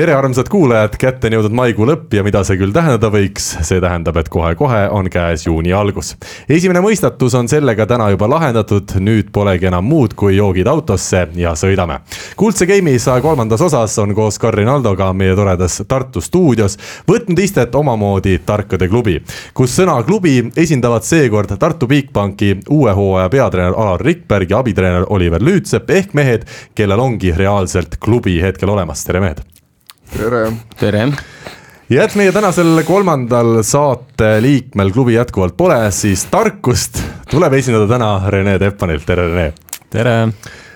tere, armsad kuulajad, kätte on jõudnud maikuu lõpp ja mida see küll tähendada võiks, see tähendab, et kohe-kohe on käes juuni algus. esimene mõistatus on sellega täna juba lahendatud, nüüd polegi enam muud kui joogid autosse ja sõidame. kuldse Game'i saja kolmandas osas on koos Karin Aldoga meie toredas Tartu stuudios võtnud istet omamoodi tarkade klubi, kus sõna klubi esindavad seekord Tartu Bigbanki uue hooaja peatreener Alar Rikberg ja abitreener Oliver Lüütsepp ehk mehed, kellel ongi reaalselt klubi hetkel olemas, tere mehed tere. tere. ja et meie tänasel kolmandal saate liikmel klubi jätkuvalt pole, siis tarkust tuleb esindada täna Rene Teppanilt, tere Rene. tere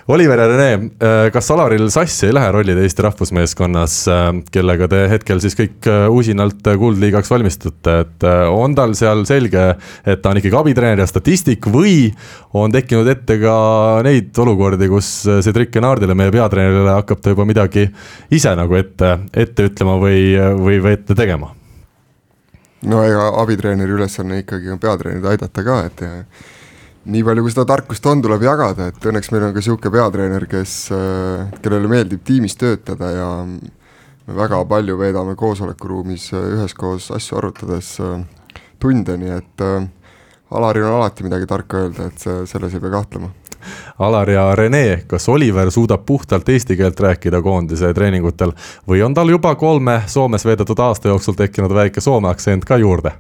Oliver ja Rene, äh, kas Alaril sassi ei lähe rollid Eesti rahvusmeeskonnas, äh, kellega te hetkel siis kõik äh, usinalt kuldliigaks valmistute, et on tal seal selge, et ta on ikkagi abitreener ja statistik või on tekkinud ette ka neid olukordi, kus Cedric Genardile, meie peatreenerile hakkab ta juba midagi ise nagu ette, ette ütlema või, või, või ette tegema? no ega abitreeneri ülesanne ikkagi on peatreenerit aidata ka, et nii palju, kui seda tarkust on, tuleb jagada, et õnneks meil on ka niisugune peatreener, kes, äh, kellele meeldib tiimis töötada ja me väga palju veedame koosolekuruumis äh, üheskoos asju arutades äh, tunde, nii et Alaril on alati midagi tarka öelda, et selles ei pea kahtlema. Alar ja Rene, kas Oliver suudab puhtalt eesti keelt rääkida koondise treeningutel või on tal juba kolme Soomes veedetud aasta jooksul tekkinud väike soome aktsent ka juurde?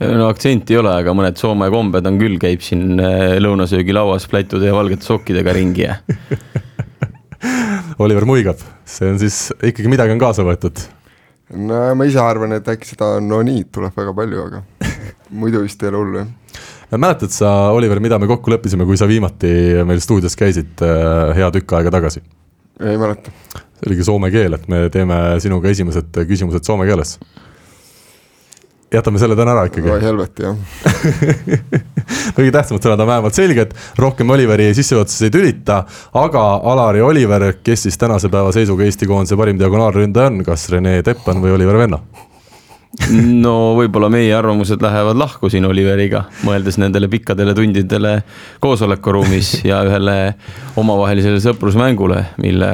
No aktsenti ei ole, aga mõned Soome kombed on küll, käib siin äh, lõunasöögilauas plätude ja valgete sokkidega ringi ja Oliver muigab, see on siis ikkagi midagi on kaasa võetud. no ma ise arvan, et äkki seda no nii tuleb väga palju, aga muidu vist ei ole hullu, jah mäletad sa, Oliver, mida me kokku leppisime, kui sa viimati meil stuudios käisid äh, hea tükk aega tagasi? ei mäleta. see oligi soome keel, et me teeme sinuga esimesed küsimused soome keeles jätame selle täna ära ikkagi. oi helvet, jah kõige tähtsamad sõnad on vähemalt selged, rohkem Oliveri sissejuhatuses ei tülita, aga Alar ja Oliver, kes siis tänase päeva seisuga Eesti koondise parim diagonaalründaja on, kas Rene Teppan või Oliver Venno? no võib-olla meie arvamused lähevad lahku siin Oliveriga, mõeldes nendele pikkadele tundidele koosolekuruumis ja ühele omavahelisele sõprusmängule, mille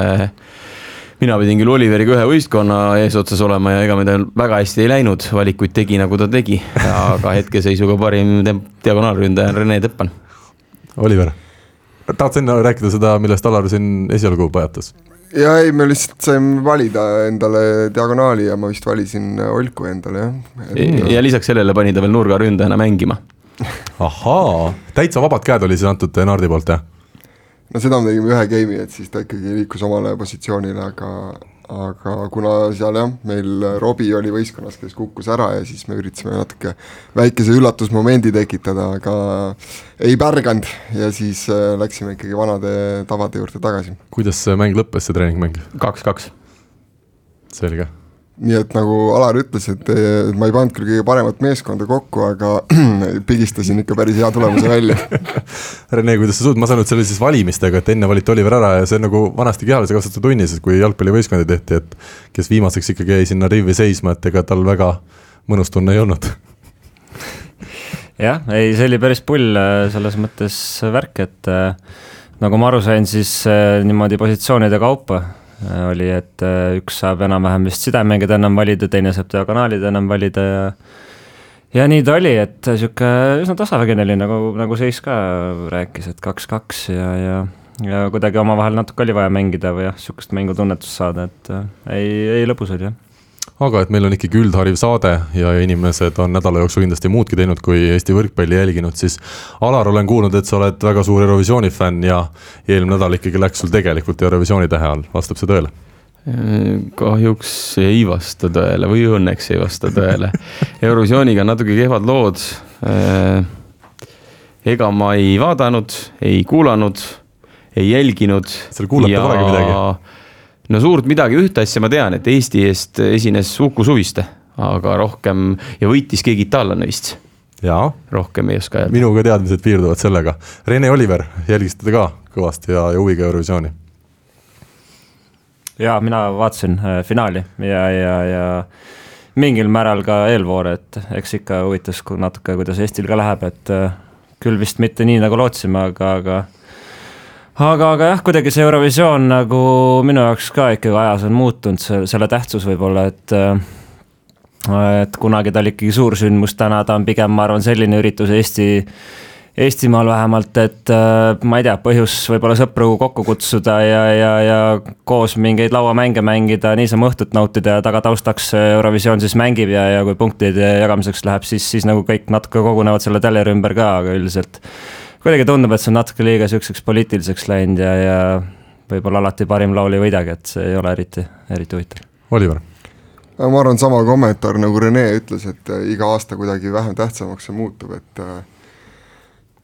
mina pidin küll Oliveriga ühe võistkonna eesotsas olema ja ega meil väga hästi ei läinud, valikuid tegi, nagu ta tegi, aga hetkeseisuga parim diagonaalründaja on Rene Teppan. Oliver, tahad sa enne rääkida seda, millest Alar siin esialgu pajatas? ja ei, me lihtsalt saime valida endale diagonaali ja ma vist valisin Olku endale jah et.... ja lisaks sellele pani ta veel nurgaründajana mängima. ahaa, täitsa vabad käed oli siis antud Nardi poolt jah? No seda me tegime ühe game'i, et siis ta ikkagi liikus omale positsioonile, aga aga kuna seal jah, meil Robbie oli võistkonnas, kes kukkus ära ja siis me üritasime natuke väikese üllatusmomendi tekitada, aga ei pärganud ja siis äh, läksime ikkagi vanade tavade juurde tagasi. kuidas see mäng lõppes, see treeningmäng? kaks-kaks. selge nii et nagu Alar ütles, et ma ei pannud küll kõige paremat meeskonda kokku, aga pigistasin ikka päris hea tulemuse välja. Rene, kuidas sa suud-, ma saan aru, et see oli siis valimistega, et enne valiti Oliver ära ja see on nagu vanasti kehalise kasvatuse tunnis, kui jalgpallivõistkondi tehti, et kes viimaseks ikkagi jäi sinna rivi seisma, et ega tal väga mõnus tunne ei olnud. Jah, ei, see oli päris pull äh, selles mõttes värk, et äh, nagu ma aru sain, siis äh, niimoodi positsioonide kaupa oli, et äh, üks saab enam-vähem vist sidemängijad enam valida, teine saab diagonaalid enam valida ja ja nii ta oli, et sihuke üsna tasavägine oli nagu, nagu seis ka rääkis, et kaks-kaks ja, ja ja kuidagi omavahel natuke oli vaja mängida või jah, sihukest mängutunnetust saada, et äh, ei, ei lõbus oli jah aga et meil on ikkagi üldhariv saade ja inimesed on nädala jooksul kindlasti muudki teinud, kui Eesti võrkpalli jälginud, siis Alar, olen kuulnud, et sa oled väga suur Eurovisiooni fänn ja eelmine nädal ikkagi läks sul tegelikult Eurovisiooni tähe all, vastab see tõele? kahjuks ei vasta tõele või õnneks ei vasta tõele. Eurovisiooniga on natuke kehvad lood. ega ma ei vaadanud, ei kuulanud, ei jälginud. seal kuulata polegi midagi no suurt midagi, ühte asja ma tean, et Eesti eest esines Uku Suviste, aga rohkem ja võitis keegi itaallane vist. jaa. rohkem ei oska öelda. minuga teadmised piirduvad sellega. Rene Oliver, jälgisite ka kõvasti ja, ja huviga Eurovisiooni? jaa, mina vaatasin äh, finaali ja, ja, ja mingil määral ka eelvoore, et eks ikka huvitas natuke, kuidas Eestil ka läheb, et äh, küll vist mitte nii, nagu lootsime, aga, aga aga, aga jah, kuidagi see Eurovisioon nagu minu jaoks ka ikkagi ajas on muutunud, see, selle tähtsus võib-olla, et et kunagi ta oli ikkagi suursündmus, täna ta on pigem, ma arvan, selline üritus Eesti Eestimaal vähemalt, et äh, ma ei tea, põhjus võib-olla sõpru kokku kutsuda ja, ja, ja koos mingeid lauamänge mängida, niisama õhtut nautida ja tagataustaks Eurovisioon siis mängib ja, ja kui punktide jagamiseks läheb, siis, siis nagu kõik natuke kogunevad selle teleri ümber ka, aga üldiselt kuidagi tundub, et see on natuke liiga sihukeseks poliitiliseks läinud ja, ja võib-olla alati parim laul ei võidagi, et see ei ole eriti, eriti huvitav. Oliver ma arvan, sama kommentaar nagu Rene ütles, et iga aasta kuidagi vähem tähtsamaks see muutub, et äh,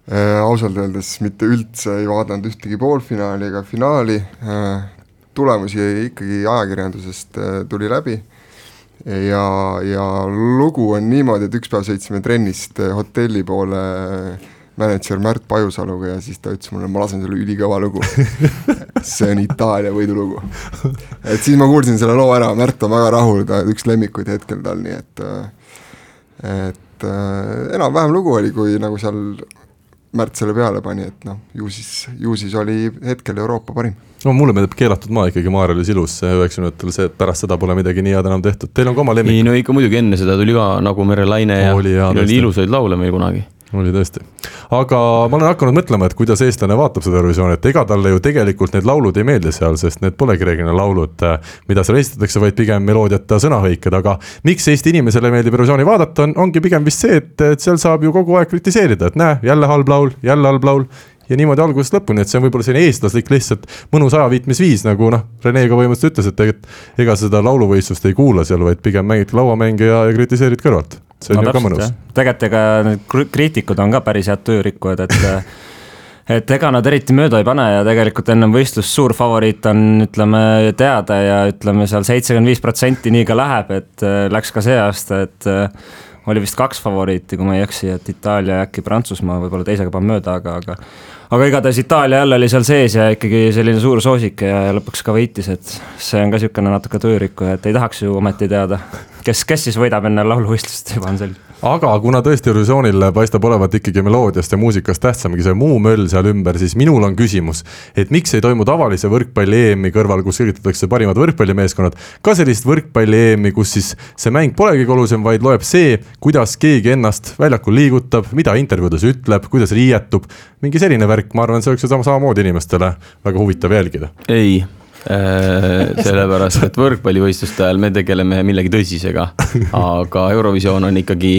äh, ausalt öeldes mitte üldse ei vaadanud ühtegi poolfinaali ega finaali äh,, tulemusi ikkagi ajakirjandusest äh, tuli läbi ja, ja lugu on niimoodi, et üks päev sõitsime trennist äh, hotelli poole äh, mänedžer Märt Pajusaluga ja siis ta ütles mulle, ma lasen sulle ülikõva lugu see on Itaalia võidulugu. et siis ma kuulsin selle loo ära, Märt on väga rahul, ta üks lemmikuid hetkel tal, nii et äh, et enam-vähem lugu oli, kui nagu seal Märt selle peale pani, et noh, ju siis, ju siis oli hetkel Euroopa parim. no mulle meeldib Keelatud maa ikkagi Maarjalis ilus üheksakümnendatel, see, et pärast seda pole midagi nii head enam tehtud, teil on ka oma lemmik? ei no ikka muidugi enne seda tuli ka Nagu merelaine ja oli, ja, oli ilusaid laule meil kunagi oli tõesti, aga ma olen hakanud mõtlema, et kuidas eestlane vaatab seda Eurovisiooni, et ega talle ju tegelikult need laulud ei meeldi seal, sest need polegi reeglina laulud, mida seal esitatakse, vaid pigem meloodiata sõnahõiked, aga miks Eesti inimesele meeldib Eurovisiooni vaadata, on, ongi pigem vist see, et, et seal saab ju kogu aeg kritiseerida, et näe, jälle halb laul, jälle halb laul ja niimoodi algusest lõpuni, et see on võib-olla selline eestlaslik lihtsalt mõnus ajaviitmisviis, nagu noh, Rene ka põhimõtteliselt ütles, et tegelikult ega seda lauluvõistlust ei kuula seal, vaid pigem mängid lauamänge ja, ja kritiseerid kõrvalt see on no, ju ka mõnus. tegelikult ega need kriitikud on ka päris head tujurikkujad, et et ega nad eriti mööda ei pane ja tegelikult ennem võistlust suur favoriit on, ütleme, teada ja ütleme seal seitsekümmend viis protsenti nii ka läheb, et äh, läks ka see aasta, et äh, oli vist kaks favoriiti, kui ma ei eksi, et Itaalia ja äkki Prantsusmaa, võib-olla teisega panen mööda, aga, aga aga igatahes Itaalia jälle oli seal sees ja ikkagi selline suur soosik ja, lõpuks ka võitis, et see on ka niisugune natuke tujurikkuja, et ei tahaks ju ometi teada, kes, kes siis võidab enne lauluvõistlust, juba on selge aga kuna tõesti Eurovisioonil paistab olevat ikkagi meloodiast ja muusikast tähtsamgi see muu möll seal ümber, siis minul on küsimus, et miks ei toimu tavalise võrkpalli EM-i kõrval, kus üritatakse parimad võrkpallimeeskonnad, ka sellist võrkpalli EM-i, kus siis see mäng polegi olulisem, vaid loeb see, kuidas keegi ennast väljakul liigutab, mida intervjuudes ütleb, kuidas riietub. mingi selline värk, ma arvan, see oleks ju sama, samamoodi inimestele väga huvitav jälgida. ei sellepärast, et võrkpallivõistluste ajal me tegeleme millegi tõsisega, aga Eurovisioon on ikkagi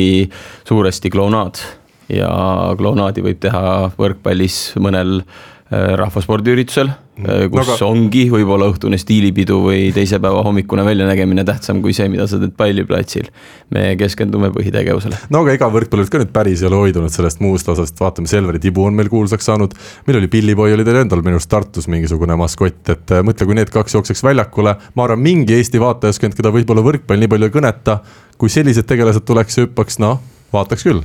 suuresti klounaad. Ja klounaadi võib teha võrkpallis mõnel Äh, rahvaspordiüritusel, äh, kus no, aga... ongi võib-olla õhtune stiilipidu või teise päeva hommikune väljanägemine tähtsam kui see, mida sa teed palliplatsil. me keskendume põhitegevusele. no aga ega võrkpallurid ka nüüd päris ei ole hoidunud sellest muust osast, vaatame, Selveri tibu on meil kuulsaks saanud. meil oli Pillipoi oli teil endal minu arust Tartus mingisugune maskott, et äh, mõtle, kui need kaks jookseks väljakule, ma arvan, mingi Eesti vaatajaskond, keda võib-olla võrkpall nii palju ei kõneta, kui sellised tegelased tuleks ja hüppaks, noh, vaataks küll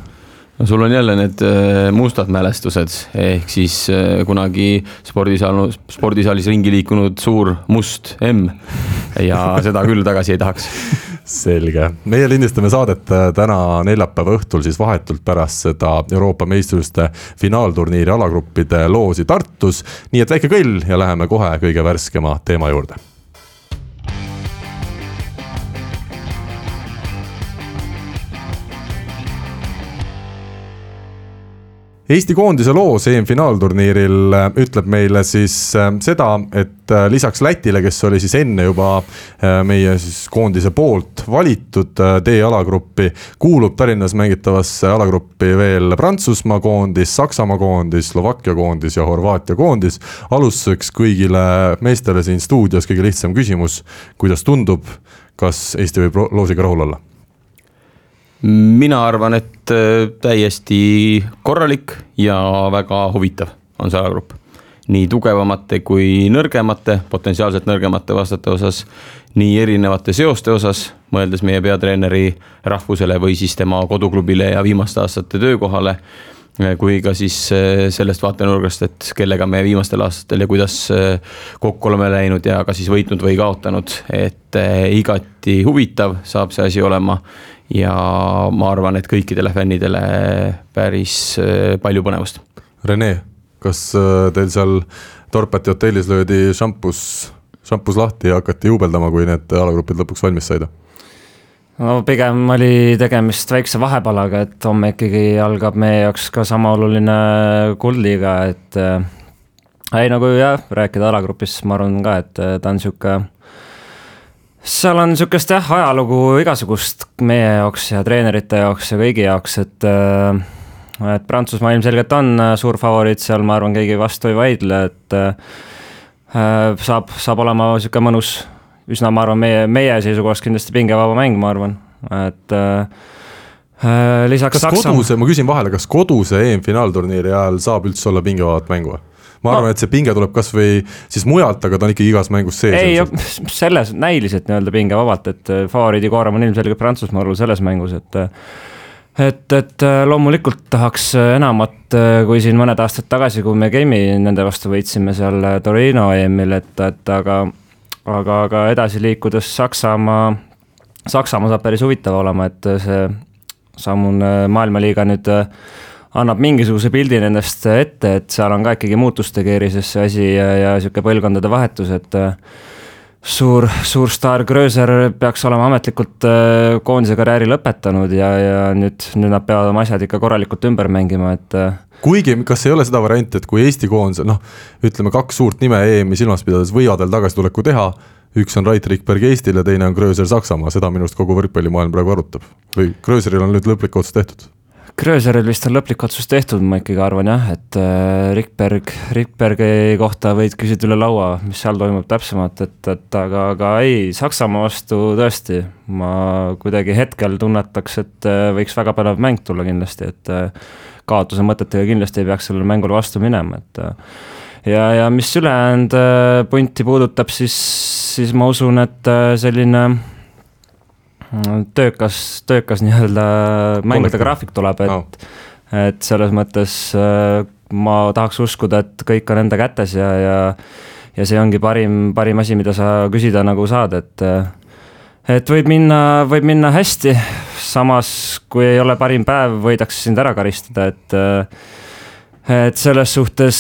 no sul on jälle need äh, mustad mälestused, ehk siis äh, kunagi spordisaal, spordisaalis ringi liikunud suur must M ja seda küll tagasi ei tahaks. selge, meie lindistame saadet äh, täna neljapäeva õhtul siis vahetult pärast seda Euroopa meistrivõistluste finaalturniiri alagruppide loosi Tartus. nii et väike kõll ja läheme kohe kõige värskema teema juurde Eesti koondise loos EM-finaalturniiril äh, ütleb meile siis äh, seda, et äh, lisaks Lätile, kes oli siis enne juba meie siis koondise poolt valitud D-alagruppi, kuulub Tallinnas mängitavasse alagruppi veel Prantsusmaa koondis, Saksamaa koondis, Slovakkia koondis ja Horvaatia koondis. alustuseks kõigile meestele siin stuudios kõige lihtsam küsimus, kuidas tundub, kas Eesti võib loosiga rahul olla? Mina arvan, et äh, täiesti korralik ja väga huvitav on see alagrupp. nii tugevamate kui nõrgemate, potentsiaalselt nõrgemate vastaste osas, nii erinevate seoste osas, mõeldes meie peatreeneri rahvusele või siis tema koduklubile ja viimaste aastate töökohale. kui ka siis sellest vaatenurgast, et kellega me viimastel aastatel ja kuidas kokku oleme läinud ja ka siis võitnud või kaotanud, et igati huvitav saab see asi olema ja ma arvan, et kõikidele fännidele päris palju põnevust. Rene, kas teil seal Dorpati hotellis löödi šampus, šampus lahti ja hakati juubeldama, kui need alagrupid lõpuks valmis said? no pigem oli tegemist väikse vahepalaga, et homme ikkagi algab meie jaoks ka sama oluline kuldliiga, et äh, ei nagu jah, rääkida alagrupist, ma arvan ka, et äh, ta on sihuke, seal on sihukest jah, ajalugu igasugust meie jaoks ja treenerite jaoks ja kõigi jaoks, et äh, et Prantsusmaa ilmselgelt on äh, suur favoriit seal, ma arvan, keegi vastu ei vaidle, et äh, saab, saab olema sihuke mõnus üsna, ma arvan, meie, meie seisukohast kindlasti pingevaba mäng, ma arvan, et lisaks kas Saksa... koduse, ma küsin vahele, kas koduse EM-finaalturniiri ajal saab üldse olla pingevabat mängu või? Ma arvan no., et see pinge tuleb kasvõi siis mujalt, aga ta on ikkagi igas mängus sees. ei, selles näiliselt nii-öelda pingevabalt, et äh, favoriidi koorem on ilmselgelt Prantsusmaal selles mängus, et äh, et, et loomulikult tahaks enamat, kui siin mõned aastad tagasi, kui me Game'i nende vastu võitsime seal Torino EM-il, et, et aga aga, aga edasi liikudes Saksamaa, Saksamaa saab päris huvitav olema, et see sammune maailmaliiga nüüd äh, annab mingisuguse pildi nendest ette, et seal on ka ikkagi muutuste keerises see asi ja, ja sihuke põlvkondade vahetus, et äh, suur, suur staar Gröser peaks olema ametlikult äh, koondise karjääri lõpetanud ja, ja nüüd, nüüd nad peavad oma asjad ikka korralikult ümber mängima, et kuigi, kas ei ole seda varianti, et kui Eesti koondise, noh, ütleme kaks suurt nime EM-i silmas pidades võivad veel tagasituleku teha, üks on Rait Rikberg Eestil ja teine on Gröser Saksamaa, seda minu arust kogu võrkpallimaailm praegu arutab. või Gröseril on nüüd lõplik otsus tehtud? Gröseril vist on lõplik otsus tehtud, ma ikkagi arvan jah, et äh, Rikberg, Rikbergi kohta võid küsida üle laua, mis seal toimub täpsemalt, et, et aga, aga ei, Saksamaa vastu tõesti, ma kuidagi hetkel tunnetaks, et äh, võiks väga põnev mäng tulla kindlasti, et äh, kaotuse mõtetega kindlasti ei peaks sellele mängule vastu minema, et ja, ja mis ülejäänud punti puudutab, siis, siis ma usun, et selline töökas, töökas nii-öelda mängude graafik tuleb, et oh., et selles mõttes ma tahaks uskuda, et kõik on enda kätes ja, ja ja see ongi parim, parim asi, mida sa küsida nagu saad, et et võib minna, võib minna hästi, samas kui ei ole parim päev, võidakse sind ära karistada, et et selles suhtes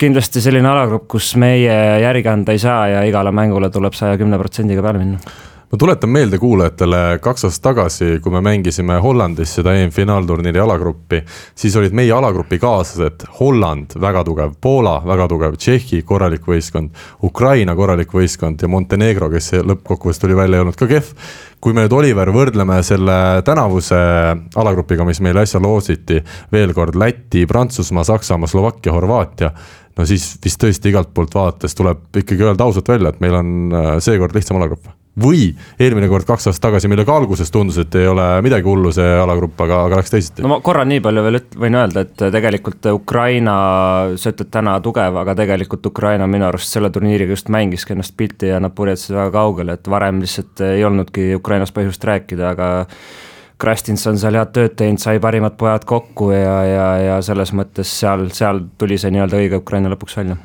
kindlasti selline alagrupp, kus meie järgi anda ei saa ja igale mängule tuleb saja kümne protsendiga peale minna ma tuletan meelde kuulajatele, kaks aastat tagasi, kui me mängisime Hollandis seda EM-finaalturniiri alagruppi, siis olid meie alagrupi kaaslased Holland, väga tugev, Poola, väga tugev, Tšehhi, korralik võistkond, Ukraina, korralik võistkond ja Montenegro, kes lõppkokkuvõttes tuli välja, ei olnud ka kehv. kui me nüüd, Oliver, võrdleme selle tänavuse alagrupiga, mis meile äsja loositi, veel kord Läti, Prantsusmaa, Saksamaa, Slovakkia, Horvaatia no siis vist tõesti igalt poolt vaadates tuleb ikkagi öelda ausalt välja, et meil on äh, seekord lihtsam alagrupp või eelmine kord kaks aastat tagasi, millega alguses tundus, et ei ole midagi hullu see alagrupp, aga, aga läks teisiti. no ma korra nii palju veel üt-, võin öelda, et tegelikult Ukraina, sa ütled täna tugev, aga tegelikult Ukraina minu arust selle turniiriga just mängiski ennast pilti ja nad purjetasid väga kaugele, et varem lihtsalt ei olnudki Ukrainas põhjust rääkida, aga Krastins on seal head tööd teinud, sai parimad pojad kokku ja, ja, ja selles mõttes seal, seal tuli see nii-öelda õige Ukraina lõpuks välja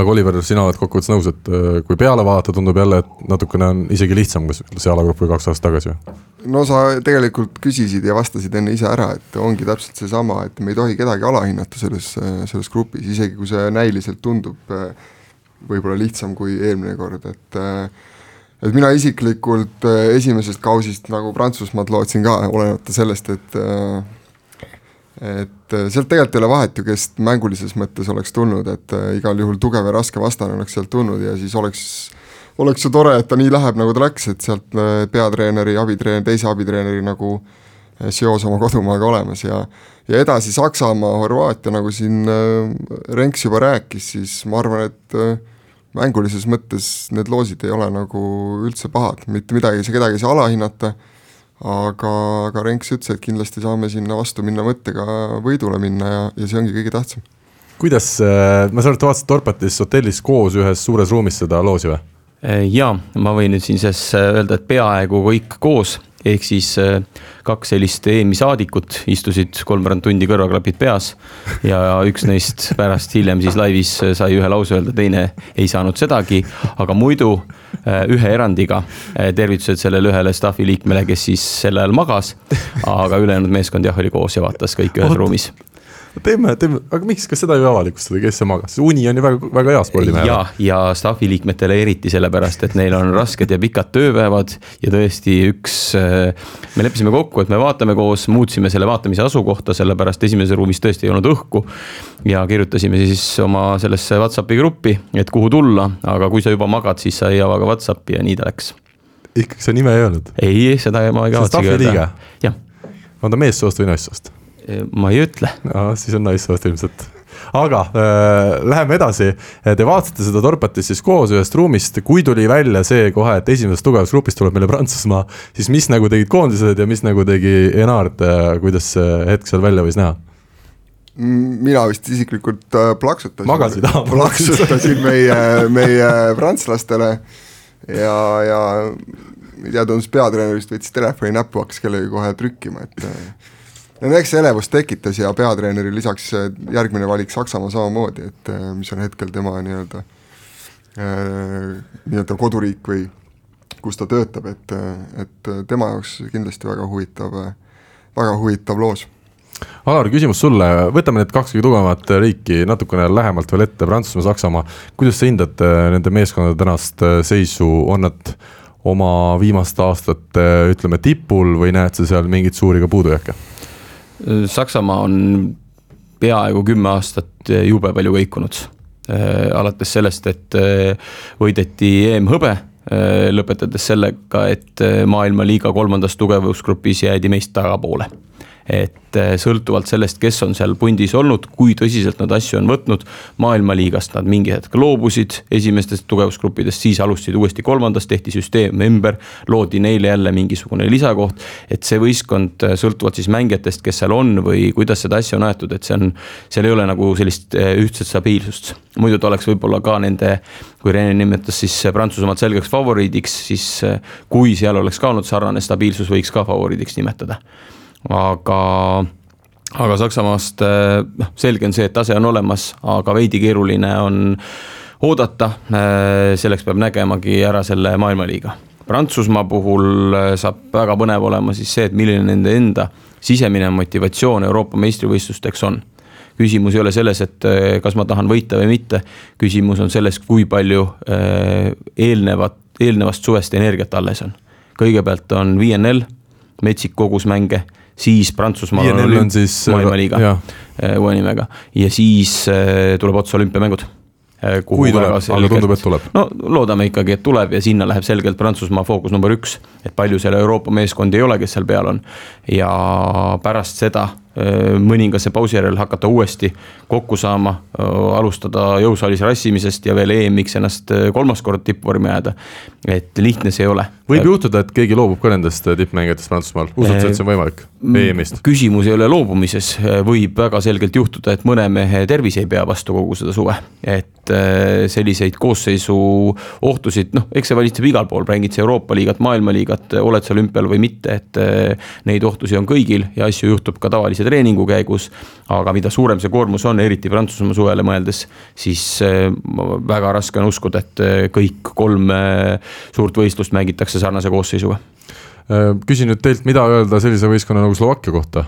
aga Oliver, sina oled kokkuvõttes nõus, et äh, kui peale vaadata, tundub jälle, et natukene on isegi lihtsam kui see alagrupp või kaks aastat tagasi või? no sa tegelikult küsisid ja vastasid enne ise ära, et ongi täpselt seesama, et me ei tohi kedagi alahinnata selles, selles grupis, isegi kui see näiliselt tundub äh, võib-olla lihtsam kui eelmine kord, et äh, et mina isiklikult esimesest kausist nagu Prantsusmaad lootsin ka, olenemata sellest, et et äh, sealt tegelikult ei ole vahet ju, kes mängulises mõttes oleks tulnud, et äh, igal juhul tugev ja raske vastane oleks sealt tulnud ja siis oleks, oleks ju tore, et ta nii läheb, nagu ta läks, et sealt äh, peatreeneri, abitreeneri, teise abitreeneri nagu seos oma kodumaaga olemas ja ja edasi Saksamaa, Horvaatia, nagu siin Renks juba rääkis, siis ma arvan, et mängulises mõttes need loosid ei ole nagu üldse pahad, mitte midagi kedagi ei saa alahinnata aga, aga Renks ütles, et kindlasti saame sinna vastu minna mõttega võidule minna ja, ja see ongi kõige tähtsam. kuidas, äh, ma saan aru, et te vaatasite Dorpatis hotellis koos ühes suures ruumis seda loosi või? Äh, jaa, ma võin nüüd siin sees äh, öelda, et peaaegu kõik koos ehk siis äh, kaks sellist EM-i saadikut istusid kolmveerand tundi kõrvaklapid peas. ja üks neist pärast hiljem siis laivis sai ühe lause öelda, teine ei saanud sedagi, aga muidu äh, ühe erandiga tervitused sellele ühele staffi liikmele, kes siis sel ajal magas. aga ülejäänud meeskond jah, oli koos ja vaatas kõik ühes ruumis teeme, teeme, aga miks, kas seda ei avalikustada, kes see magas, uni on ju väga, väga hea spordimehele. ja, ja staffi liikmetele eriti sellepärast, et neil on rasked ja pikad tööpäevad ja tõesti üks. Äh, me leppisime kokku, et me vaatame koos, muutsime selle vaatamise asukohta, sellepärast esimeses ruumis tõesti ei olnud õhku. ja kirjutasime siis oma sellesse Whatsappi gruppi, et kuhu tulla, aga kui sa juba magad, siis sa ei ava ka Whatsappi ja nii ta läks. ikkagi sa nime ei öelnud? ei, seda ma ei kavatsegi öelda. jah. on ta meessoost või naissoost? Ma ei ütle. siis on naissoost ilmselt aga äh, läheme edasi, te vaatasite seda Dorpatist siis koos ühest ruumist, kui tuli välja see kohe, et esimesest tugevast grupist tuleb meile Prantsusmaa, siis mis nagu tegid koondised ja mis nagu tegi Enard, kuidas see hetk seal välja võis näha? mina vist isiklikult äh, plaksutasin. magasid? plaksutasin meie, meie prantslastele ja, ja ei tea, tundus peatreener vist võttis telefoni näppu, hakkas kellegi kohe trükkima, et äh, no eks see elevust tekitas ja peatreeneril lisaks äh, järgmine valik Saksamaa samamoodi, et äh, mis on hetkel tema nii-öelda äh,, nii-öelda koduriik või kus ta töötab, et, et tema jaoks kindlasti väga huvitav, väga huvitav loos Alar, küsimus sulle, võtame need kaks kõige tugevamat riiki natukene lähemalt veel ette, Prantsusmaa, Saksamaa. kuidas sa hindad nende meeskondade tänast seisu, on nad oma viimaste aastate ütleme tipul või näed sa seal mingeid suuri ka puudujääke? Saksamaa on peaaegu kümme aastat jube palju kõikunud. Äh, alates sellest, et äh, võideti EM-hõbe, äh, lõpetades sellega, et maailmaliiga kolmandas tugevusgrupis jäädi meist tagapoole et eh, sõltuvalt sellest, kes on seal pundis olnud, kui tõsiselt nad asju on võtnud. maailmaliigast nad mingi hetk loobusid esimestest tugevusgruppidest, siis alustasid uuesti kolmandast, tehti süsteem ümber. loodi neile jälle mingisugune lisakoht, et see võistkond eh, sõltuvalt siis mängijatest, kes seal on või kuidas seda asja on aetud, et see on. seal ei ole nagu sellist eh, ühtset stabiilsust, muidu ta oleks võib-olla ka nende, kui Rene nimetas siis Prantsusmaad selgeks favoriidiks, siis kui seal oleks ka olnud sarnane stabiilsus, võiks ka favoriidiks nimetada aga aga Saksamaast eh, noh, selge on see, et tase on olemas, aga veidi keeruline on oodata. Eh, selleks peab nägemagi ära selle maailmaliiga. Prantsusmaa puhul eh, saab väga põnev olema siis see, et milline nende enda sisemine motivatsioon Euroopa meistrivõistlusteks on. küsimus ei ole selles, et kas ma tahan võita või mitte, küsimus on selles, kui palju eelnevat, eelnevast suvest energiat alles on. kõigepealt on VNL, metsik kogus mänge siis Prantsusmaal on, on siis äh, maailmaliiga äh, uue nimega ja siis äh, tuleb otsa olümpiamängud kui tuleb, aga tundub, et tuleb. no loodame ikkagi, et tuleb ja sinna läheb selgelt Prantsusmaa fookus number üks. et palju seal Euroopa meeskondi ei ole, kes seal peal on. ja pärast seda mõningase pausi järel hakata uuesti kokku saama, alustada jõusaalis rassimisest ja veel EM-iks ennast kolmas kord tippvormi ajada. et lihtne see ei ole. võib juhtuda, et keegi loobub ka nendest tippmängijatest Prantsusmaal, usud sa, et see on võimalik EM-ist? küsimus ei ole loobumises, võib väga selgelt juhtuda, et mõne mehe tervis ei pea vastu kogu seda suve. et selliseid koosseisu ohtusid, noh, eks see valitseb igal pool, mängid sa Euroopa liigat, maailmaliigat, oled sa olümpial või mitte, et neid ohtusid on kõigil ja asju juhtub ka tavalise treeningu käigus. aga mida suurem see koormus on, eriti Prantsusmaa suvele mõeldes, siis äh, väga raske on uskuda, et äh, kõik kolm äh, suurt võistlust mängitakse sarnase koosseisuga. küsin nüüd teilt, mida öelda sellise võistkonna nagu Slovakkia kohta?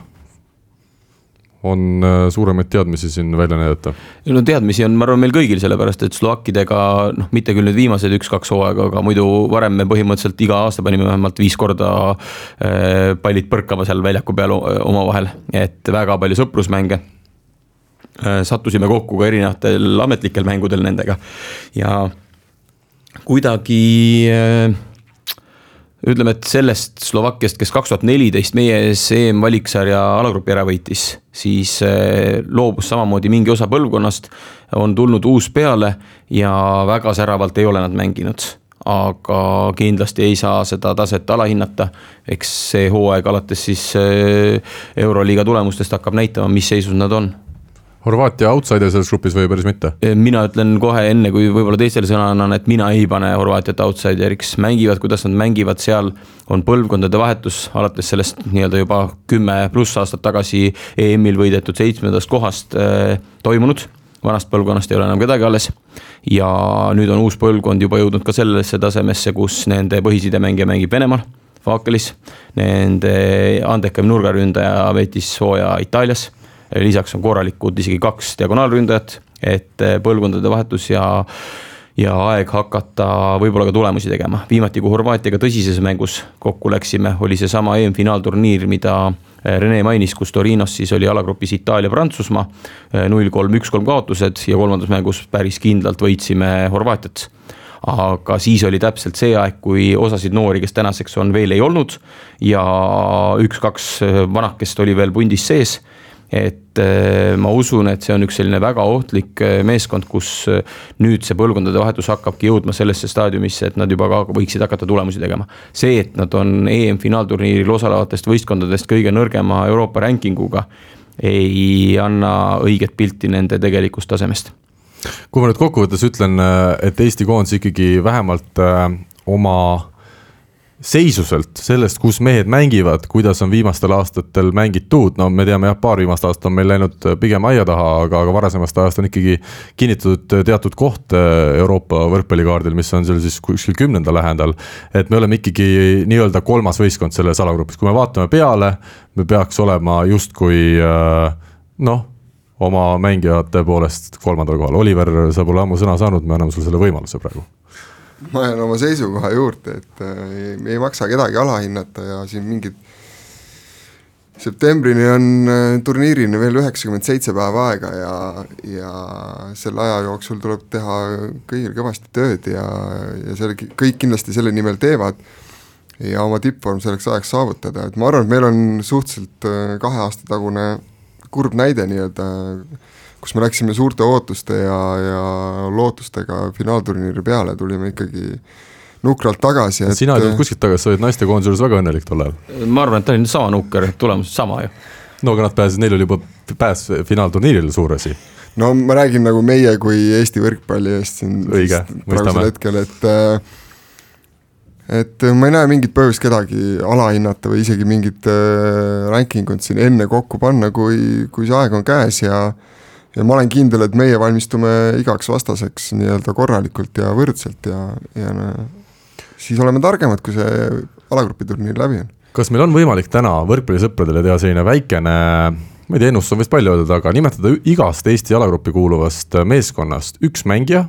On äh, suuremaid teadmisi siin välja näidata? no teadmisi on, ma arvan, meil kõigil, sellepärast et slovakkidega noh, mitte küll nüüd viimased üks-kaks hooaega, aga muidu varem me põhimõtteliselt iga aasta panime vähemalt viis korda äh, pallid põrkama seal väljaku peal omavahel, et väga palju sõprusmänge äh,. sattusime kokku ka erinevatel ametlikel mängudel nendega ja kuidagi äh, ütleme, et sellest Slovakkiast, kes kaks tuhat neliteist meie ees EM-valiksarja alagrupi ära võitis, siis eh, loobus samamoodi mingi osa põlvkonnast. on tulnud uus peale ja väga säravalt ei ole nad mänginud aga kindlasti ei saa seda taset alahinnata. eks see hooaeg alates siis eh, euroliiga tulemustest hakkab näitama, mis seisus nad on Horvaatia outsider selles grupis või päris mitte? mina ütlen kohe enne, kui võib-olla teistele sõna annan, et mina ei pane Horvaatiat outsideriks, mängivad, kuidas nad mängivad, seal on põlvkondade vahetus alates sellest nii-öelda juba kümme pluss aastat tagasi EM-il võidetud seitsmendast kohast toimunud vanast põlvkonnast ei ole enam kedagi alles. ja nüüd on uus põlvkond juba jõudnud ka sellesse tasemesse, kus nende põhisidemängija mängib Venemaal, Faakelis. Nende andekam nurgaründaja veetis hooaja Itaalias. Lisaks on korralikud isegi kaks diagonaalründajat, et põlvkondade vahetus ja ja aeg hakata võib-olla ka tulemusi tegema. viimati, kui Horvaatiaga tõsises mängus kokku läksime, oli seesama EM-finaalturniir, mida eh, Rene mainis, kus Torinos siis oli alagrupis Itaalia-Prantsusmaa. Eh, null kolm, üks kolm kaotused ja kolmandas mängus päris kindlalt võitsime Horvaatiat aga siis oli täpselt see aeg, kui osasid noori, kes tänaseks on, veel ei olnud ja üks-kaks eh, vanakest oli veel pundis sees et äh, ma usun, et see on üks selline väga ohtlik äh, meeskond, kus äh, nüüd see põlvkondade vahetus hakkabki jõudma sellesse staadiumisse, et nad juba ka võiksid hakata tulemusi tegema. see, et nad on EM-finaalturniiril osalevatest võistkondadest kõige nõrgema Euroopa rankinguga, ei anna õiget pilti nende tegelikust tasemest kui ma nüüd kokkuvõttes ütlen, et Eesti koondis ikkagi vähemalt oma seisuselt, sellest, kus mehed mängivad, kuidas on viimastel aastatel mängitud, no me teame jah, paar viimast aastat on meil läinud pigem aia taha, aga, aga varasemast ajast on ikkagi kinnitatud teatud koht äh, Euroopa võrkpallikaardil, mis on seal siis kuskil kümnenda lähedal. et me oleme ikkagi nii-öelda kolmas võistkond selles alagrupis, kui me vaatame peale, me peaks olema justkui äh, noh oma mängijate poolest kolmandal kohal, Oliver, sa pole ammu sõna saanud, me anname sulle selle võimaluse praegu ma jään oma seisukoha juurde, et äh, ei, ei maksa kedagi alahinnata ja siin mingid septembrini on äh, turniirini veel üheksakümmend seitse päeva aega ja, ja selle aja jooksul tuleb teha kõigil kõvasti tööd ja, ja selle, kõik kindlasti selle nimel teevad. Ja oma tippvorm selleks ajaks saavutada, et ma arvan, et meil on suhteliselt äh, kahe aasta tagune kurb näide nii-öelda äh, kus me läksime suurte ootuste ja, ja lootustega finaalturniiri peale, tulime ikkagi nukralt tagasi. Et... sina ei tulnud kuskilt tagasi, sa olid naistekoondise juures väga õnnelik tol ajal. ma arvan, et ta oli sama nukker, tulemused sama ju. no aga nad pääsesid, neil oli juba pääs finaalturniirile suur asi. no ma räägin nagu meie kui Eesti võrkpalli eest siin õige, praegusel hetkel, et äh, et ma ei näe mingit põhjust kedagi alahinnata või isegi mingit äh, ranking ut siin enne kokku panna, kui, kui see aeg on käes ja ja ma olen kindel, et meie valmistume igaks vastaseks nii-öelda korralikult ja võrdselt ja, ja no, siis oleme targemad, kui see alagrupi turniir läbi on. kas meil on võimalik täna võrkpallisõpradele teha selline väikene ma ei tea, ennustus on vist palju öeldud, aga nimetada igast Eesti jalagruppi kuuluvast meeskonnast üks mängija,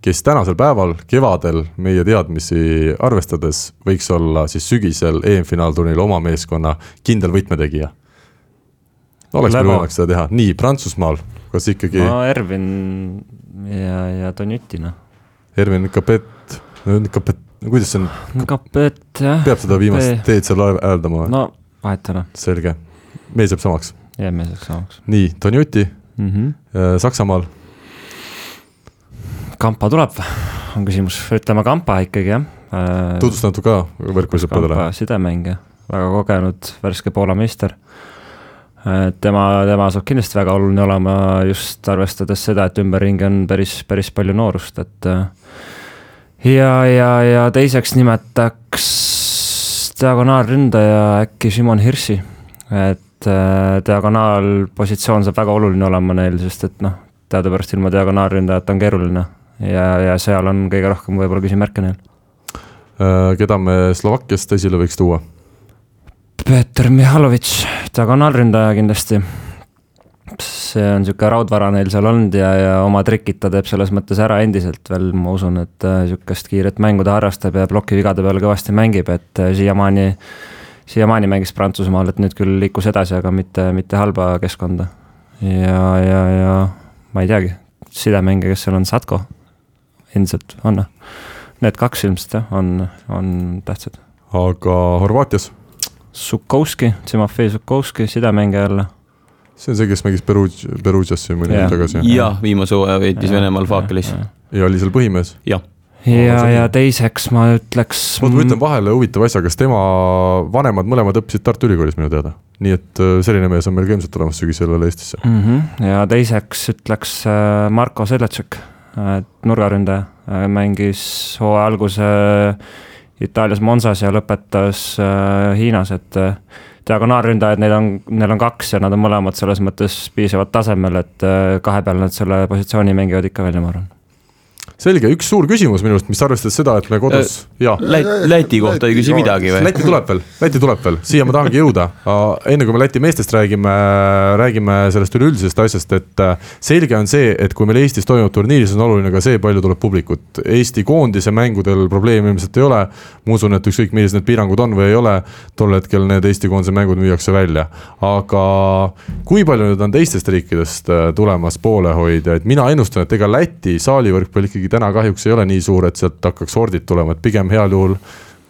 kes tänasel päeval, kevadel meie teadmisi arvestades võiks olla siis sügisel EM-finaalturniiril oma meeskonna kindel võtmetegija. oleks meil võimalik seda teha, nii Prantsusmaal kas ikkagi? no Ervin ja, ja Donjuti noh. Ervin Kapet, Kapet, kuidas see on? Kapet jah. peab seda viimast teed seal hääldama või? no vahet ei ole. selge, mees jääb samaks? jääb mees jääb samaks. nii, Donjuti mm, -hmm. Saksamaal? Kampa tuleb, on küsimus, ütleme Kampa ikkagi jah. Äh, tutvusta natuke ka võrkpallisõpradele. sidemängija, väga kogenud värske Poola meister tema, tema saab kindlasti väga oluline olema just arvestades seda, et ümberringi on päris, päris palju noorust, et. ja, ja, ja teiseks nimetaks diagonaalründaja äkki Simon Hirsi, et äh, diagonaalpositsioon saab väga oluline olema neil, sest et noh, teadupärast ilma diagonaalründajata on keeruline ja, ja seal on kõige rohkem võib-olla küsimärke neil. Äh, keda me Slovakkiast esile võiks tuua? Peeter Mihhalovitš, diagonaalründaja kindlasti. see on niisugune raudvara neil seal olnud ja, ja oma trikid ta teeb selles mõttes ära endiselt veel, ma usun, et äh, kiiret mängu ta harrastab ja plokivigade peal kõvasti mängib, et äh, siiamaani, siiamaani mängis Prantsusmaal, et nüüd küll liikus edasi, aga mitte, mitte halba keskkonda. ja, ja, ja ma ei teagi, sidemängija, kes seal on, Satko endiselt on. Need kaks ilmselt jah, on, on tähtsad. aga Horvaatias? Sukovski, Timofei Sukovski, sidemängija jälle. see on see, kes mängis Perugia, Perugiasse mõni aeg tagasi? jah, viimase hooaja veetis Venemaal Faakelis. ja oli seal põhimees? jah ja, ja teiseks ma ütleks. oota, ma ütlen vahele huvitava asja, kas tema vanemad mõlemad õppisid Tartu Ülikoolis minu teada? nii et äh, selline mees on meil ka ilmselt tulemas sügisel jälle Eestisse mm. -hmm. ja teiseks ütleks äh, Marko Seletšek, nurgaründaja, mängis hooaja alguse Itaalias Monsas ja lõpetas Hiinas, et diagonaalründajad, neid on, neil on kaks ja nad on mõlemad selles mõttes piisavalt tasemel, et kahe peal nad selle positsiooni mängivad ikka välja, ma arvan selge, üks suur küsimus minu arust, mis arvestades seda, et me kodus äh,, jaa. Läti kohta ei küsi midagi või? Läti tuleb veel, Läti tuleb veel, siia ma tahangi jõuda. enne kui me Läti meestest räägime, räägime sellest üleüldisest asjast, et äh, selge on see, et kui meil Eestis toimub turniir, siis on oluline ka see, palju tuleb publikut. Eesti koondise mängudel probleemi ilmselt ei ole. ma usun, et ükskõik, millised need piirangud on või ei ole, tol hetkel need Eesti koondise mängud müüakse välja. aga kui palju nüüd on teistest riikidest äh, tulemas poolehoidjaid, mina ennustan, et ega Läti saalivõrkpall ikkagi täna kahjuks ei ole nii suur, et sealt hakkaks hordid tulema, et pigem heal juhul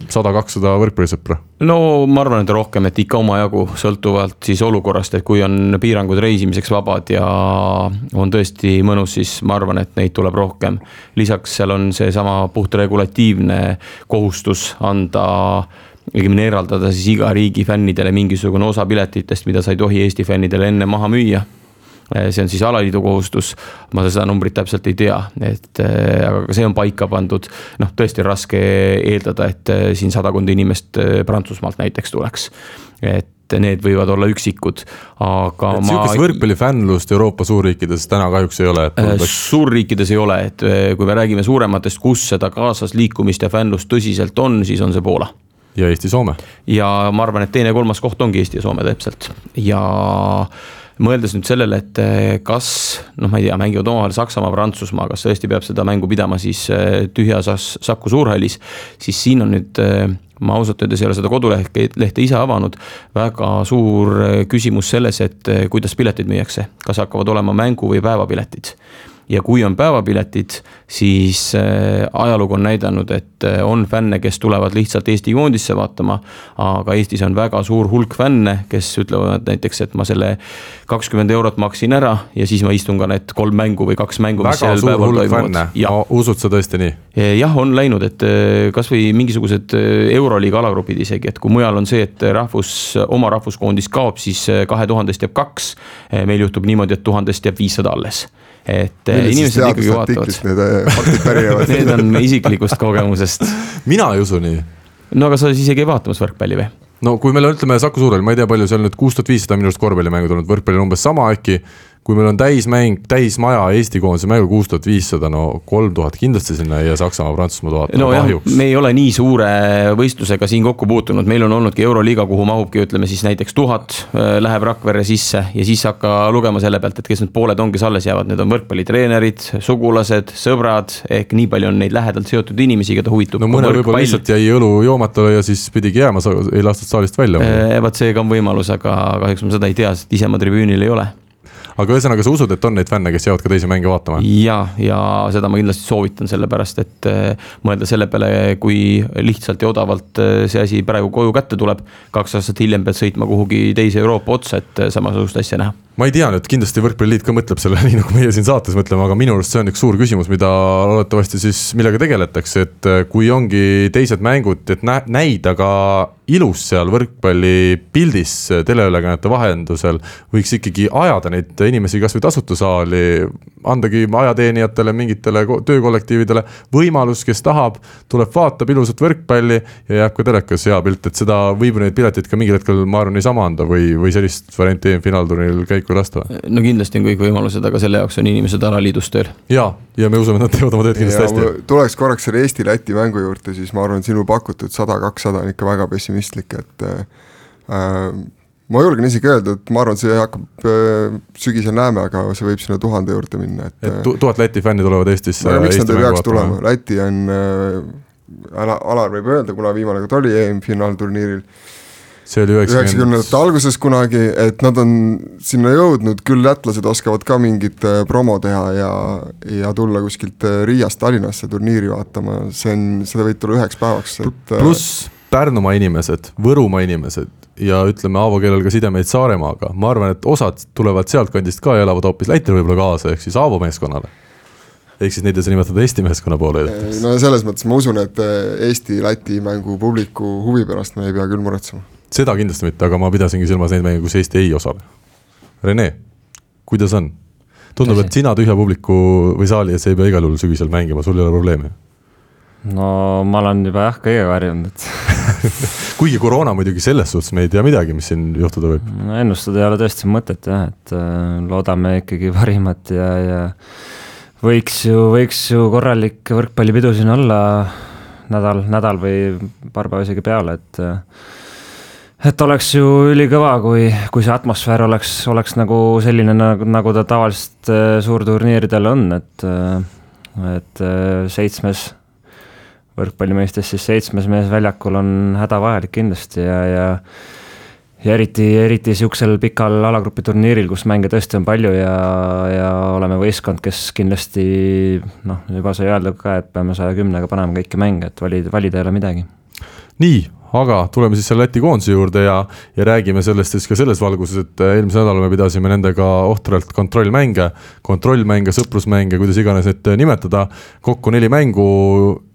sada, kakssada võrkpallisõpra? no ma arvan, et rohkem, et ikka omajagu, sõltuvalt siis olukorrast, et kui on piirangud reisimiseks vabad ja on tõesti mõnus, siis ma arvan, et neid tuleb rohkem. lisaks seal on seesama puht regulatiivne kohustus anda õigemini eraldada siis iga riigi fännidele mingisugune osa piletitest, mida sa ei tohi Eesti fännidele enne maha müüa see on siis alaliidu kohustus, ma seda numbrit täpselt ei tea, et eh, aga ka see on paika pandud. noh, tõesti raske eeldada, et eh, siin sadakond inimest Prantsusmaalt näiteks tuleks, et need võivad olla üksikud, aga et ma. sihukest võrkpallifännlust Euroopa suurriikides täna kahjuks ei ole. suurriikides ei ole, et kui me räägime suurematest, kus seda kaasasliikumist ja fännlust tõsiselt on, siis on see Poola ja Eesti-Soome. ja ma arvan, et teine-kolmas koht ongi Eesti ja Soome täpselt ja mõeldes nüüd sellele, et eh, kas noh, ma ei tea, mängivad omavahel Saksamaa, Prantsusmaa, kas tõesti peab seda mängu pidama siis eh, tühjas Saku Suurhallis, siis siin on nüüd eh, ma ausalt öeldes ei ole seda kodulehte, lehte ise avanud. väga suur küsimus selles, et kuidas piletid müüakse, kas hakkavad olema mängu- või päevapiletid ja kui on päevapiletid, siis äh, ajalugu on näidanud, et äh, on fänne, kes tulevad lihtsalt Eesti koondisse vaatama. aga Eestis on väga suur hulk fänne, kes ütlevad näiteks, et ma selle kakskümmend eurot maksin ära ja siis ma istun ka need kolm mängu või kaks mängu. väga suur hulk fänne, usud sa tõesti nii? Äh, jah, on läinud, et kasvõi mingisugused euroliiga alagrupid isegi, et kui mujal on see, et rahvus, oma rahvuskoondis kaob, siis kahe tuhandest jääb kaks. meil juhtub niimoodi, et tuhandest jääb viissada alles et äh, Millisest inimesed ikkagi vaatavad. Need äh, faktid pärinevad Need on isiklikust kogemusest. mina ei usu nii. no aga sa siis isegi ei vaatamas võrkpalli või? no kui meil on, ütleme Saku Suurel, ma ei tea, palju seal nüüd kuus tuhat viissada minu arust korvpallimängu tulnud, võrkpallil umbes sama äkki kui meil on täismäng, täismaja Eesti koondise mängu kuus tuhat viissada, no kolm tuhat kindlasti sinna jää Saksamaa, Prantsusmaa vaatama no, kahjuks. me ei ole nii suure võistlusega siin kokku puutunud, meil on olnudki Euroliiga, kuhu mahubki, ütleme siis näiteks tuhat äh, läheb Rakverre sisse ja siis hakka lugema selle pealt, et kes need pooled on, kes alles jäävad, need on võrkpallitreenerid, sugulased, sõbrad, ehk nii palju on neid lähedalt seotud inimesi, keda huvitab. no mõnel võib-olla lihtsalt jäi õlu joomata ja siis pidigi jääma, ei lastud saalist välja. Äh, vot see ka on võimalus, aga kahjuks ma seda ei tea, sest ise ma tribüünil ei ole aga ühesõnaga, sa usud, et on neid fänne, kes jäävad ka teisi mänge vaatama? ja, ja seda ma kindlasti soovitan, sellepärast et äh, mõelda selle peale, kui lihtsalt ja odavalt äh, see asi praegu koju kätte tuleb. kaks aastat hiljem pead sõitma kuhugi teise Euroopa otsa, et äh, samasugust asja näha ma ei tea nüüd, kindlasti Võrkpalliliit ka mõtleb selle nii nagu meie siin saates mõtleme, aga minu arust see on üks suur küsimus, mida loodetavasti siis, millega tegeletakse, et kui ongi teised mängud, et nä näida ka ilus seal võrkpallipildis teleülekannete vahendusel, võiks ikkagi ajada neid inimesi kasvõi tasuta saali, andagi ajateenijatele, mingitele töökollektiividele võimalus, kes tahab, tuleb, vaatab ilusat võrkpalli ja jääb ka telekas hea pilt, et seda võib neid pileteid ka mingil hetkel, ma arvan, niisama anda või, või sellist varianti finaalturniiril käiku lasta. no kindlasti on kõik võimalused, aga selle jaoks on inimesed alaliidus tööl. ja, ja me usume, et nad teevad oma tööd kindlasti hästi. tuleks korraks selle Eesti-Läti mängu juurde, siis ma arvan, sinu pakutud sada, kakssada on ikka väga pessimistlik et äh, ma julgen isegi öelda, et ma arvan, see hakkab äh,, sügisel näeme, aga see võib sinna tuhande juurde minna, et. et tuhat Läti fänni tulevad Eestisse. miks nad ei peaks tulema, Läti on äh,, Alar võib öelda, kuna viimane kord oli EM-finaalturniiril see oli üheksakümnendate alguses kunagi, et nad on sinna jõudnud, küll lätlased oskavad ka mingit äh, promo teha ja, ja tulla kuskilt äh, Riiast Tallinnasse turniiri vaatama, see on, seda võib tulla üheks päevaks, et. Äh, pluss Pärnumaa inimesed, Võrumaa inimesed ja ütleme Aavo, kellel ka sidemeid Saaremaaga, ma arvan, et osad tulevad sealtkandist ka ja elavad hoopis Lätile võib-olla kaasa, ehk siis Aavo meeskonnale ehk siis neid ei saa nimetada Eesti meeskonna poolhoidjateks. no selles mõttes ma usun, et Eesti-Läti mängu publiku huvi pärast me ei pea küll muretsema. seda kindlasti mitte, aga ma pidasingi silmas neid mänge, kus Eesti ei osale. Rene, kuidas on? tundub, et sina tühja publiku või saali ees ei pea igal juhul sügisel mängima, sul ei ole probleemi? no ma olen juba jah, kõigega harjunud, et kuigi koroona muidugi selles suhtes me ei tea midagi, mis siin juhtuda võib. no ennustada ei ole tõesti mõtet jah, et äh, loodame ikkagi parimat ja, ja võiks ju, võiks ju korralik võrkpallipidu siin olla nädal, nädal või paar päeva isegi peale, et äh, et oleks ju ülikõva, kui, kui see atmosfäär oleks, oleks nagu selline, nagu, nagu ta tavaliselt äh, suurturniiridel on, et et seitsmes võrkpallimeestes siis seitsmes mees väljakul on hädavajalik kindlasti ja, ja ja eriti, eriti niisugusel pikal alagrupi turniiril, kus mänge tõesti on palju ja, ja oleme võistkond, kes kindlasti noh, juba sai öelda ka, et peame saja kümnega panema kõiki mänge, et valida, valida ei ole midagi. nii, aga tuleme siis selle Läti koondise juurde ja, ja räägime sellest siis ka selles valguses, et äh, eelmisel nädalal me pidasime nendega ohtralt kontrollmänge, kontrollmänge, sõprusmänge, kuidas iganes neid äh, nimetada. kokku neli mängu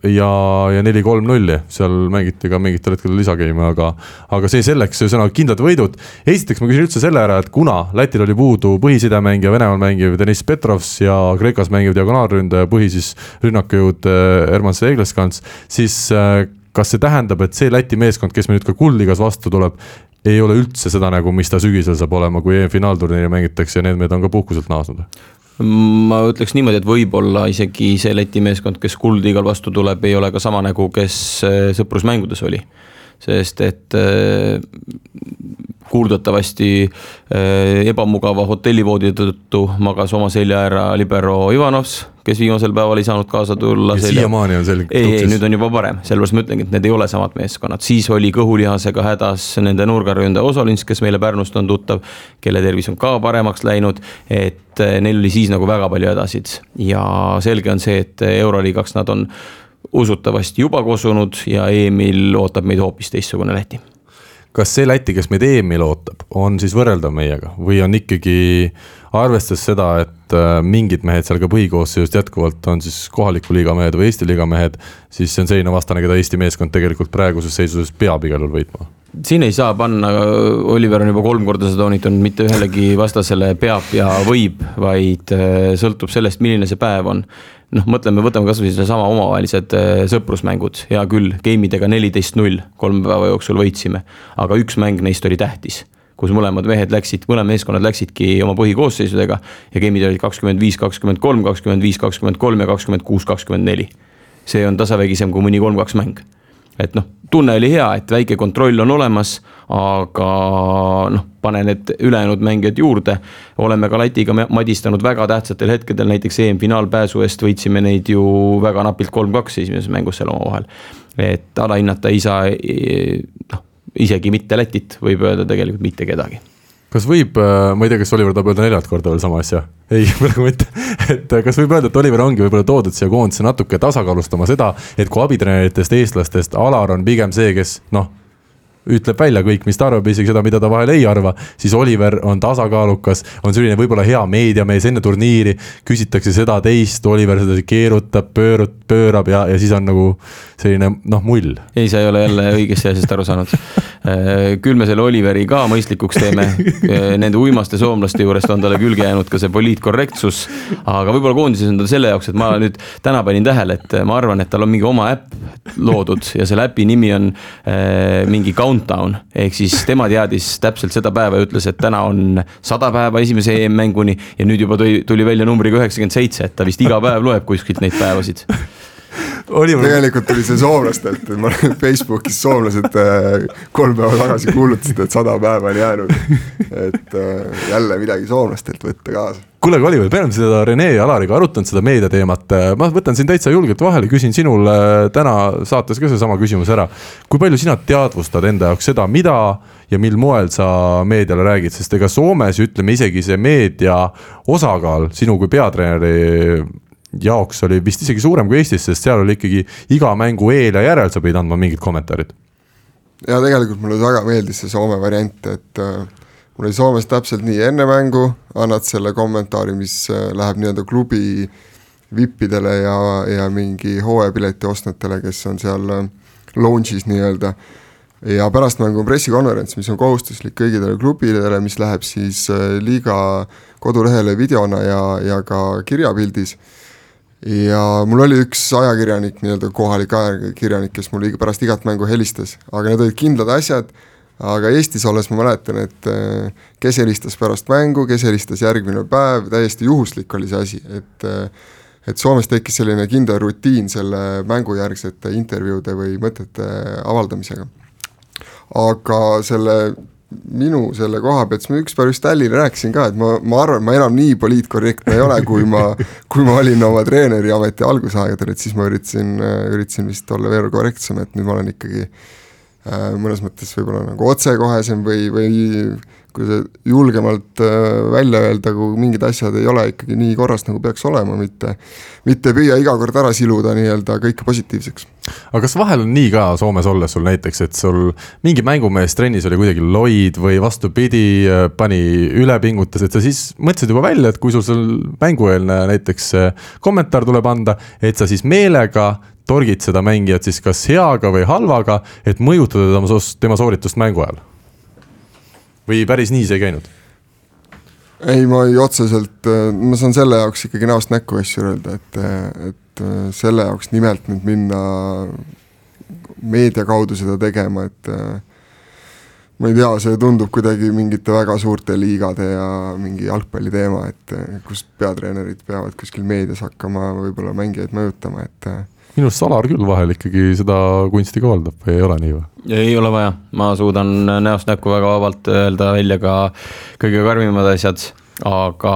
ja, ja neli kolm-nulli, seal mängiti ka mingitel hetkedel lisageime, aga, aga see selleks, ühesõnaga kindlad võidud. esiteks ma küsin üldse selle ära, et kuna Lätil oli puudu põhisidemängija, Venemaal mängiv Deniss Petrovs ja Kreekas mängiv diagonaalründaja, põhi siis rünnakujõud äh, Erman Seegleskants, siis kas see tähendab, et see Läti meeskond, kes meil nüüd ka kuldliigas vastu tuleb, ei ole üldse seda nägu, mis ta sügisel saab olema, kui EM-finaalturniiri mängitakse ja need mehed on ka puhkuselt naasnud? ma ütleks niimoodi, et võib-olla isegi see Läti meeskond, kes kuldliigal vastu tuleb, ei ole ka sama nägu, kes äh, sõprusmängudes oli. sest et äh, kuuldavasti äh, ebamugava hotellivoodi tõttu magas oma selja ära libero Ivanovs kes viimasel päeval ei saanud kaasa tulla. siiamaani on selge. ei, ei nüüd on juba parem, sellepärast ma ütlengi, et need ei ole samad meeskonnad, siis oli kõhulihasega hädas nende nurgaründaja Osolins, kes meile Pärnust on tuttav, kelle tervis on ka paremaks läinud, et eh, neil oli siis nagu väga palju hädasid ja selge on see, et Euroliigaks nad on usutavasti juba kosunud ja EM-il ootab meid hoopis teistsugune Läti kas see Läti, kes meid EM-il ootab, on siis võrreldav meiega või on ikkagi arvestades seda, et äh, mingid mehed seal ka põhikoosseisust jätkuvalt on siis kohaliku liiga mehed või Eesti liiga mehed, siis see on selline vastane, keda Eesti meeskond tegelikult praeguses seisuses peab igal juhul võitma. Siin ei saa panna, Oliver on juba kolm korda seda toonitanud, mitte ühelegi vastasele peab ja võib, vaid äh, sõltub sellest, milline see päev on noh, mõtleme, võtame kasvõi sedasama omavahelised äh, sõprusmängud, hea küll, game idega neliteist null kolme päeva jooksul võitsime, aga üks mäng neist oli tähtis kus mõlemad mehed läksid, mõlemad meeskonnad läksidki oma põhikoosseisudega ja game'id olid kakskümmend viis, kakskümmend kolm, kakskümmend viis, kakskümmend kolm ja kakskümmend kuus, kakskümmend neli. see on tasavägisem kui mõni kolm-kaks mäng et noh, tunne oli hea, et väike kontroll on olemas, aga noh, pane need ülejäänud mängijad juurde. oleme ka Lätiga madistanud väga tähtsatel hetkedel, näiteks EM-finaalpääsu eest võitsime neid ju väga napilt kolm-kaks esimeses mängus seal omavahel. et alahinnata ei saa noh, isegi mitte Lätit, võib öelda tegelikult mitte kedagi kas võib, äh, ma ei tea, kas Oliver tahab öelda neljandat korda veel sama asja? ei, praegu mitte. et äh, kas võib öelda, et Oliver ongi võib-olla toodud siia koondise natuke tasakaalustama seda, et kui abitreeneritest, eestlastest Alar on pigem see, kes noh ütleb välja kõik, mis ta arvab, isegi seda, mida ta vahel ei arva, siis Oliver on tasakaalukas, on selline võib-olla hea meediamees enne turniiri, küsitakse seda-teist, Oliver seda keerutab, pöörab, pöörab ja, ja siis on nagu selline noh, mull. ei, sa ei ole jälle õigesti asjast aru saanud. Äh, küll me selle Oliveri ka mõistlikuks teeme, äh, nende uimaste soomlaste juurest on talle külge jäänud ka see poliitkorrektsus, aga võib-olla koondises on ta selle jaoks, et ma nüüd täna panin tähele, et ma arvan, et tal on mingi oma äpp loodud ja selle äpi nimi on äh, mingi countdown. ehk siis tema teadis täpselt seda päeva ja ütles, et täna on sada päeva esimese EM-mänguni ja nüüd juba tuli, tuli välja numbriga üheksakümmend seitse, et ta vist iga päev loeb kuskilt neid päevasid Oliver... tegelikult tuli see soomlastelt, ma olen Facebookis soomlased äh, kolm päeva tagasi kuulutasid, et sada päeva on jäänud. et äh, jälle midagi soomlastelt võtta kaasa kuule, aga Oliver, me oleme seda Rene ja Alariga arutanud, seda meediateemat. ma võtan siin täitsa julgelt vahele, küsin sinul äh, täna saates ka seesama küsimus ära. kui palju sina teadvustad enda jaoks seda, mida ja mil moel sa meediale räägid, sest ega Soomes ütleme isegi see meedia osakaal sinu kui peatreeneri jaoks oli vist isegi suurem kui Eestis, sest seal oli ikkagi iga mängu eel ja järel sa pidid andma mingid kommentaarid. ja tegelikult mulle väga meeldis see Soome variant, et äh, mul oli Soomes täpselt nii, enne mängu annad selle kommentaari, mis äh, läheb nii-öelda klubi vippidele ja, ja mingi hooajapileti ostnutele, kes on seal äh, launch'is nii-öelda. ja pärast mängu on pressikonverents, mis on kohustuslik kõigile klubidele, mis läheb siis liiga kodulehele videona ja, ja ka kirjapildis ja mul oli üks ajakirjanik, nii-öelda kohalik ajakirjanik, kes mulle pärast igat mängu helistas, aga need olid kindlad asjad, aga Eestis olles ma mäletan, et äh, kes helistas pärast mängu, kes helistas järgmine päev, täiesti juhuslik oli see asi, et äh, et Soomes tekkis selline kindel rutiin selle mängujärgsete intervjuude või mõtete avaldamisega. aga selle minu selle koha pealt, siis ma ükspäev just Allile rääkisin ka, et ma, ma arvan, ma enam nii poliitkorrektne ei ole, kui ma, kui ma olin oma treeneri ameti algusaegadel, et siis ma üritasin, üritasin vist olla veel korrektsem, et nüüd ma olen ikkagi äh, mõnes mõttes võib-olla nagu otsekohesem või, või kui see julgemalt äh, välja öelda, kui mingid asjad ei ole ikkagi nii korras, nagu peaks olema, mitte mitte püüa iga kord ära siluda nii-öelda kõike positiivseks. aga kas vahel on nii ka Soomes olles sul näiteks, et sul mingi mängumees trennis oli kuidagi loid või vastupidi, äh, pani üle, pingutas, et sa siis mõtlesid juba välja, et kui sul seal mängueelne näiteks äh, kommentaar tuleb anda, et sa siis meelega torgid seda mängijat siis kas heaga või halvaga, et mõjutada tema sooritust mängu ajal või päris nii see ei käinud? ei, ma ei otseselt, äh, ma saan selle jaoks ikkagi näost näkku asju öelda, et, et äh, selle jaoks nimelt nüüd minna meedia kaudu seda tegema, et äh, ma ei tea, see tundub kuidagi mingite väga suurte liigade ja mingi jalgpalli teema, et kus peatreenerid peavad kuskil meedias hakkama võib-olla mängijaid mõjutama, et minu arust Salar küll vahel ikkagi seda kunsti kohaldab või ei ole nii või? ei ole vaja, ma suudan näost näkku väga vabalt öelda välja ka kõige karmimad asjad aga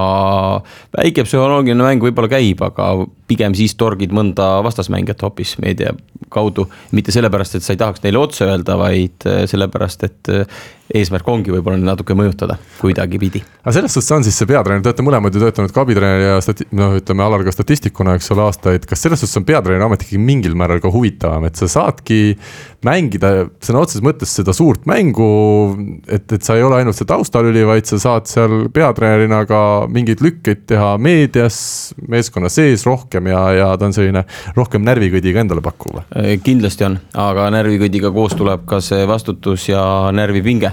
väike psühholoogiline mäng võib-olla käib, aga pigem siis torgid mõnda vastasmängijat hoopis meedia kaudu. mitte sellepärast, et sa ei tahaks neile otse öelda, vaid sellepärast, et eesmärk ongi võib-olla natuke mõjutada kuidagipidi. aga selles suhtes on siis see peatreener, te olete mõlemad ju töötanud ka abitreeneri ja stati-, noh, ütleme Alar ka statistikuna, eks ole, aastaid. kas selles suhtes on peatreeneri amet ikkagi mingil määral ka huvitavam, et sa saadki mängida sõna otseses mõttes seda suurt mängu. et, et sa ei ole ainult see taustalüli, vaid sa saad seal peatreenerina ka mingeid lükkeid teha meedias, meeskonna sees rohkem ja, ja ta on selline rohkem närvikõdiga endale pakkuv. kindlasti on, aga närvikõdiga koos tuleb ka see vastutus ja närvipinge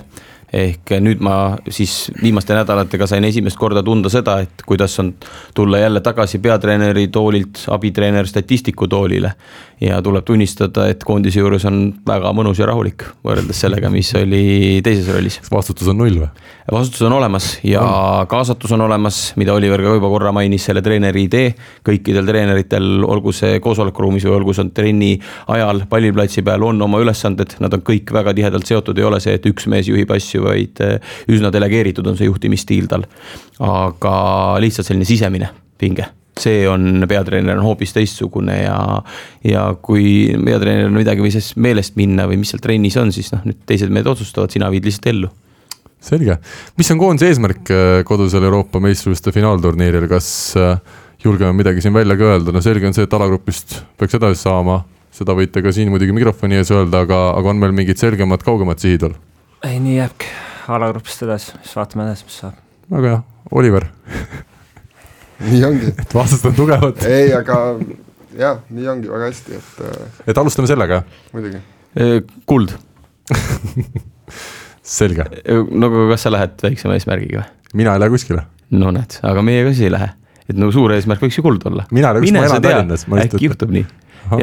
ehk nüüd ma siis viimaste nädalatega sain esimest korda tunda seda, et kuidas on tulla jälle tagasi peatreeneri toolilt abitreener statistiku toolile. ja tuleb tunnistada, et koondise juures on väga mõnus ja rahulik võrreldes sellega, mis oli teises rollis. vastutus on null või? vastutus on olemas ja on. kaasatus on olemas, mida Oliver ka juba korra mainis, selle treeneri idee. kõikidel treeneritel, olgu see koosolekuruumis või olgu see trenni ajal palliplatsi peal, on oma ülesanded, nad on kõik väga tihedalt seotud, ei ole see, et üks mees juhib asju, vaid eh, üsna delegeeritud on see juhtimisstiil tal. aga lihtsalt selline sisemine pinge. See on, peatreener on hoopis teistsugune ja, ja kui peatreeneril on midagi või siis meelest minna või mis seal trennis on, siis noh, nüüd teised mehed otsustavad, sina viid lihtsalt ellu. Selge, mis on koondise eesmärk eh, kodusel Euroopa meistrivõistluste finaalturniiril, kas eh, julgeme midagi siin välja ka öelda, no selge on see, et alagrupist peaks edasi saama, seda võite ka siin muidugi mikrofoni ees öelda, aga, aga on meil mingid selgemad, kaugemad sihid veel? Ei, nii jääbki, alagrupist edasi, siis vaatame edasi, mis saab. väga hea, Oliver nii ongi. et vastased on tugevad. ei, aga jah, nii ongi väga hästi, et. Äh, et alustame sellega? muidugi. kuld selge. no aga kas sa lähed väiksema eesmärgiga või? mina ei lähe kuskile. no näed, aga meie ka siis ei lähe. et no suur eesmärk võiks ju kuld olla. mina ei lähe kuskile, ma elan Tallinnas. äkki juhtub nii,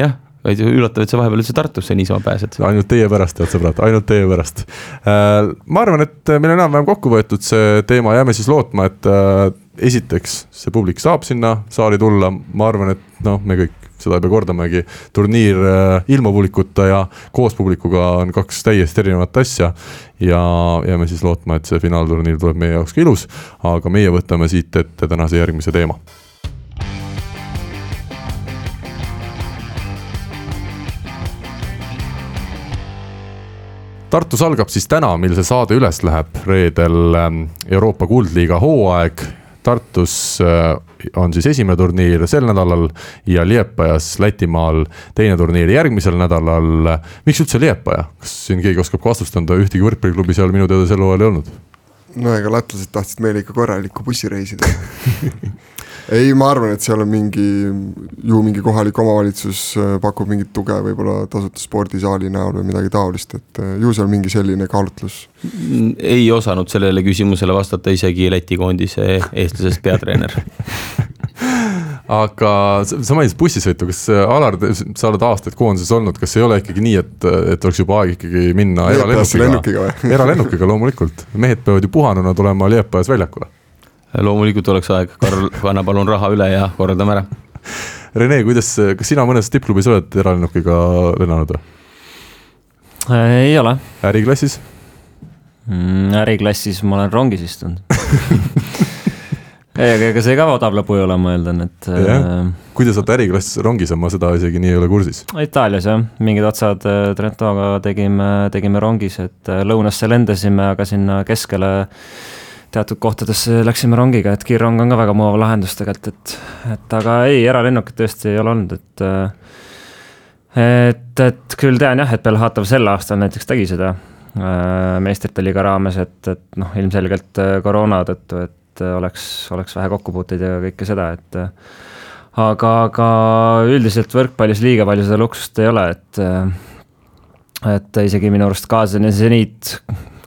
jah vaid üllatav, et sa vahepeal üldse Tartusse niisama pääsed. ainult teie pärast, head sõbrad, ainult teie pärast. Äh, ma arvan, et meil on enam-vähem kokku võetud see teema, jääme siis lootma, et äh, esiteks see publik saab sinna saali tulla, ma arvan, et noh, me kõik seda ei pea kordamagi, turniir äh, ilma publikuta ja koos publikuga on kaks täiesti erinevat asja. ja jääme siis lootma, et see finaalturniir tuleb meie jaoks ka ilus, aga meie võtame siit ette tänase järgmise teema Tartus algab siis täna, mil see saade üles läheb, reedel ähm, Euroopa Kuldliiga hooaeg. Tartus äh, on siis esimene turniir sel nädalal ja Liepajas Lätimaal teine turniir järgmisel nädalal. miks üldse Liepaja, kas siin keegi oskab ka vastust anda, ühtegi võrkpalliklubi seal minu teada sel hooajal ei olnud? no ega lätlased tahtsid meile ikka korralikku bussireisi teha ei, ma arvan, et seal on mingi, ju mingi kohalik omavalitsus äh, pakub mingit tuge võib-olla tasuta spordisaali näol või midagi taolist, et äh, ju seal mingi selline kaalutlus. ei osanud sellele küsimusele vastata isegi Läti koondise eestlasest peatreener aga sa mainisid bussisõitu, kas äh, Alar, sa oled aastaid koondises olnud, kas ei ole ikkagi nii, et, et oleks juba aeg ikkagi minna eralennukiga? eralennukiga loomulikult, mehed peavad ju puhanuna tulema Liepajas väljakule loomulikult oleks aeg, Karl, anna palun raha üle ja korraldame ära. Rene, kuidas, kas sina mõnes tippklubis oled eralennukiga lennanud või? Äh, ei ole. äriklassis mm,? äriklassis ma olen rongis istunud ei, aga ega see ka odav lõbu ei ole, ma eeldan, et. Äh, kui te saate äriklass rongis, ma seda isegi nii ei ole kursis. Itaalias jah, mingid otsad äh, Trentoga tegime, tegime rongis, et lõunasse lendasime, aga sinna keskele teatud kohtadesse läksime rongiga, et kiirrong on ka väga mugav lahendus tegelikult, et, et aga ei, eralennukit tõesti ei ole olnud, et et, et küll tean jah, et Belhatov sel aastal näiteks tegi seda äh, meistrite liiga raames, et, et noh, ilmselgelt äh, koroona tõttu, et oleks, oleks vähe kokkupuuteid ja kõike seda, et aga, aga üldiselt võrkpallis liiga palju seda luksust ei ole, et et isegi minu arust Kaasani seniit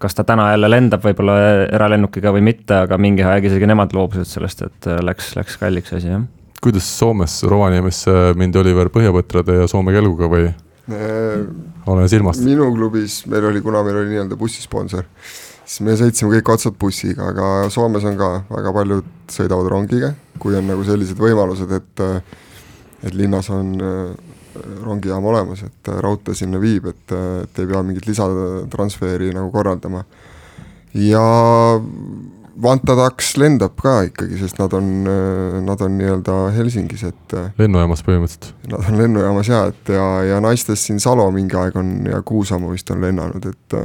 kas ta täna jälle lendab võib-olla eralennukiga või mitte, aga mingi aeg isegi nemad loobusid sellest, et äh, läks, läks kalliks asi, jah. kuidas Soomes Rovaniemisse mindi Oliver Põhjapõtrade ja Soome kelguga või äh,? olen silmast. minu klubis meil oli, kuna meil oli nii-öelda bussisponsor, siis me sõitsime kõik otsad bussiga, aga Soomes on ka väga paljud sõidavad rongiga, kui on nagu sellised võimalused, et et linnas on äh, rongijaam olemas, et äh, raudtee sinna viib, et, äh, et ei pea mingit lisatransferi nagu korraldama. ja Vantadaks lendab ka ikkagi, sest nad on, äh, nad on nii-öelda Helsingis, et. lennujaamas põhimõtteliselt. Nad on lennujaamas ja, et ja, ja naistest siin Salo mingi aeg on ja Kuusamu vist on lennanud, et.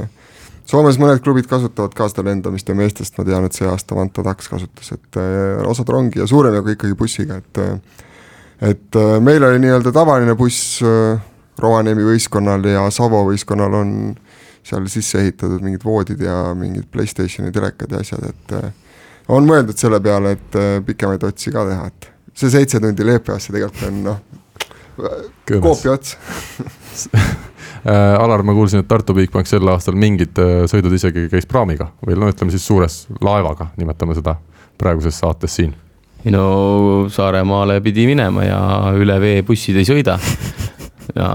Soomes mõned klubid kasutavad ka seda lendamist ja meestest ma tean, et see aasta Vantadaks kasutas, et osad rongi ja suurem jagu ikkagi bussiga, et et äh, meil oli nii-öelda tavaline buss äh, Rovaniemi võistkonnal ja Savo võistkonnal on seal sisse ehitatud mingid voodid ja mingid Playstationi telekad ja asjad, et äh, on mõeldud selle peale, et pikemaid otsi ka teha, et see seitse tundi Leepeasse tegelikult on noh, koopi ots. Alar, ma kuulsin, et Tartu Bigbank sel aastal mingid sõidud isegi käis praamiga või no ütleme siis suures laevaga, nimetame seda praeguses saates siin no Saaremaale pidi minema ja üle vee bussid ei sõida. ja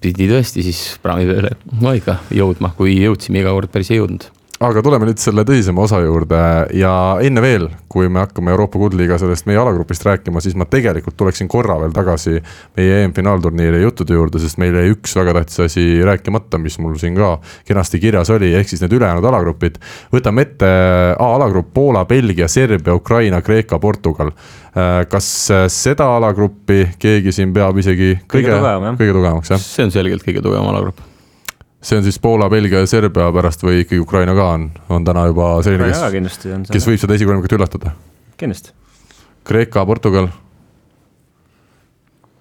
pidi tõesti siis praami peale no ikka jõudma, kui jõudsime, iga kord päris ei jõudnud aga tuleme nüüd selle tõsisema osa juurde ja enne veel, kui me hakkame Euroopa Kuldliiga sellest meie alagrupist rääkima, siis ma tegelikult tuleksin korra veel tagasi meie EM-finaalturniiri juttude juurde, sest meil jäi üks väga tähtis asi rääkimata, mis mul siin ka kenasti kirjas oli, ehk siis need ülejäänud alagrupid. võtame ette A-alagrupp Poola, Belgia, Serbia, Ukraina, Kreeka, Portugal. kas seda alagruppi keegi siin peab isegi kõige, kõige, tugevam, kõige tugevamaks, jah? see on selgelt kõige tugevam alagrupp see on siis Poola, Belgia ja Serbia pärast või ikkagi Ukraina ka on, on täna juba selline, kes, kes võib seda esikolmikut üllatada? kindlasti. Kreeka, Portugal?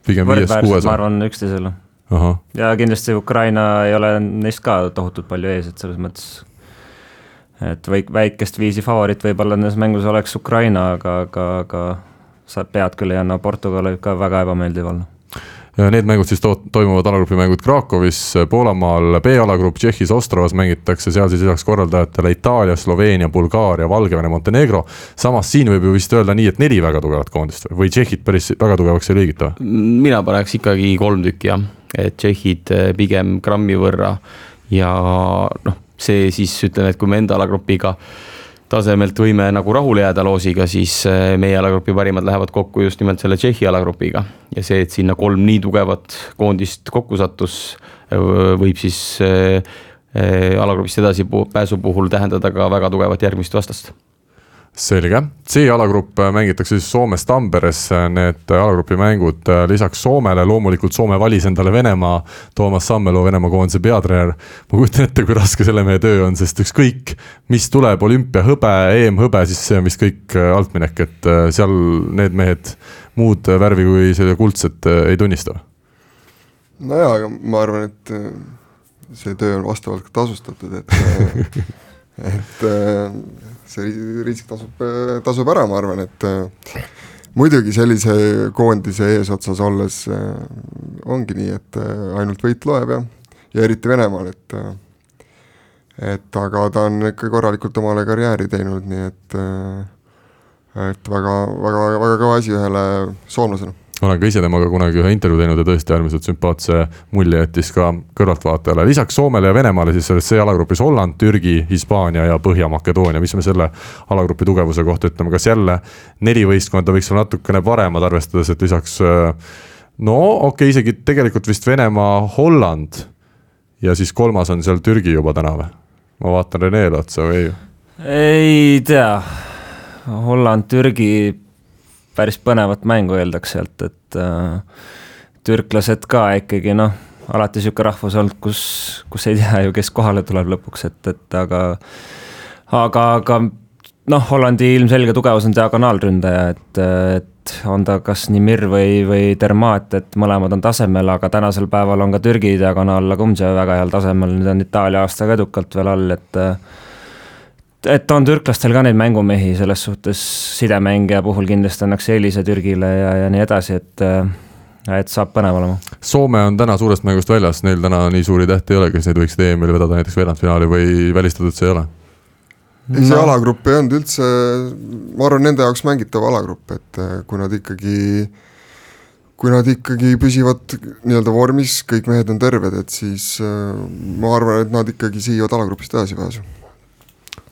pigem viies-kuues? ma arvan üksteisele. ja kindlasti Ukraina ei ole neist ka tohutult palju ees, et selles mõttes et või väikest viisi favoriit võib-olla nendes mängus oleks Ukraina, aga, aga, aga sa pead küll ei anna, Portugal võib ka väga ebameeldiv olla Need mängud siis to toimuvad alagrupi mängud Krakowis, Poolamaal, B-alagrupp Tšehhis, Ostrovas mängitakse, seal siis lisaks korraldajatele Itaalia, Sloveenia, Bulgaaria, Valgevene, Montenegro. samas siin võib ju vist öelda nii, et neli väga tugevat koondist või Tšehhid päris väga tugevaks ei liigita? mina paneks ikkagi kolm tükki jah, et Tšehhid eh, pigem grammi võrra ja noh, see siis ütleme, et kui me enda alagrupiga tasemelt võime nagu rahule jääda loosiga, siis äh, meie alagrupi parimad lähevad kokku just nimelt selle Tšehhi alagrupiga. ja see, et sinna kolm nii tugevat koondist kokku sattus, äh, võib siis äh, alagrupist edasipääsu puhul tähendada ka väga tugevat järgmist vastast selge, C-alagrupp mängitakse siis Soomes Tamperes, need alagrupi mängud lisaks Soomele, loomulikult Soome valis endale Venemaa, Toomas Sammelu, Venemaa koondise peatreener. ma kujutan ette, kui raske selle mehe töö on, sest ükskõik, mis tuleb, olümpiahõbe, EM-hõbe, siis see on vist kõik altminek, et seal need mehed muud värvi kui selle kuldset ei tunnista. nojaa, aga ma arvan, et see töö on vastavalt ka tasustatud, et et see risk tasub, tasub ära, ma arvan, et muidugi sellise koondise eesotsas olles äh, ongi nii, et äh, ainult võit loeb ja, ja eriti Venemaal, et äh, et aga ta on ikka korralikult omale karjääri teinud, nii et et väga, väga, väga kõva asi ühele soomlasele olen ka ise temaga kunagi ühe intervjuu teinud ja tõesti äärmiselt sümpaatse mulje jättis ka kõrvaltvaatajale. lisaks Soomele ja Venemaale siis selles C-alagrupis Holland, Türgi, Hispaania ja Põhja-Makedoonia, mis me selle alagrupi tugevuse kohta ütleme, kas jälle neli võistkonda võiks olla natukene paremad, arvestades, et lisaks no okei okay,, isegi tegelikult vist Venemaa, Holland ja siis kolmas on seal Türgi juba täna või? ma vaatan Renele otsa või ei? ei tea, Holland, Türgi päris põnevat mängu eeldaks sealt, et äh, türklased ka ikkagi noh, alati sihuke rahvus olnud, kus, kus ei tea ju, kes kohale tuleb lõpuks, et, et aga, aga, aga noh, Hollandi ilmselge tugevus on diagonaalründaja, et, et on ta kas Nimir või, või Dermaat, et mõlemad on tasemel, aga tänasel päeval on ka Türgi diagonaal Lagumdžev väga heal tasemel, nüüd on Itaalia aastaga edukalt veel all, et et on türklastel ka neid mängumehi, selles suhtes sidemängija puhul kindlasti annaks eelise Türgile ja, ja nii edasi, et et saab põnev olema. Soome on täna suurest mängust väljas, neil täna nii suuri tähti ei ole, kes neid võiksid EM-il vedada näiteks veerandfinaali või välistatud see ei ole? ei, see no. alagrupp ei olnud üldse, ma arvan, nende jaoks mängitav alagrupp, et eh, kui nad ikkagi, kui nad ikkagi püsivad nii-öelda vormis, kõik mehed on terved, et siis eh, ma arvan, et nad ikkagi siiavad alagrupist edasipääsu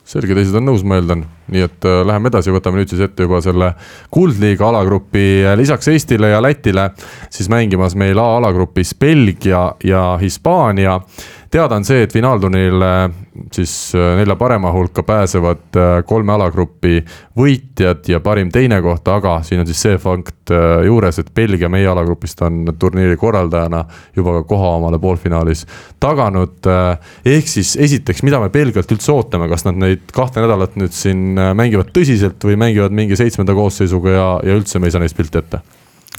selge, teised on nõus, ma eeldan, nii et äh, läheme edasi, võtame nüüd siis ette juba selle kuldliiga alagrupi, lisaks Eestile ja Lätile siis mängimas meil A-alagrupis Belgia ja Hispaania teada on see, et finaalturniiril siis äh, nelja parema hulka pääsevad äh, kolme alagrupi võitjad ja parim teine koht, aga siin on siis see fakt äh, juures, et Belgia meie alagrupist on turniiri korraldajana juba ka koha omale poolfinaalis taganud. ehk siis esiteks, mida me Belgialt üldse ootame, kas nad neid kahte nädalat nüüd siin mängivad tõsiselt või mängivad mingi seitsmenda koosseisuga ja, ja üldse me ei saa neist pilti ette?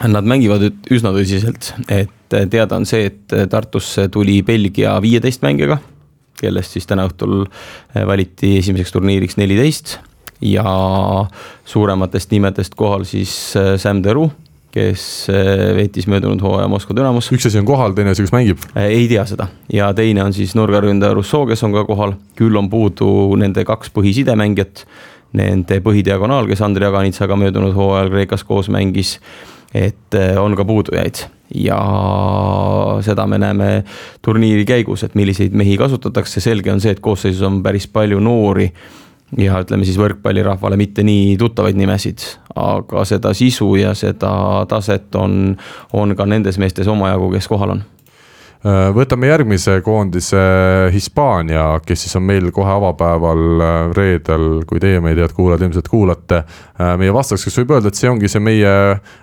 Nad mängivad üsna tõsiselt, et teada on see, et Tartusse tuli Belgia viieteist mängijaga, kellest siis täna õhtul valiti esimeseks turniiriks neliteist ja suurematest nimedest kohal siis Sam Deru, kes veetis möödunud hooaja Moskva Dünamos. üks asi on kohal, teine asi, kas mängib? ei tea seda ja teine on siis nurgaründaja Rousseau, kes on ka kohal, küll on puudu nende kaks põhisidemängijat, nende põhidiagonaal, kes Andrei Aganitsaga möödunud hooajal Kreekas koos mängis et on ka puudujaid ja seda me näeme turniiri käigus, et milliseid mehi kasutatakse, selge on see, et koosseisus on päris palju noori ja ütleme siis võrkpallirahvale mitte nii tuttavaid nimesid, aga seda sisu ja seda taset on, on ka nendes meestes omajagu, kes kohal on Äh, võtame järgmise koondise Hispaania, kes siis on meil kohe avapäeval äh, reedel, kui teie meid, head kuulajad, ilmselt kuulate. Äh, meie vastaseks võib öelda, et see ongi see meie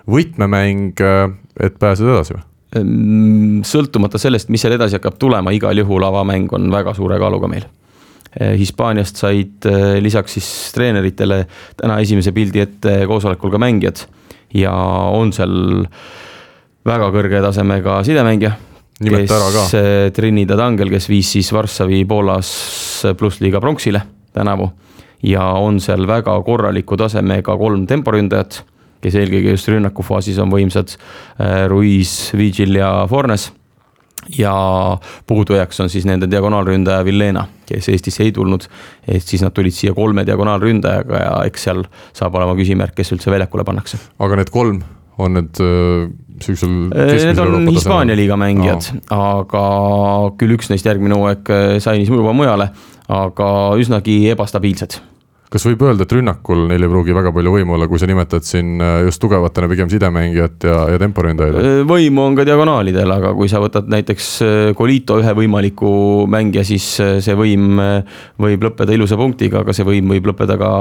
võtmemäng, et pääseda edasi või? Sõltumata sellest, mis seal edasi hakkab tulema, igal juhul avamäng on väga suure kaaluga meil. Hispaaniast said lisaks siis treeneritele täna esimese pildi ette koosolekul ka mängijad ja on seal väga kõrge tasemega sidemängija ka. Eh, Trinidad Angel, kes viis siis Varssavi Poolas plussliiga pronksile tänavu ja on seal väga korraliku tasemega kolm temporündajat, kes eelkõige just rünnakufaasis on võimsad. Eh, Ruiz, Vigil ja Fornes ja puudujääks on siis nende diagonaalründaja Villena, kes Eestisse ei tulnud. ehk siis nad tulid siia kolme diagonaalründajaga ja eks seal saab olema küsimärk, kes üldse väljakule pannakse. aga need kolm on need äh, sihukesel Need on Hispaania liiga mängijad, aga küll üks neist järgmine hooaeg äh, sainis juba mujale, aga üsnagi ebastabiilsed kas võib öelda, et rünnakul neil ei pruugi väga palju võimu olla, kui sa nimetad siin äh, just tugevatena pigem sidemängijat ja, ja temporündajaid? võimu on ka diagonaalidel, aga kui sa võtad näiteks Colito ühe võimaliku mängija, siis see võim võib lõppeda ilusa punktiga, aga see võim võib lõppeda ka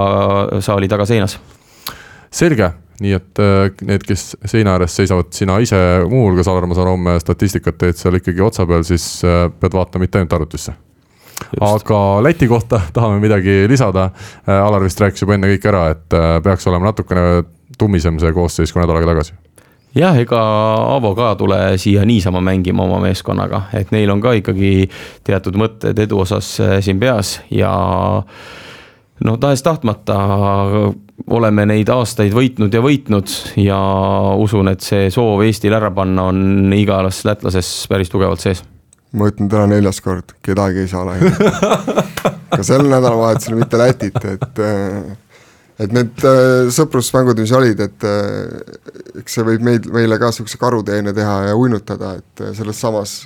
saali tagaseinas. selge nii et äh, need, kes seina ääres seisavad, sina ise muuhulgas, Alar, ma saan homme statistikat teed seal ikkagi otsa peal, siis äh, pead vaatama mitte ainult arvutisse. Aga Läti kohta tahame midagi lisada. Äh, Alar vist rääkis juba enne kõik ära, et peaks olema natukene tummisem see koosseis kui nädal aega tagasi jah, ega Avo ka tule siia niisama mängima oma meeskonnaga, et neil on ka ikkagi teatud mõtted edu osas siin peas ja no tahes-tahtmata oleme neid aastaid võitnud ja võitnud ja usun, et see soov Eestil ära panna on igas lätlases päris tugevalt sees. Ma ütlen täna neljas kord, kedagi ei saa lahendada ka sel nädalavahetusel mitte Lätit, et et need äh, sõprusmängud, mis olid, et äh, eks see võib meid, meile ka niisuguse karuteene teha ja uinutada, et äh, selles samas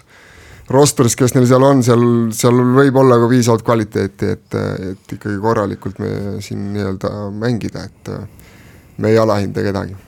rostris, kes neil seal on, seal, seal võib olla ka piisavalt kvaliteeti, et, et ikkagi korralikult me siin nii-öelda mängida, et me ei alahinda kedagi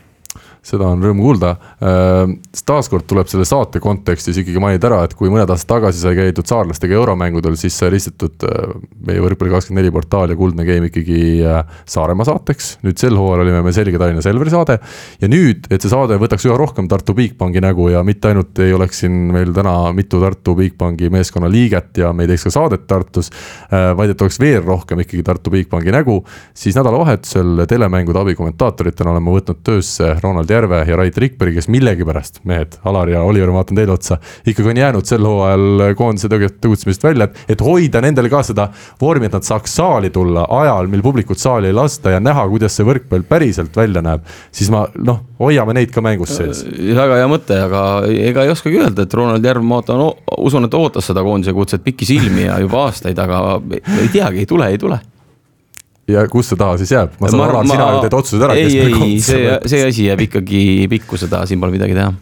seda on rõõm kuulda. Äh, taaskord tuleb selle saate kontekstis ikkagi mainida ära, et kui mõned aastad tagasi sai käidud saarlastega euromängudel, siis sai listitud äh, meie Võrkpalli24 portaal ja Kuldne Game ikkagi äh, Saaremaa saateks. nüüd sel hooajal olime me selge Tallinna Selveri saade ja nüüd, et see saade võtaks üha rohkem Tartu Bigbanki nägu ja mitte ainult ei oleks siin meil täna mitu Tartu Bigbanki meeskonna liiget ja me ei teeks ka saadet Tartus, vaid et oleks veel rohkem ikkagi Tartu Bigbanki nägu, siis nädalavahetusel telemängude abikommentaatoritena olen ma võtnud töösse Ronald Järve Järve ja Rait Rikberg, kes millegipärast, mehed, Alar ja Oliver, ma vaatan teile otsa, ikkagi on jäänud sel hooajal koondise tegutsemisest välja, et, et hoida nendele ka seda vormi, et nad saaks saali tulla ajal, mil publikut saali ei lasta ja näha, kuidas see võrkpall päriselt välja näeb, siis ma noh, hoiame neid ka mängus sees. Äh, väga hea mõte, aga ega ei oskagi öelda, et Ronald Järv, ma ootan, usun, et ootas seda koondise kutset pikisilmi ja juba aastaid, aga ei teagi, ei tule, ei tule ja kus see taha siis jääb? ma saan aru, sina ju teed otsused ära. ei, ei, see, see asi jääb ikkagi pikkuse taha, siin pole midagi teha.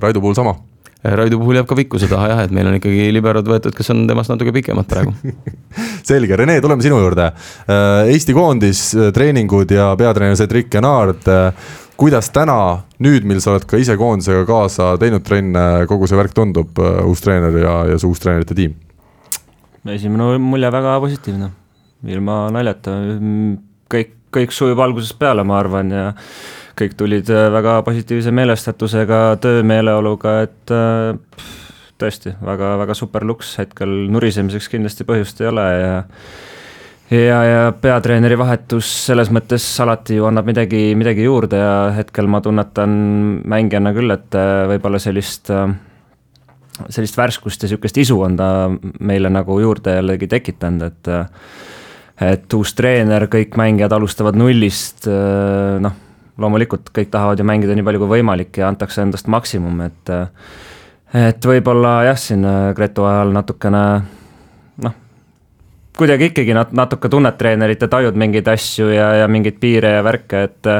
Raido puhul sama? Raido puhul jääb ka pikkuse taha jah, et meil on ikkagi liberod võetud, kes on temast natuke pikemad praegu selge, Rene, tuleme sinu juurde. Äh, Eesti koondis, äh, treeningud ja peatreener Cedric Enard. Äh, kuidas täna, nüüd, mil sa oled ka ise koondisega kaasa teinud trenne, kogu see värk tundub, uus treener ja, ja see uus treenerite tiim? esimene mulje väga positiivne ilma naljata, kõik, kõik sujub algusest peale, ma arvan, ja kõik tulid äh, väga positiivse meelestatusega, töömeeleoluga, et äh, tõesti väga, väga super luks, hetkel nurisemiseks kindlasti põhjust ei ole ja ja, ja peatreeneri vahetus selles mõttes alati ju annab midagi, midagi juurde ja hetkel ma tunnetan mängijana küll, et äh, võib-olla sellist sellist värskust ja sihukest isu on ta meile nagu juurde jällegi tekitanud, et et uus treener, kõik mängijad alustavad nullist, äh, noh, loomulikult kõik tahavad ju mängida nii palju kui võimalik ja antakse endast maksimum, et et võib-olla jah, siin äh, Gretu ajal natukene noh, kuidagi ikkagi nat-, natuke tunned treenerit ja tajud mingeid asju ja, ja mingeid piire ja värke, et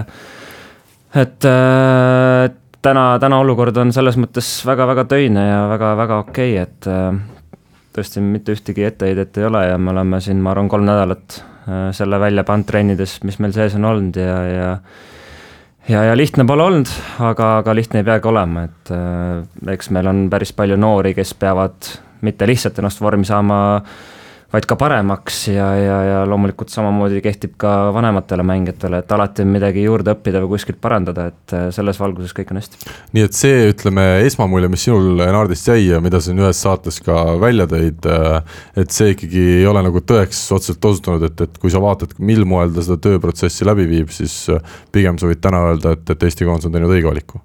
et äh, täna, täna olukord on selles mõttes väga-väga töine ja väga-väga okei okay,, et tõesti mitte ühtegi etteheidet ei ole ja me oleme siin, ma arvan, kolm nädalat äh, selle välja pannud trennides, mis meil sees on olnud ja, ja ja, ja lihtne pole olnud, aga, aga lihtne ei peagi olema, et äh, eks meil on päris palju noori, kes peavad mitte lihtsalt ennast vormi saama äh, vaid ka paremaks ja, ja, ja loomulikult samamoodi kehtib ka vanematele mängijatele, et alati on midagi juurde õppida või kuskilt parandada, et äh, selles valguses kõik on hästi. nii et see, ütleme, esmamulje, mis sinul Nardist jäi ja mida sa siin ühes saates ka välja tõid, äh, et see ikkagi ei ole nagu tõeks otseselt osutunud, et, et kui sa vaatad, mil moel ta seda tööprotsessi läbi viib, siis äh, pigem sa võid täna öelda, et, et Eesti koondis on teinud õige valiku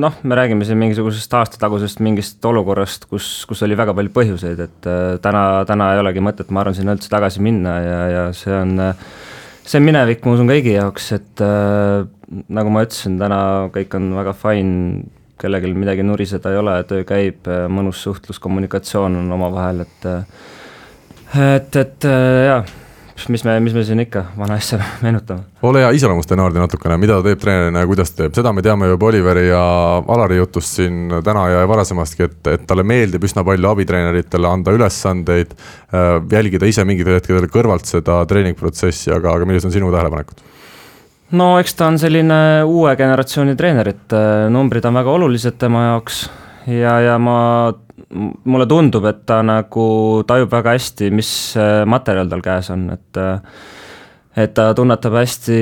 noh, me räägime siin mingisugusest aastatagusest mingist olukorrast, kus, kus oli väga palju põhjuseid, et äh, täna, täna ei olegi mõtet, ma arvan, sinna üldse tagasi minna ja, ja see on, see on minevik, ma usun, kõigi jaoks, et äh, nagu ma ütlesin, täna kõik on väga fine, kellelgi midagi nuriseda ei ole, töö käib, mõnus suhtlus, kommunikatsioon on omavahel, et et, et jaa mis me, mis me siin ikka vana asja meenutame. ole hea, iseloomusta Naardi natukene, mida ta teeb treenerina ja kuidas teeb, seda me teame juba Oliveri ja Alari jutust siin täna ja varasemastki, et, et talle meeldib üsna palju abitreeneritele anda ülesandeid. Äh, jälgida ise mingitel hetkedel kõrvalt seda treeningprotsessi, aga, aga millised on sinu tähelepanekud? no eks ta on selline uue generatsiooni treener, et äh, numbrid on väga olulised tema jaoks ja, ja ma mulle tundub, et ta nagu tajub väga hästi, mis materjal tal käes on, et et ta tunnetab hästi,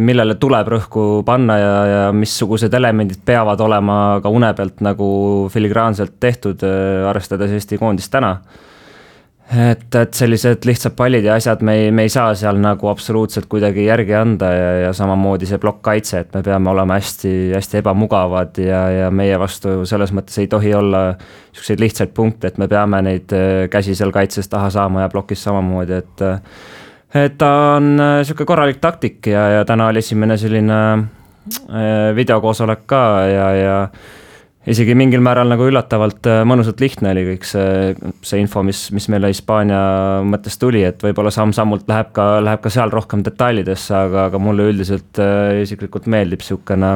millele tuleb rõhku panna ja, ja missugused elemendid peavad olema ka une pealt nagu filigraanselt tehtud, arvestades Eesti koondist täna et, et sellised lihtsad pallid ja asjad, me ei, me ei saa seal nagu absoluutselt kuidagi järgi anda ja, ja samamoodi see plokkkaitse, et me peame olema hästi, hästi ebamugavad ja, ja meie vastu selles mõttes ei tohi olla niisuguseid lihtsaid punkte, et me peame neid äh, käsi seal kaitses taha saama ja plokis samamoodi, et äh, et ta on sihuke korralik taktik ja, ja täna oli esimene selline videokoosolek ka ja, ja isegi mingil määral nagu üllatavalt äh, mõnusalt lihtne oli kõik see, see info, mis, mis meile Hispaania mõttes tuli, et võib-olla samm-sammult läheb ka, läheb ka seal rohkem detailidesse, aga, aga mulle üldiselt äh, isiklikult meeldib niisugune,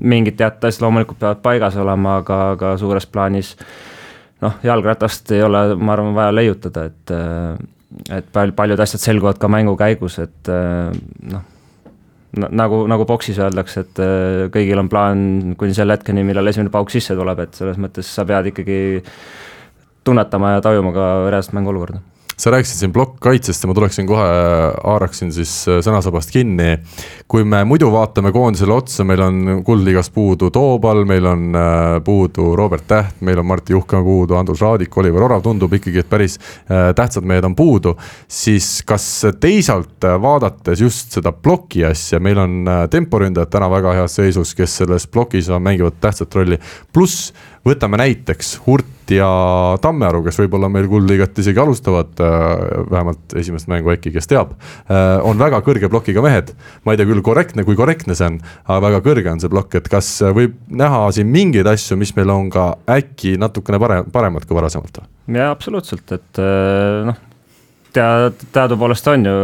mingid teatud asjad loomulikult peavad paigas olema, aga, aga suures plaanis noh, jalgratast ei ole, ma arvan, vaja leiutada, et äh, et pal-, paljud asjad selguvad ka mängu käigus, et noh, nagu, nagu boksis öeldakse, et äh, kõigil on plaan kuni selle hetkeni, millal esimene pauk sisse tuleb, et selles mõttes sa pead ikkagi tunnetama ja tajuma ka reaalset mänguolukorda sa rääkisid siin plokkkaitsest ja ma tuleksin kohe, haaraksin siis äh, sõnasabast kinni. kui me muidu vaatame koondisele otsa, meil on Kuldliigas puudu Toobal, meil on äh, puudu Robert Täht, meil on Martti Juhkam puudu, Andrus Raadik, Oliver Orav, tundub ikkagi, et päris äh, tähtsad mehed on puudu. siis kas teisalt vaadates just seda ploki asja, meil on temporündajad täna väga heas seisus, kes selles plokis mängivad tähtsat rolli, pluss võtame näiteks Hurt ja Tammearu, kes võib-olla meil Kuldliigat isegi alustavad, äh, vähemalt esimest mängu äkki, kes teab. Äh, on väga kõrge plokiga mehed, ma ei tea küll korrektne, kui korrektne see on, aga väga kõrge on see plokk, et kas võib näha siin mingeid asju, mis meil on ka äkki natukene parem, paremad kui varasemalt? jaa, absoluutselt, et äh, noh, tea, teadupoolest on ju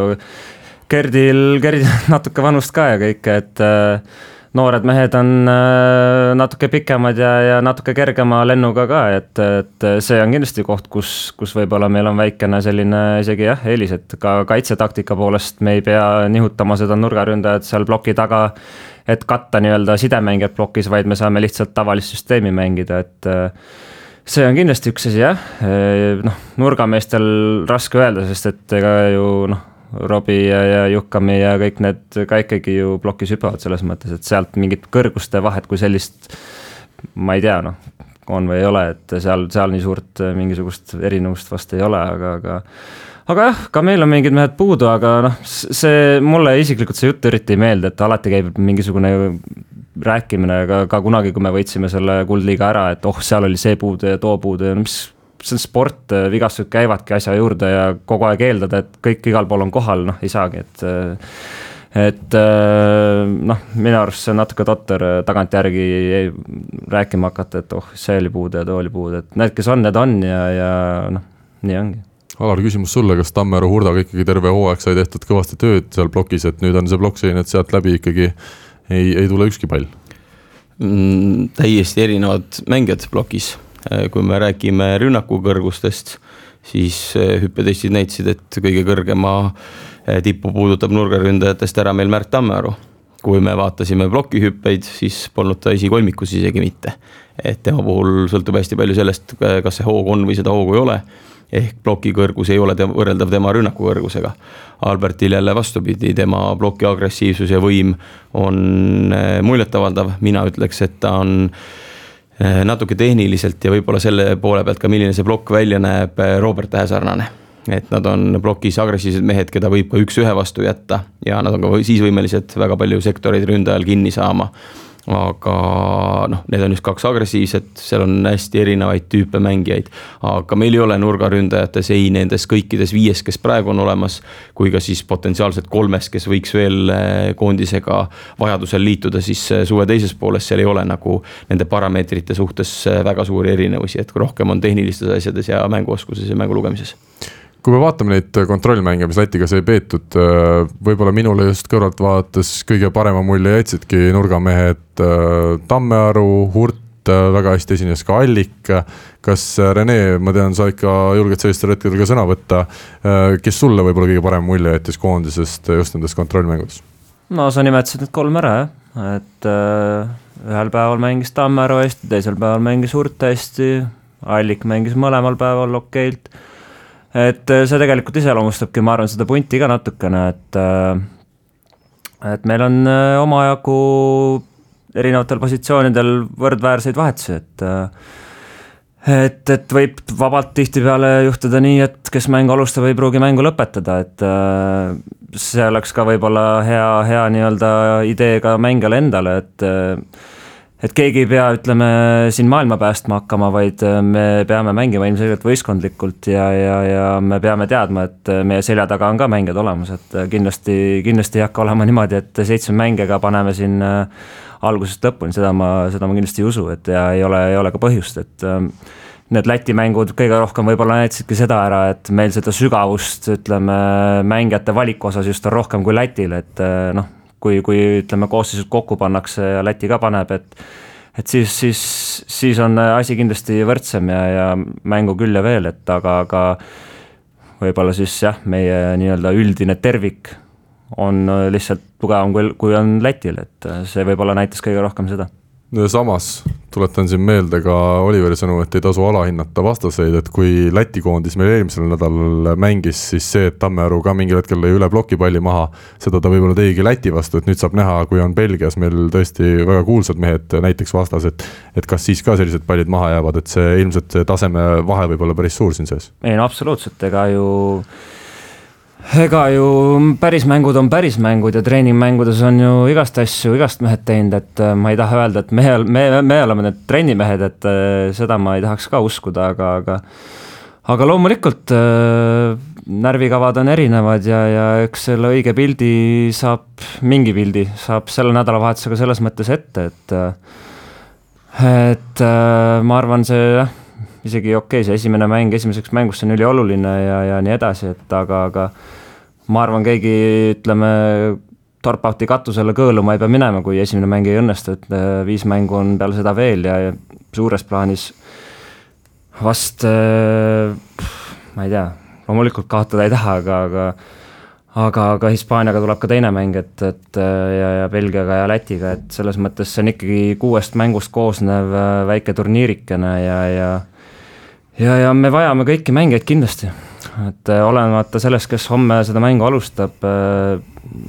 Gerdil, Gerdil natuke vanust ka ja kõike, et äh, noored mehed on äh, natuke pikemad ja, ja natuke kergema lennuga ka, et, et see on kindlasti koht, kus, kus võib-olla meil on väikene selline isegi jah, eelis, et ka kaitsetaktika poolest me ei pea nihutama seda nurgaründajat seal ploki taga, et katta nii-öelda sidemängijat plokis, vaid me saame lihtsalt tavalist süsteemi mängida, et äh, see on kindlasti üks asi jah, noh, nurgameestel raske öelda, sest et ega ju noh Robbie ja, ja Jukkami ja kõik need ka ikkagi ju plokis hüppavad selles mõttes, et sealt mingit kõrguste vahet kui sellist ma ei tea, noh, on või ei ole, et seal, seal nii suurt mingisugust erinevust vast ei ole, aga, aga aga jah, ka meil on mingid mehed puudu, aga noh, see mulle isiklikult see jutt eriti ei meeldi, et alati käib mingisugune rääkimine, ka, ka kunagi, kui me võitsime selle kuldliiga ära, et oh, seal oli see puudu ja too puudu ja no mis see on sport, äh, vigastused käivadki asja juurde ja kogu aeg eeldada, et kõik igal pool on kohal, noh, ei saagi, et äh, et äh, noh, minu arust see on natuke totter tagantjärgi rääkima hakata, et oh, see oli puudu ja too oli puudu, et need, kes on, need on ja, ja noh, nii ongi. Alar, küsimus sulle, kas Tammeru Hurdaga ikkagi terve hooaeg sai tehtud kõvasti tööd seal plokis, et nüüd on see plokk selline, et sealt läbi ikkagi ei, ei tule ükski pall mm,? täiesti erinevad mängijad plokis kui me räägime rünnaku kõrgustest, siis äh, hüppetestid näitasid, et kõige kõrgema äh, tippu puudutab nurgaründajatest ära meil Märt Tammearu. kui me vaatasime plokihüppeid, siis polnud ta esikolmikus isegi mitte. et tema puhul sõltub hästi palju sellest, kas see hoog on või seda hoogu ei ole ehk ploki kõrgus ei ole te võrreldav tema rünnaku kõrgusega. Albertil jälle vastupidi, tema ploki agressiivsus ja võim on muljetavaldav, mina ütleks, et ta on äh, natuke tehniliselt ja võib-olla selle poole pealt ka, milline see plokk välja näeb, eh, Robert Tähe sarnane. et nad on plokis agressiivsed mehed, keda võib ka üks-ühe vastu jätta ja nad on ka siis võimelised väga palju sektoreid ründajal kinni saama aga noh, need on just kaks agressiivset, seal on hästi erinevaid tüüpe mängijaid. aga meil ei ole nurgaründajates ei nendes kõikides viies, kes praegu on olemas, kui ka siis potentsiaalselt kolmes, kes võiks veel eh, koondisega vajadusel liituda, siis eh, suve teises pooles seal ei ole nagu nende parameetrite suhtes eh, väga suuri erinevusi, et rohkem on tehnilistes asjades ja mänguoskuses ja mängu lugemises kui me vaatame neid kontrollmänge, mis Lätiga sai peetud, äh, võib-olla minule just kõrvalt vaadates kõige parema mulje jätsidki nurgamehed äh, Tammearu, Hurt äh, väga hästi esines ka Allik. kas Rene, ma tean, sa ikka julged sellistel hetkedel ka sõna võtta. kes sulle võib-olla kõige parem mulje jättis koondisest just nendes kontrollmängudes? no sa nimetasid need kolm ära jah, et ühel päeval mängis Tammearu hästi, teisel päeval mängis Hurt hästi. Allik mängis mõlemal päeval okeilt et äh, see tegelikult iseloomustabki, ma arvan, seda punti ka natukene, et äh, et meil on äh, omajagu erinevatel positsioonidel võrdväärseid vahetusi, et et, et võib vabalt tihtipeale juhtuda nii, et kes mängu alustab, ei pruugi mängu lõpetada, et see oleks ka võib-olla hea, hea nii-öelda idee ka mängijale endale, et et keegi ei pea, ütleme, siin maailma päästma hakkama, vaid äh, me peame mängima ilmselgelt võistkondlikult ja, ja, ja me peame teadma, et meie selja taga on ka mängijad olemas, et kindlasti, kindlasti ei hakka olema niimoodi, et seitsme mängega paneme siin algusest lõpuni, seda ma, seda ma kindlasti ei usu, et ja ei ole, ei ole ka põhjust, et need Läti mängud kõige rohkem võib-olla näitasidki seda ära, et meil seda sügavust, ütleme, mängijate valiku osas just on rohkem kui Lätil, et noh, kui, kui ütleme, koosseisud kokku pannakse ja Läti ka paneb, et et siis, siis, siis on asi kindlasti võrdsem ja, ja mängu küll ja veel, et aga, aga võib-olla siis jah, meie nii-öelda üldine tervik on lihtsalt tugevam, kui, kui on Lätil, et see võib-olla näitas kõige rohkem seda samas tuletan siin meelde ka Oliveri sõnu, et ei tasu alahinnata vastaseid, et kui Läti koondis meil eelmisel nädalal mängis, siis see, et Tammearu ka mingil hetkel lõi üle ploki palli maha, seda ta võib-olla tegigi Läti vastu, et nüüd saab näha, kui on Belgias meil tõesti väga kuulsad mehed näiteks vastas, et et kas siis ka sellised pallid maha jäävad, et see ilmselt see taseme vahe võib olla päris suur siin sees. ei no absoluutselt, ega ju ega ju päris mängud on päris mängud ja treeningmängudes on ju igast asju, igast mehed teinud, et äh, ma ei taha öelda, et me, me, me oleme need trennimehed, et äh, seda ma ei tahaks ka uskuda, aga, aga aga loomulikult äh, närvikavad on erinevad ja, ja eks selle õige pildi saab, mingi pildi saab selle nädalavahetusega selles mõttes ette, et et ma arvan, see jah isegi okei okay,, see esimene mäng esimeseks mänguks on ülioluline ja, ja nii edasi, et aga, aga ma arvan, keegi ütleme, Torpauti katusele kõõluma ei pea minema, kui esimene mäng ei õnnestu, et äh, viis mängu on peale seda veel ja, ja suures plaanis vast äh, ma ei tea, loomulikult kaotada ei taha, aga, aga aga, aga Hispaaniaga tuleb ka teine mäng, et, et ja, ja Belgiaga ja Lätiga, et selles mõttes see on ikkagi kuuest mängust koosnev äh, väike turniirikene ja, ja ja, ja me vajame kõiki mängijaid kindlasti, et äh, olenemata sellest, kes homme seda mängu alustab, äh,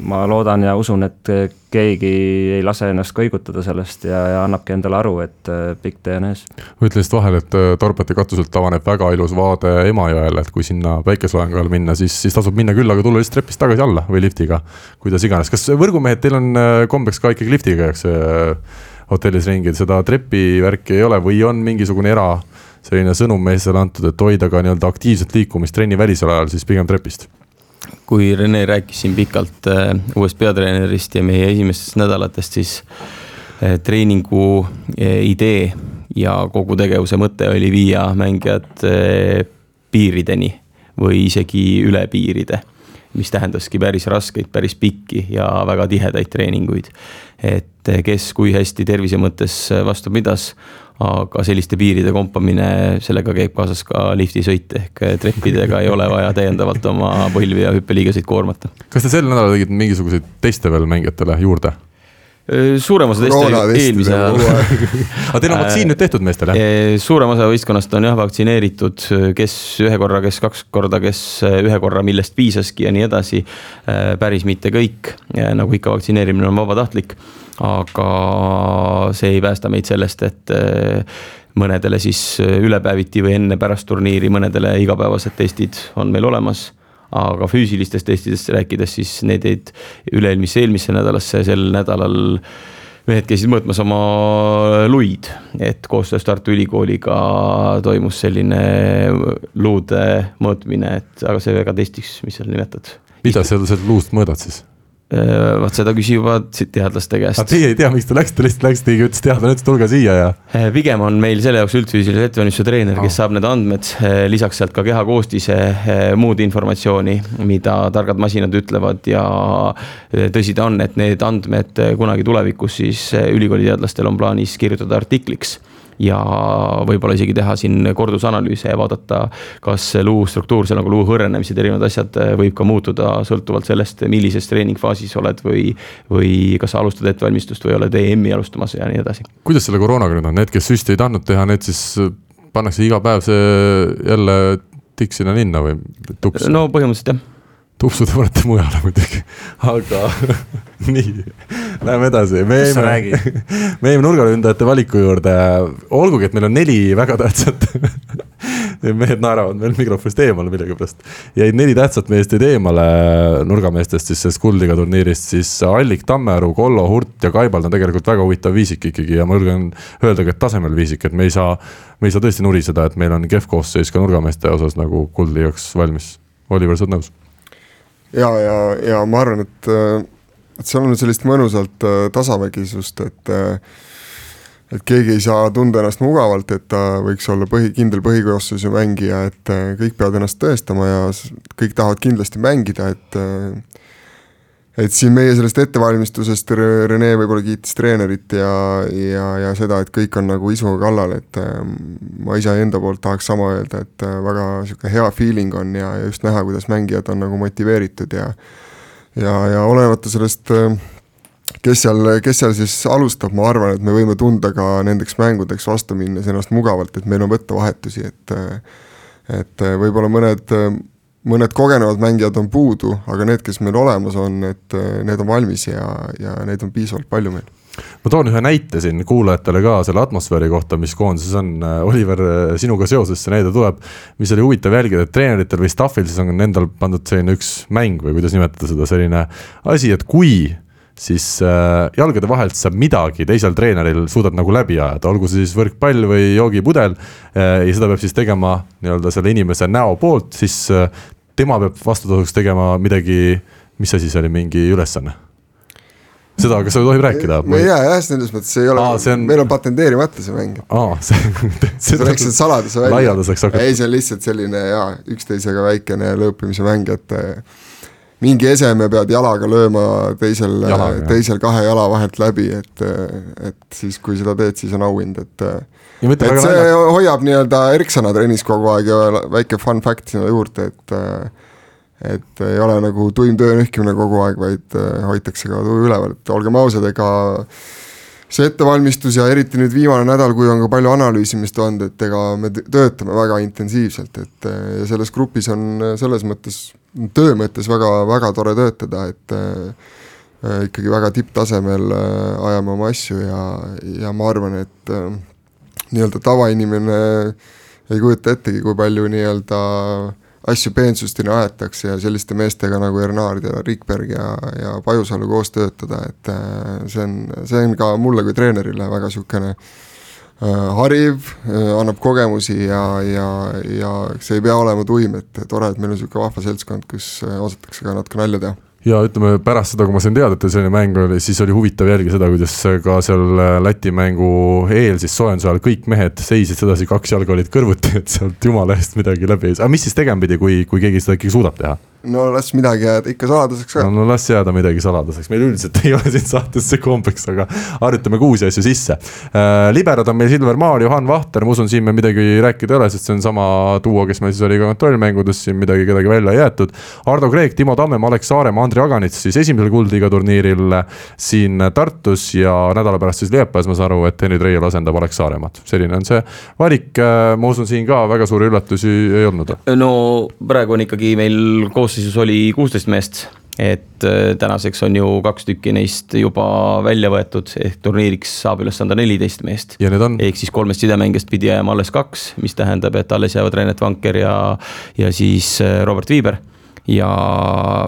ma loodan ja usun, et keegi ei lase ennast kõigutada sellest ja, ja annabki endale aru, et äh, pikk tee on ees. ma ütlen lihtsalt vahele, et Torpeti katuselt avaneb väga ilus vaade Emajõele, et kui sinna päikeseloojangu all minna, siis, siis tasub minna küll, aga tulla lihtsalt trepist tagasi alla või liftiga, kuidas iganes. kas võrgumehed, teil on kombeks ka ikkagi liftiga käiakse hotellis ringi, seda trepivärki ei ole või on mingisugune era selline sõnum meestele antud, et hoida ka nii-öelda aktiivset liikumist trenni välisel ajal, siis pigem trepist? kui Rene rääkis siin pikalt äh, uuest peatreenerist ja meie esimestest nädalatest, siis äh, treeningu äh, idee ja kogu tegevuse mõte oli viia mängijad piirideni või isegi üle piiride mis tähendaski päris raskeid, päris pikki ja väga tihedaid treeninguid. et kes kui hästi tervise mõttes vastu pidas, aga selliste piiride kompamine, sellega käib kaasas ka liftisõit ehk treppidega ei ole vaja täiendavalt oma põlvi ja hüppeliigeseid koormata. kas te sel nädalal tegite mingisuguseid teste veel mängijatele juurde? Suurem osa teste oli eelmise ajal. aga teil on vaktsiin nüüd tehtud meestele? suurem osa võistkonnast on jah vaktsineeritud, kes ühe korra, kes kaks korda, kes ühe korra, millest piisaski ja nii edasi. päris mitte kõik, nagu ikka, vaktsineerimine on vabatahtlik aga see ei päästa meid sellest, et mõnedele siis ülepäeviti või enne-pärast turniiri, mõnedele igapäevased testid on meil olemas aga füüsilistest testidest rääkides, siis need jäid üle-eelmisse, eelmisse nädalasse, sel nädalal mehed käisid mõõtmas oma luid, et koostöös Tartu Ülikooliga toimus selline luude mõõtmine, et aga see väga testiks, mis sa nimetad. mida sa seal luust mõõdad siis? Äh, vaat seda küsivad teadlaste käest. aga teie ei tea, miks te läksite, lihtsalt läksite, keegi ütles teadlane ütles, tulge siia ja. Äh, pigem on meil selle jaoks üldfüüsilise ettevalmistuse treener, kes saab need andmed, äh, lisaks sealt ka kehakoostise, muud informatsiooni, mida targad masinad ütlevad ja tõsi ta on, et need andmed kunagi tulevikus siis ülikooli teadlastel on plaanis kirjutada artikliks ja võib-olla isegi teha siin kordusanalüüse ja vaadata, kas luu struktuurse nagu luu hõrenemised, erinevad asjad eh, võib ka muutuda sõltuvalt sellest, millises treeningfaasis oled või, või kas sa alustad ettevalmistust või oled EM-i alustamas ja nii edasi. kuidas selle koroonaga nüüd on, need, kes süsti ei tahtnud teha, need siis pannakse iga päev see jälle tikk sinna linna või tuks? no põhimõtteliselt jah tupsu te panete mujale muidugi, aga nii, läheme edasi. me jäime, me jäime nurgaründajate valiku juurde, olgugi, et meil on neli väga tähtsat mehed naeravad veel mikrofonist eemale millegipärast. jäid neli tähtsat meest jäid eemale nurgameestest siis sellest Kuldliiga turniirist, siis Allik Tammearu, Kollo Hurt ja Kaibald on tegelikult väga huvitav viisik ikkagi ja ma julgen öelda ka, et tasemel viisik, et me ei saa, me ei saa tõesti nuriseda, et meil on kehv koosseis ka nurgameeste osas nagu Kuldliigaks valmis. Oliver, sa oled nõus? Ja, ja, ja ma arvan, et, et seal on sellist mõnusalt äh, tasavägisust, et äh, et keegi ei saa tunda ennast mugavalt, et ta võiks olla põhi, kindel põhikoosseisu mängija, et äh, kõik peavad ennast tõestama ja kõik tahavad kindlasti mängida, et et siin meie sellest ettevalmistusest Rene võib-olla kiitis treenerit ja, ja, ja seda, et kõik on nagu isuga kallal, et ma ise enda poolt tahaks sama öelda, et väga niisugune hea feeling on ja, ja just näha, kuidas mängijad on nagu motiveeritud ja ja, ja olenemata sellest kes seal, kes seal siis alustab, ma arvan, et me võime tunda ka nendeks mängudeks vastu minnes ennast mugavalt, et meil on võtta vahetusi, et et võib-olla mõned, mõned kogenevad mängijad on puudu, aga need, kes meil olemas on, et need on valmis ja, ja neid on piisavalt palju meil ma toon ühe näite siin kuulajatele ka selle atmosfääri kohta, mis koondises on. Oliver, sinuga seoses see näide tuleb, mis oli huvitav jälgida, et treeneritel või staff'il siis on endal pandud selline üks mäng või kuidas nimetada seda, selline asi, et kui siis äh, jalgade vahelt sa midagi teisel treeneril suudad nagu läbi ajada, olgu see siis võrkpall või joogipudel äh,. ja seda peab siis tegema nii-öelda selle inimese näo poolt, siis äh, tema peab vastutasuks tegema midagi, mis asi see oli, mingi ülesanne seda, kas seda tohib rääkida? ma ei tea jah, selles mõttes ei ole, on... meil on patenteerimata see mäng. aa, see sa rääkisid saladuse välja. laialdaseks hakata. ei, see on lihtsalt selline jaa, üksteisega väikene lõõpimise mäng, et mingi eseme pead jalaga lööma teisel, teisel kahe jala vahelt läbi, et, et siis, kui seda teed, siis on auhind, et et see näida. hoiab nii-öelda erksana trennis kogu aeg ja väike fun fact sinna juurde, et et ei ole nagu tuim töö nühkimine kogu aeg, vaid hoitakse ka tuju üleval, et olgem ausad, ega see ettevalmistus ja eriti nüüd viimane nädal, kui on ka palju analüüsimist olnud, et ega me töötame väga intensiivselt, et ja selles grupis on selles mõttes töö mõttes väga, väga tore töötada, et äh, ikkagi väga tipptasemel äh, ajame oma asju ja, ja ma arvan, et äh, nii-öelda tavainimene ei kujuta ettegi, kui palju nii-öelda asju peensusteni aetakse ja selliste meestega nagu Ernard ja Rikberg ja, ja Pajusalu koos töötada, et äh, see on, see on ka mulle kui treenerile väga niisugune äh, Äh, hariv, äh, annab kogemusi ja, ja, ja see ei pea olema tuim, et tore, et meil on niisugune vahva seltskond, kus äh, osatakse ka natuke nalja teha ja ütleme pärast seda, kui ma sain teada, et selline mäng oli, siis oli huvitav jälgida seda, kuidas ka seal Läti mängu eel siis soojenduse ajal kõik mehed seisid sedasi, kaks jalga olid kõrvuti, et sealt jumala eest midagi läbi ei saa, aga mis siis tegema pidi, kui, kui keegi seda ikkagi suudab teha? No las midagi jääda ikka saladuseks ka. no las jääda midagi saladuseks, meil üldiselt ei ole siin saates see kombeks, aga harjutame ka uusi asju sisse äh,. liberad on meil Silver Maar, Johan Vahter, ma usun, siin me midagi rääkida ei ole, sest see on sama duo, kes meil siis oli ka kontrollmängudes, siin midagi kedagi välja ei jäetud. Ardo Kreek, Timo Tammemaa, Alex Saaremaa, Andri Aganits siis esimesel Kuldliiga turniiril siin Tartus ja nädala pärast siis Liepajas, ma saan aru, et Henri Treial asendab Alex Saaremaad. selline on see valik, äh, ma usun, siin ka väga suuri üllatusi ei olnud. no praegu on ikkagi meil koos koosseisus oli kuusteist meest, et äh, tänaseks on ju kaks tükki neist juba välja võetud, ehk turniiriks saab üles anda neliteist meest. ehk siis kolmest sidemängijast pidi jääma alles kaks, mis tähendab, et alles jäävad Renat Vanker ja, ja siis äh, Robert Viiber ja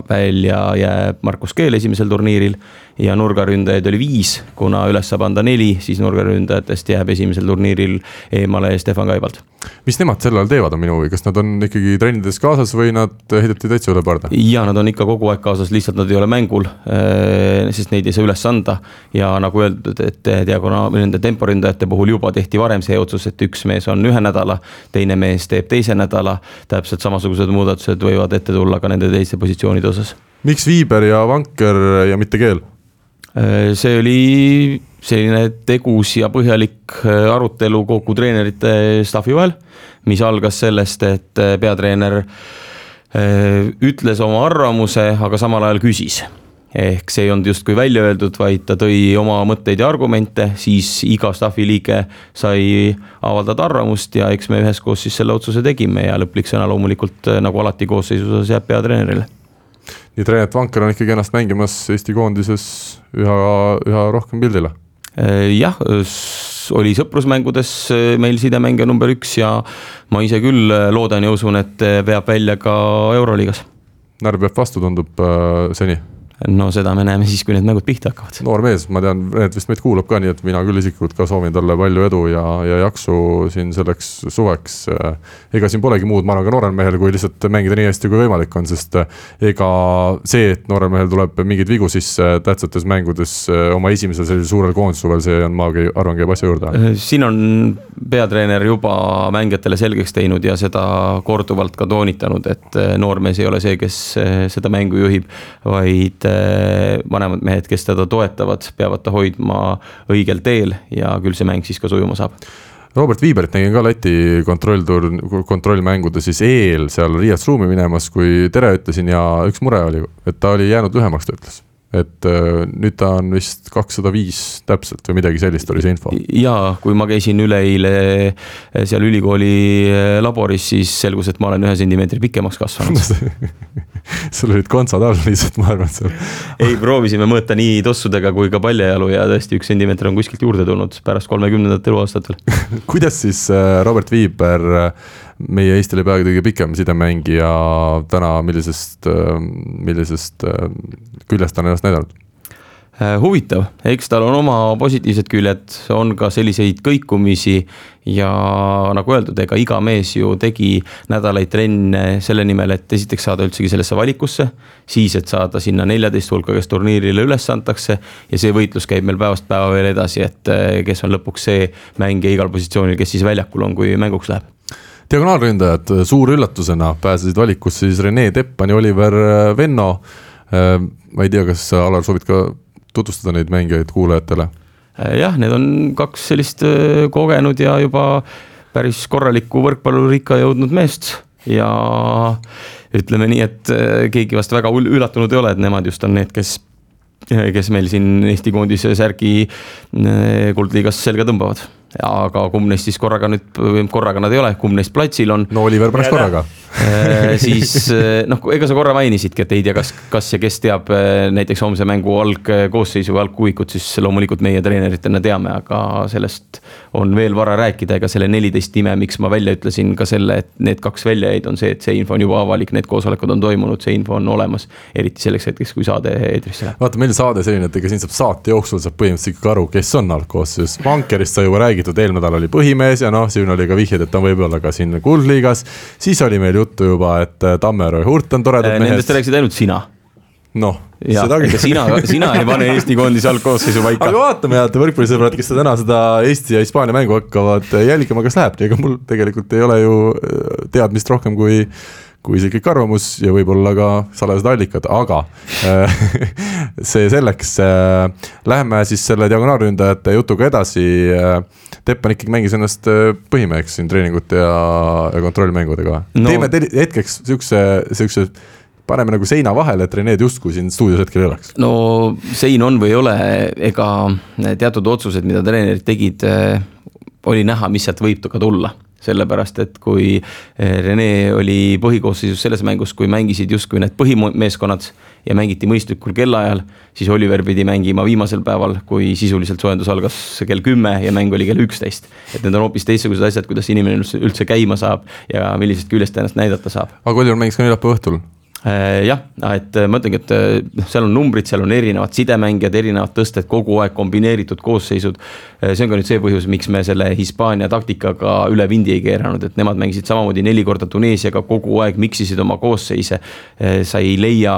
välja jääb Markus Keel esimesel turniiril ja nurgaründajaid oli viis, kuna üles saab anda neli, siis nurgaründajatest jääb esimesel turniiril eemale Stefan Kaibald. mis nemad sel ajal teevad, on minu huvi, kas nad on ikkagi trennides kaasas või nad heideti täitsa üle parda? ja nad on ikka kogu aeg kaasas, lihtsalt nad ei ole mängul, äh, sest neid ei saa üles anda. ja nagu öeldud, et diagonaal, nende temporündajate puhul juba tehti varem see otsus, et üks mees on ühe nädala, teine mees teeb teise nädala. täpselt samasugused muudatused võivad ette tulla ka nende teiste positsioonide osas. miks Viiber ja Vanker ja mitte Keel? Äh, see oli selline tegus ja põhjalik äh, arutelu kogu treenerite staffi vahel, mis algas sellest, et äh, peatreener ütles oma arvamuse, aga samal ajal küsis. Ehk see ei olnud justkui välja öeldud, vaid ta tõi oma mõtteid ja argumente, siis iga staffi liige sai avaldada arvamust ja eks me üheskoos siis selle otsuse tegime ja lõplik sõna loomulikult nagu alati koosseisu osas jääb peatreenerile nii et Renat Vanker on ikkagi ennast mängimas Eesti koondises üha, üha rohkem pildile. Äh, jah, oli sõprusmängudes meil sidemängija number üks ja ma ise küll loodan ja usun, et veab välja ka Euroliigas. närv peab vastu, tundub äh, seni no seda me näeme siis, kui need mängud pihta hakkavad. noor mees, ma tean, Red vist meid kuulab ka, nii et mina küll isiklikult ka soovin talle palju edu ja, ja jaksu siin selleks suveks. ega siin polegi muud, ma arvan, ka noorel mehel, kui lihtsalt mängida nii hästi, kui võimalik on, sest ega see, et noorel mehel tuleb mingeid vigu sisse tähtsates mängudes oma esimesel sellisel suurel koondissuvel, see on, ma arvan, käib asja juurde. siin on peatreener juba mängijatele selgeks teinud ja seda korduvalt ka toonitanud, et noormees ei ole see, kes seda mängu juhib, vaid vanemad mehed, kes teda toetavad, peavad ta hoidma õigel teel ja küll see mäng siis ka sujuma saab. Robert Viiberit nägin ka Läti kontrollturn, kontrollmängude siis eel seal Riias ruumi minemas, kui tere ütlesin ja üks mure oli, et ta oli jäänud lühemaks, ta ütles et äh, nüüd ta on vist kakssada viis täpselt või midagi sellist oli see info. ja kui ma käisin üleeile äh, seal ülikooli äh, laboris, siis selgus, et ma olen ühe sentimeetri pikemaks kasvanud sul olid kontsad all lihtsalt, ma arvan, seal. ei, proovisime mõõta nii tossudega kui ka paljajalu ja tõesti üks sentimeeter on kuskilt juurde tulnud pärast kolmekümnendat eluaastatel kuidas siis Robert Viiber meie Eestile peaaegu kõige pikem sidemängija täna, millisest, millisest küljest ta on ennast näidanud? Äh, huvitav, eks tal on oma positiivsed küljed, on ka selliseid kõikumisi ja nagu öeldud, ega iga mees ju tegi nädalaid trenne selle nimel, et esiteks saada üldsegi sellesse valikusse. siis, et saada sinna neljateist hulka, kes turniirile üles antakse ja see võitlus käib meil päevast päeva veel edasi, et äh, kes on lõpuks see mängija igal positsioonil, kes siis väljakul on, kui mänguks läheb diagonaalründajad suure üllatusena pääsesid valikusse siis Rene Teppan ja Oliver Venno. Äh, ma ei tea, kas Alar soovid ka tutvustada neid mängijaid kuulajatele? Äh, jah, need on kaks sellist äh, kogenud ja juba päris korralikku võrkpallurikka jõudnud meest ja ütleme nii, et keegi vast väga üllatunud ei ole, et nemad just on need, kes kes meil siin Eesti koondise särgi kuldliigas selga tõmbavad aga kumb neist siis korraga nüüd, korraga nad ei ole, kumb neist platsil on. no Oliver pärast korraga äh, siis äh, noh, ega sa korra mainisidki, et ei tea, kas, kas ja kes teab äh, näiteks homse mängu algkoosseisu või algkuuikut, siis loomulikult meie treeneritena teame, aga sellest on veel vara rääkida, ega selle neliteist nime, miks ma välja ütlesin ka selle, et need kaks välja jäid, on see, et see info on juba avalik, need koosolekud on toimunud, see info on olemas. eriti selleks hetkeks, kui saade eetrisse läheb. vaata, meil saade selline, et ega siin saab saate jooksul saab põhimõtteliselt ikkagi aru, kes on algkoosseisus, vankerist sai juba räägitud räägitud, eelmine nädal oli põhimees ja noh, siin oli ka vihjeid, et ta võib olla ka siin kuldliigas. siis oli meil juttu juba, et äh, Tammero ja Hurt on toredad mehed. Nendest rääkisid ainult sina noh, sedagi. sina, sina ei pane Eesti koondise algkoosseisu paika. aga vaatame, head võrkpallisõbrad, kes täna seda Eesti ja Hispaania mängu hakkavad jälgima, kas läheb ega mul tegelikult ei ole ju äh, teadmist rohkem kui kui isiklik arvamus ja võib-olla ka salajased allikad, aga äh, see selleks. Äh, läheme siis selle diagonaalründajate jutuga edasi. Äh, Teppan ikkagi mängis ennast põhimeheks siin treeningute ja, ja kontrollmängudega no.. teeme hetkeks siukse, siukse paneme nagu seina vahele, et Rened justkui siin stuudios hetkel ei oleks. no sein on või ei ole, ega teatud otsused, mida treenerid tegid, oli näha, mis sealt võib ka tulla sellepärast et kui eh, Rene oli põhikoosseisus selles mängus, kui mängisid justkui need põhimeeskonnad ja mängiti mõistlikul kellaajal, siis Oliver pidi mängima viimasel päeval, kui sisuliselt soojendus algas kell kümme ja mäng oli kell üksteist. et need on hoopis teistsugused asjad, kuidas inimene üldse, käima saab ja millisest küljest ennast näidata saab. aga Oliver mängis ka neljapäeva õhtul jah, et äh, ma ütlengi, et äh, noh, seal on numbrid, seal on erinevad sidemängijad, erinevad tõsted, kogu aeg kombineeritud koosseisud. see on ka nüüd see põhjus, miks me selle Hispaania taktikaga üle vindi ei keeranud, et nemad mängisid samamoodi neli korda Tuneesiaga kogu aeg, miksisid oma koosseise. sa ei leia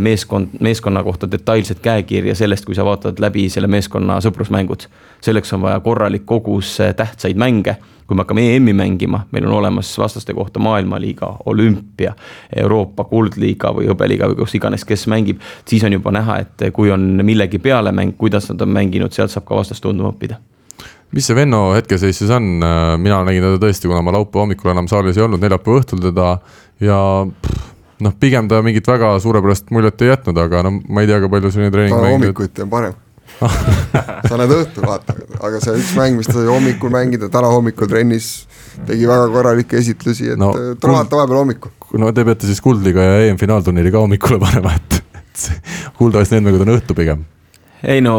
meeskond, meeskonna kohta detailset käekirja sellest, kui sa vaatad läbi selle meeskonna sõprusmängud. selleks on vaja korralik kogus tähtsaid mänge kui me hakkame EM-i mängima, meil on olemas vastaste kohta maailmaliiga, olümpia, Euroopa kuldliiga või hõbeliiga või kus iganes, kes mängib. siis on juba näha, et kui on millegi peale mäng, kuidas nad on mänginud, sealt saab ka vastast tundma õppida mis see Venno hetkeseis siis on, mina nägin teda tõesti, kuna ma laupäeva hommikul enam saalis ei olnud, neljapäeva õhtul teda ja noh, pigem ta mingit väga suurepärast muljet ei jätnud, aga no ma ei tea, kui palju selline treening. hommikuti on parem sa näed õhtul vaata, aga see üks mäng, mis ta sai hommikul mängida, täna hommikul trennis tegi väga korralikke esitlusi, et no, tule vaata vahepeal hommikul. no te peate siis Kuldliga ja EM-finaalturniiri ka hommikule panema, et, et kuuldavasti need mängud on õhtu pigem. Ei no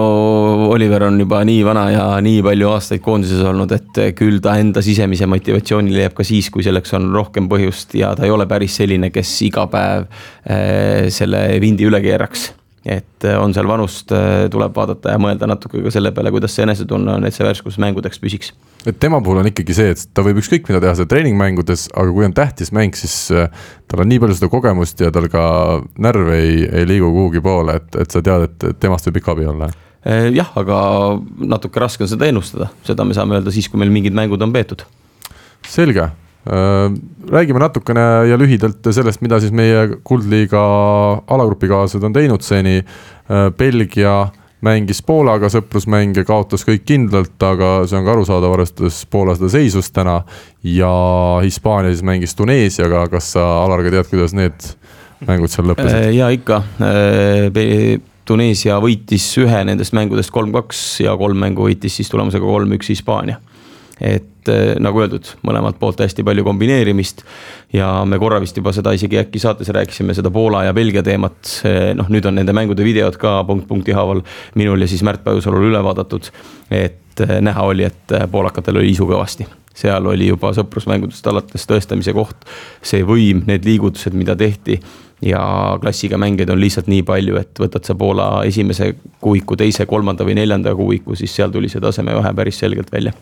Oliver on juba nii vana ja nii palju aastaid koondises olnud, et küll ta enda sisemise motivatsiooni leiab ka siis, kui selleks on rohkem põhjust ja ta ei ole päris selline, kes iga päev äh, selle vindi üle keeraks et äh, on seal vanust, äh, tuleb vaadata ja mõelda natuke ka selle peale, kuidas see enesetunne on, et see värskus mängudeks püsiks. et tema puhul on ikkagi see, et ta võib ükskõik mida teha seal treeningmängudes, aga kui on tähtis mäng, siis äh, tal on nii palju seda kogemust ja tal ka närv ei, ei liigu kuhugi poole, et, et sa tead, et temast võib ikka abi olla jah, aga natuke raske on seda ennustada, seda me saame öelda siis, kui meil mingid mängud on peetud. selge räägime natukene ja lühidalt sellest, mida siis meie Kuldliiga alagrupikaaslased on teinud seni. Äh, Belgia mängis Poolaga sõprusmänge, kaotas kõik kindlalt, aga see on ka arusaadav, arvestades Poola seda seisust täna. ja Hispaania siis mängis Tuneesiaga, kas sa, Alar, ka tead, kuidas need mängud seal lõppesid? Äh, ja ikka, Tuneesia võitis ühe nendest mängudest kolm-kaks ja kolm mängu võitis siis tulemusega kolm-üks Hispaania et eh, nagu öeldud, mõlemalt poolt hästi palju kombineerimist. ja me korra vist juba seda isegi äkki saates rääkisime seda Poola ja Belgia teemat. noh, nüüd on nende mängude videod ka punkt punkti haaval minul ja siis Märt Pajusalul üle vaadatud. et eh, näha oli, et eh, poolakatel oli isu kõvasti seal oli juba sõprusmängudest alates tõestamise koht, see võim, need liigutused, mida tehti ja klassiga mängijaid on lihtsalt nii palju, et võtad sa Poola esimese kuuiku, teise, kolmanda või neljanda kuuiku, siis seal tuli see tasemevahe päris selgelt välja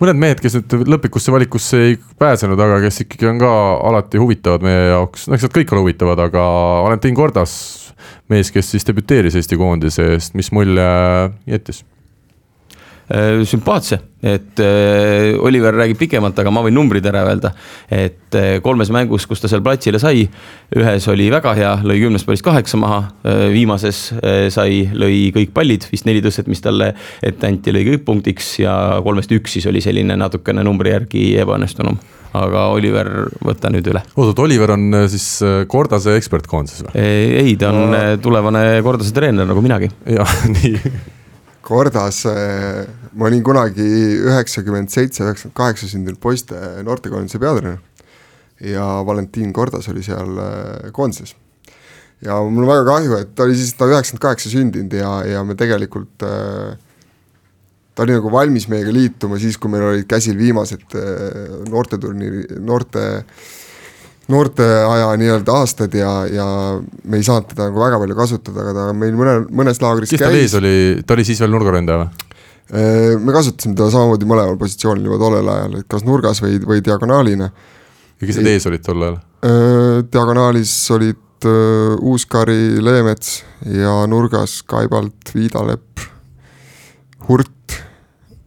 mõned mehed, kes nüüd lõplikusse valikusse ei pääsenud, aga kes ikkagi on ka alati huvitavad meie jaoks, no eks nad kõik ole huvitavad, aga Valentin Kordas, mees, kes siis debüteeris Eesti koondise eest, mis mulje jättis? Äh, sümpaatse, et äh, Oliver räägib pikemalt, aga ma võin numbrid ära öelda. et äh, kolmes mängus, kus ta seal platsile sai, ühes oli väga hea, lõi kümnest pallist kaheksa maha, viimases sai, lõi kõik pallid, vist neli tõstet, mis talle ette anti, lõi kõik punktiks ja kolmest üks siis oli selline natukene numbri järgi ebaõnnestunum aga Oliver, võta nüüd üle. oot, oot, Oliver on siis Kordase ekspertkoondises või? ei, ta on no. tulevane Kordase treener nagu minagi. jah, nii Kordas, ma olin kunagi üheksakümmend seitse, üheksakümmend kaheksa sündinud poiste noortekoondise peatreener ja Valentin Kordas oli seal äh, koondises. ja mul on väga kahju, et ta oli siis, ta üheksakümmend kaheksa sündinud ja, ja me tegelikult äh, ta oli nagu valmis meiega liituma siis, kui meil olid käsil viimased noorteturniiri, noorte, noorte noorteaja nii-öelda aastad ja, ja me ei saanud teda nagu väga palju kasutada, aga ta meil mõne, mõnes laagris kes tal ees oli, ta oli siis veel nurgaründaja või? Äh, me kasutasime teda samamoodi mõlemal positsioonil juba tollel ajal, et kas nurgas või, või diagonaalina. ja kes need ees olid tol ajal? Äh, diagonaalis olid uh, Uuskari, Leemets ja nurgas Kaibalt, Viidalepp, Hurt,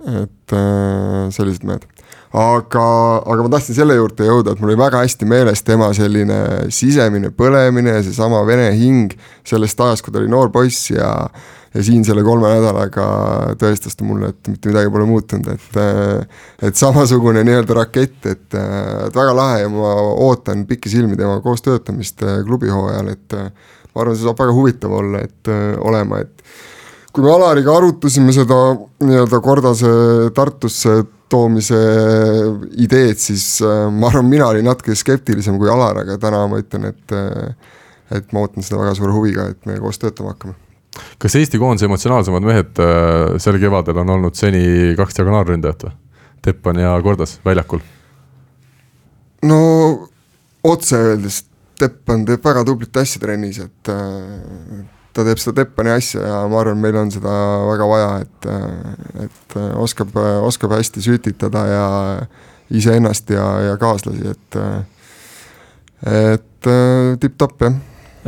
et uh, sellised mehed aga, aga ma tahtsin selle juurde jõuda, et mul oli väga hästi meeles tema selline sisemine põlemine ja seesama vene hing sellest ajast, kui ta oli noor poiss ja ja siin selle kolme nädalaga tõestas ta mulle, et mitte midagi pole muutunud, et et samasugune nii-öelda rakett, et, et väga lahe ja ma ootan pikisilmi temaga koos töötamist klubihooajal, et ma arvan, see saab väga huvitav olla, et olema, et kui me Alariga arutasime seda nii-öelda Kordase Tartusse toomise ideed, siis äh, ma arvan, mina olin natuke skeptilisem kui Alar, aga täna ma ütlen, et äh, et ma ootan seda väga suure huviga, et me koos töötama hakkame. kas Eesti koondise emotsionaalsemad mehed äh, sel kevadel on olnud seni kaks diagonaalründajat või? Teppan ja Kordas väljakul? no otse öeldes Teppan teeb väga tublit asja trennis, et ta teeb seda Teppani asja ja ma arvan, meil on seda väga vaja, et, et oskab, oskab hästi sütitada ja iseennast ja, ja kaaslasi, et, et tipp-topp, jah.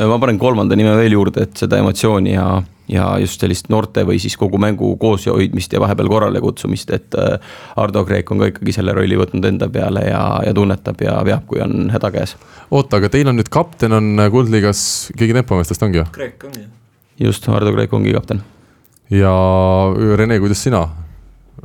ma panen kolmanda nime veel juurde, et seda emotsiooni ja, ja just sellist noorte või siis kogu mängu koos hoidmist ja vahepeal korrale kutsumist, et Ardo Kreek on ka ikkagi selle rolli võtnud enda peale ja, ja tunnetab ja veab, kui on häda käes. oota, aga teil on nüüd kapten on Kuldliigas, keegi tempomeestest ongi ju? Kreek on ju just, Hardo Kreek ongi kapten. ja Rene, kuidas sina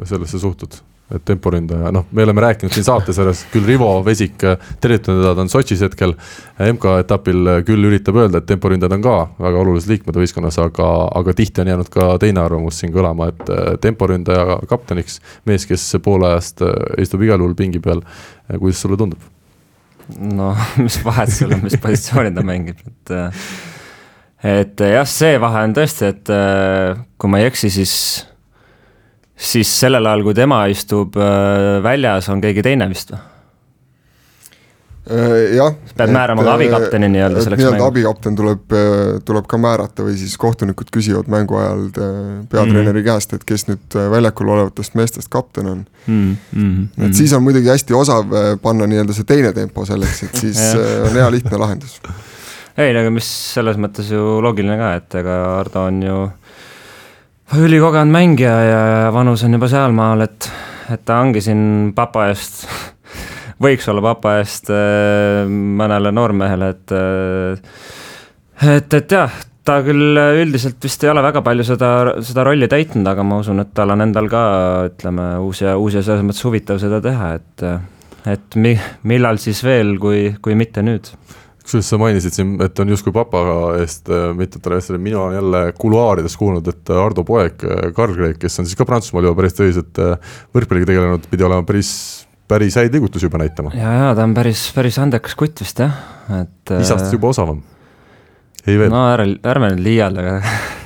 sellesse suhtud? Et temporündaja, noh, me oleme rääkinud siin saates selles, küll Rivo Vesik, tervitanud teda, ta on Sotšis hetkel. MK-etapil küll üritab öelda, et temporündajad on ka väga olulised liikmed võistkonnas, aga, aga tihti on jäänud ka teine arvamus siin kõlama, et eh, temporündaja kapteniks. mees, kes poole ajast istub igal juhul pingi peal, kuidas sulle tundub? no mis vahet seal on, mis positsiooni ta mängib, et et jah, see vahe on tõesti, et äh, kui ma ei eksi, siis, siis sellel ajal, kui tema istub äh, väljas, on keegi teine vist või? Äh, jah. pead määrama ka abikapteni nii-öelda selleks nii-öelda abikapten tuleb, tuleb ka määrata või siis kohtunikud küsivad mängu ajal peatreeneri mm. käest, et kes nüüd väljakul olevatest meestest kapten on mm. -hmm. et siis on muidugi hästi osav panna nii-öelda see teine tempo selleks, et siis on hea lihtne lahendus ei, aga mis selles mõttes ju loogiline ka, et ega Ardo on ju ülikogenud mängija ja vanus on juba sealmaal, et, et ta ongi siin papa eest võiks olla papa eest äh, mõnele noormehele, et äh, et, et jah, ta küll üldiselt vist ei ole väga palju seda, seda rolli täitnud, aga ma usun, et tal on endal ka ütleme, uus ja, uus ja selles mõttes huvitav seda teha, et et mi-, millal siis veel, kui, kui mitte nüüd kusjuures sa mainisid siin, et on justkui papa eest äh, mitmetele asjadele, mina olen jälle kuluaarides kuulnud, et Ardo poeg äh, Karl Kreek, kes on siis ka Prantsusmaal juba päris tõsiselt äh, võrkpalliga tegelenud, pidi olema päris, päris häid liigutusi juba näitama. ja, ja ta on päris, päris andekas kutt vist jah, et. isast juba osavam. ei veel. no ära, ärme nüüd liialda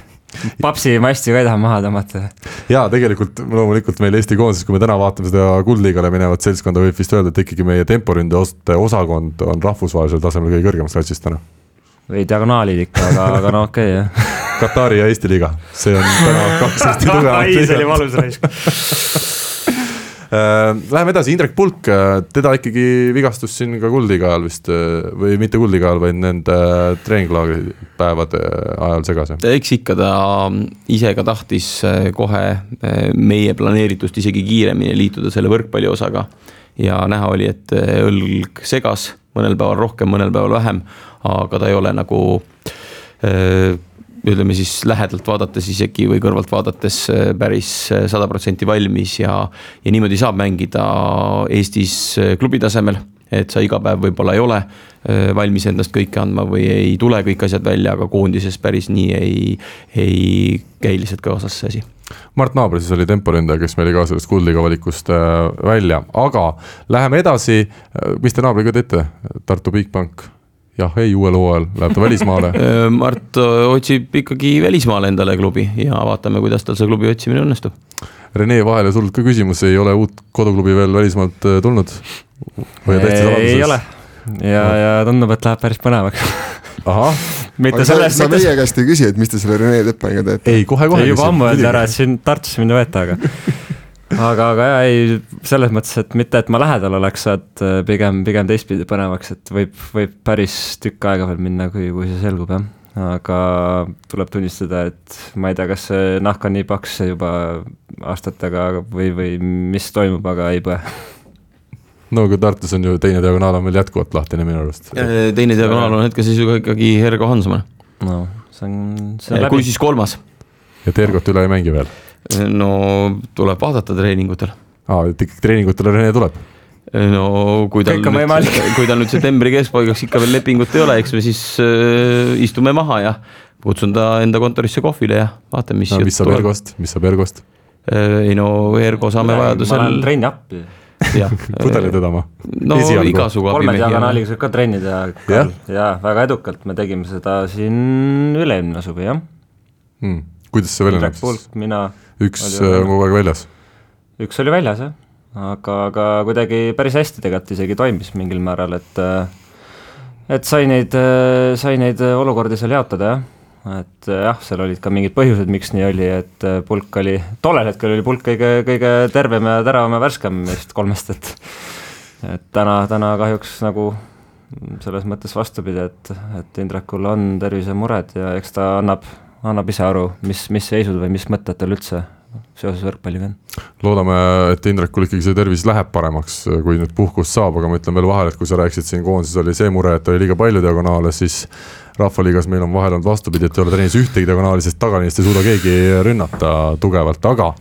papsi masti ka ei taha maha tõmmata. ja tegelikult loomulikult meil Eesti koondises, kui me täna vaatame seda kuldliigale minevat seltskonda, võib vist öelda, et ikkagi meie temporünde osakond on rahvusvahelisel tasemel kõige kõrgemas klassis täna. või diagonaalid ikka, aga, aga no okei okay, jah. Katari ja Eesti liiga, see on täna kaks Eesti tugevat liigat. see oli valus raisk Äh, läheme edasi, Indrek Pulk, äh, teda ikkagi vigastus siin ka Kuldliiga ajal vist äh, või mitte Kuldliiga ajal, vaid nende treeninglaagri päevade ajal segas. eks ikka ta ise ka tahtis kohe meie planeeritust isegi kiiremini liituda selle võrkpalli osaga. ja näha oli, et õlg segas, mõnel päeval rohkem, mõnel päeval vähem, aga ta ei ole nagu ütleme siis lähedalt vaadates isegi või kõrvalt vaadates äh, päris äh, sada protsenti valmis ja, ja niimoodi saab mängida Eestis äh, klubi tasemel et sa iga päev võib-olla ei ole valmis endast kõike andma või ei tule kõik asjad välja, aga koondises päris nii ei, ei käi lihtsalt kaasas see asi. Mart Naaber siis oli temporündaja, kes meil ka sellest kuldliiga valikust välja, aga läheme edasi, mis te naabriga teete, Tartu Bigbank jah, ei, uuel hooajal läheb ta välismaale äh, Mart äh, otsib ikkagi välismaale endale klubi ja vaatame, kuidas tal see klubi otsimine õnnestub. Rene, vahele sul ka küsimus, ei ole uut koduklubi veel välismaalt äh, tulnud? ei ole ja, ja tundub, et läheb päris põnevaks ahah. mitte selles mõttes. sa meie käest ei küsi, et mis te selle Rene Tepaniga teete? ei, kohe-kohe. juba ammu öeldi ära, et siin Tartusse mind ei võeta, aga aga, aga jaa, ei, selles mõttes, et mitte, et ma lähedal oleks, et äh, pigem, pigem teistpidi põnevaks, et võib, võib päris tükk aega veel minna, kui, kui see selgub, jah. aga tuleb tunnistada, et ma ei tea, kas see nahk on nii paks juba aastatega või, või mis toimub, aga ei põe no aga Tartus on ju teine diagonaal on veel jätkuvalt lahtine minu arust. teine diagonaal on hetkeseisuga ikkagi Ergo Hansmann. no see on, see on läbi. kui siis kolmas. et Ergot üle ei mängi veel no tuleb vaadata treeningutel. aa, et ikkagi treeningutele Rene tuleb? no kui tal nüüd, kui tal nüüd septembri keskpaigaks ikka veel lepingut ei ole, eks me siis äh, istume maha ja kutsun ta enda kontorisse kohvile ja vaatame, mis no, mis saab Ergost, mis saab Ergost äh,? ei no Ergo saame vajadusel. ma lähen trenni appi pudeli tõdama? no Esialgu. igasugu kolme diagonaaliga saab ka trenni teha ja? ja väga edukalt, me tegime seda siin üle-eelmine suvi, jah hmm.. kuidas see välja näeb siis? mina üks äh, on kogu aeg väljas. üks oli väljas jah, aga, aga kuidagi päris hästi tegelikult isegi toimis mingil määral, et äh, et sai neid, äh, sai neid olukordi seal jaotada jah, et jah, seal olid ka mingid põhjused, miks nii oli, et pulk oli, tollel hetkel oli pulk kõige, kõige tervem ja teravam ja värskem meist kolmest, et et täna, täna kahjuks nagu selles mõttes vastupidi, et, et Indrekul on tervisemured ja eks ta annab annab ise aru, mis, mis seisud või mis mõtted tal üldse seoses võrkpalliga on. loodame, et Indrekul ikkagi see tervis läheb paremaks, kui nüüd puhkust saab, aga ma ütlen veel vahele, et kui sa rääkisid siin koondises oli see mure, et oli liiga palju diagonaale, siis rahvaliigas meil on vahel olnud vastupidi, et ei ole trennis ühtegi diagonaali, sest tagaliinist ei suuda keegi rünnata tugevalt, aga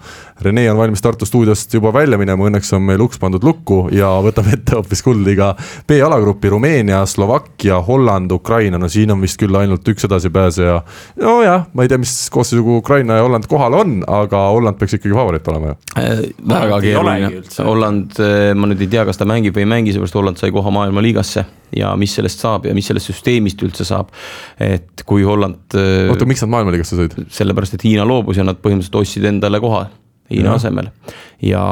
Rene on valmis Tartu stuudiost juba välja minema, õnneks on meil uks pandud lukku ja võtame ette hoopis Kuldliiga B-alagrupi Rumeenia, Slovakkia, Holland, Ukraina, no siin on vist küll ainult üks edasipääseja. nojah, ma ei tea, mis koosseisuga Ukraina ja Holland kohal on, aga Holland peaks ikkagi favoriit olema ju äh,. väga keeruline, Holland, äh, ma nüüd ei tea, kas ta mängib või ei mängi, seepärast Holland sai koha maailmaliigasse ja mis sellest saab ja mis sellest süsteemist üldse saab et kui Holland. oota, miks nad maailmaliigasse sõid? sellepärast, et Hiina loobus ja nad põhimõtteliselt ostsid endale koha Hiina ja. asemel. ja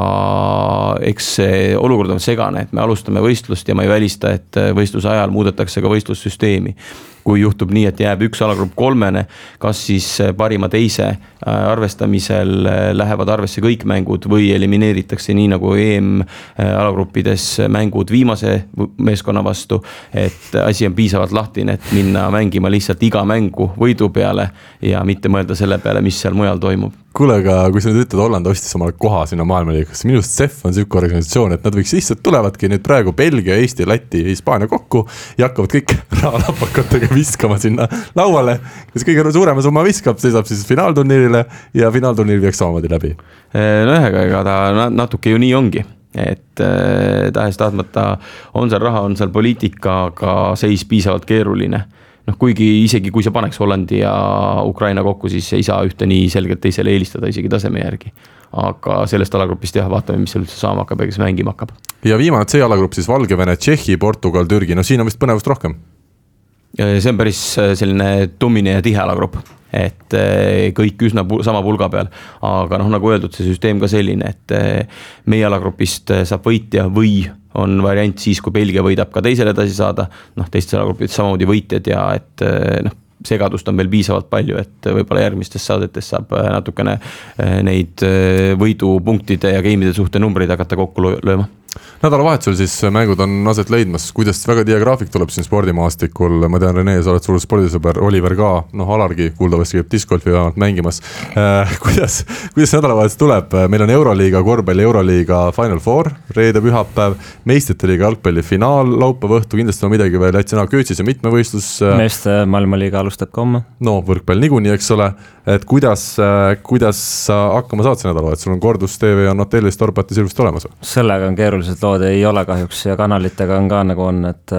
eks see olukord on segane, et me alustame võistlust ja ma ei välista, et võistluse ajal muudetakse ka võistlussüsteemi kui juhtub nii, et jääb üks alagrupp kolmene, kas siis äh, parima teise äh, arvestamisel äh, lähevad arvesse kõik mängud või elimineeritakse nii nagu EM alagruppides mängud viimase meeskonna vastu. et asi on piisavalt lahtine, et minna mängima lihtsalt iga mängu võidu peale ja mitte mõelda selle peale, mis seal mujal toimub kuule, aga kui sa nüüd ütled, Holland ostis omale koha sinna maailmaliigasse, minu arust CEF on sihuke organisatsioon, et nad võiks lihtsalt tulevadki nüüd praegu Belgia, Eesti, Läti, Hispaania kokku ja hakkavad kõik rahalapakatega viskama sinna lauale. kes kõige suurema summa viskab, see saab siis finaalturniirile ja finaalturniir viiakse samamoodi läbi. nojah, ega, ega ta natuke ju nii ongi et äh, tahes-tahtmata on seal raha, on seal poliitika, aga seis piisavalt keeruline noh, kuigi isegi kui sa paneks Hollandi ja Ukraina kokku, siis ei saa ühte nii selgelt teisele eelistada isegi taseme järgi. aga sellest alagrupist jah, vaatame, mis seal üldse saama hakkab ja kes mängima hakkab. ja viimane C alagrupp siis Valgevene, Tšehhi, Portugal, Türgi, no siin on vist põnevust rohkem. See on päris äh, selline tummine ja tihe alagrupp et äh, kõik üsna sama pulga peal. aga noh, nagu öeldud, see süsteem ka selline, et äh, meie alagrupist saab võitja või on variant siis, kui Belgia võidab ka teisele edasi saada. noh, teistes alagruppides samamoodi võitjad ja et noh, segadust on veel piisavalt palju, et võib-olla järgmistes saadetes saab natukene neid võidupunktide ja game'ide suhte numbreid hakata kokku lööma. Nädalavahetusel siis mängud on aset leidmas, kuidas väga tihe graafik tuleb siin spordimaastikul, ma tean, Rene, sa oled suur spordisõber, Oliver ka, noh, Alargi kuuldavasti käib discgolfi vähemalt mängimas. Äh,. kuidas, kuidas nädalavahetus tuleb, meil on Euroliiga korvpalli, Euroliiga Final Four, reede-pühapäev, meistrite liiga jalgpalli finaal laupäeva õhtu, kindlasti on midagi veel, Läti sõna köötsis ja mitmevõistlus. Äh, meeste maailmaliiga alustab ka homme. no võrkpall niikuinii, eks ole, et kuidas, äh, kuidas sa hakkama saad see nädalavahetus, sul on Kordus TV on hotellis Dorpatis ilusti olemas või? sellega on keerulised lood ei ole kahjuks ja kanalitega on ka nagu on, et,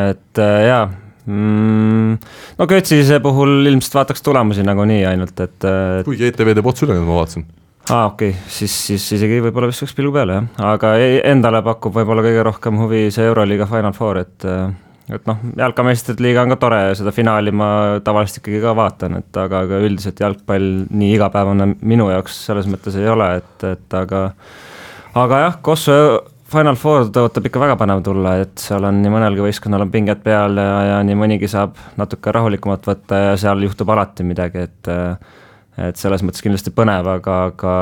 et jaa mm,. no Götzise puhul ilmselt vaataks tulemusi nagunii ainult, et, kuigi ETV teeb otseülekande, ma vaatasin aa ah,, okei okay., siis, siis isegi võib-olla viskaks pilgu peale jah, aga e-, endale pakub võib-olla kõige rohkem huvi see Euroliiga Final Four, et et noh, jalkameistrite liiga on ka tore ja seda finaali ma tavaliselt ikkagi ka vaatan, et aga, aga üldiselt jalgpall nii igapäevane minu jaoks selles mõttes ei ole, et, et aga aga jah, Kosovo Final Four tõotab ikka väga põnev tulla, et seal on nii mõnelgi võistkonnal on pinged peal ja, ja nii mõnigi saab natuke rahulikumalt võtta ja seal juhtub alati midagi, et et selles mõttes kindlasti põnev, aga, aga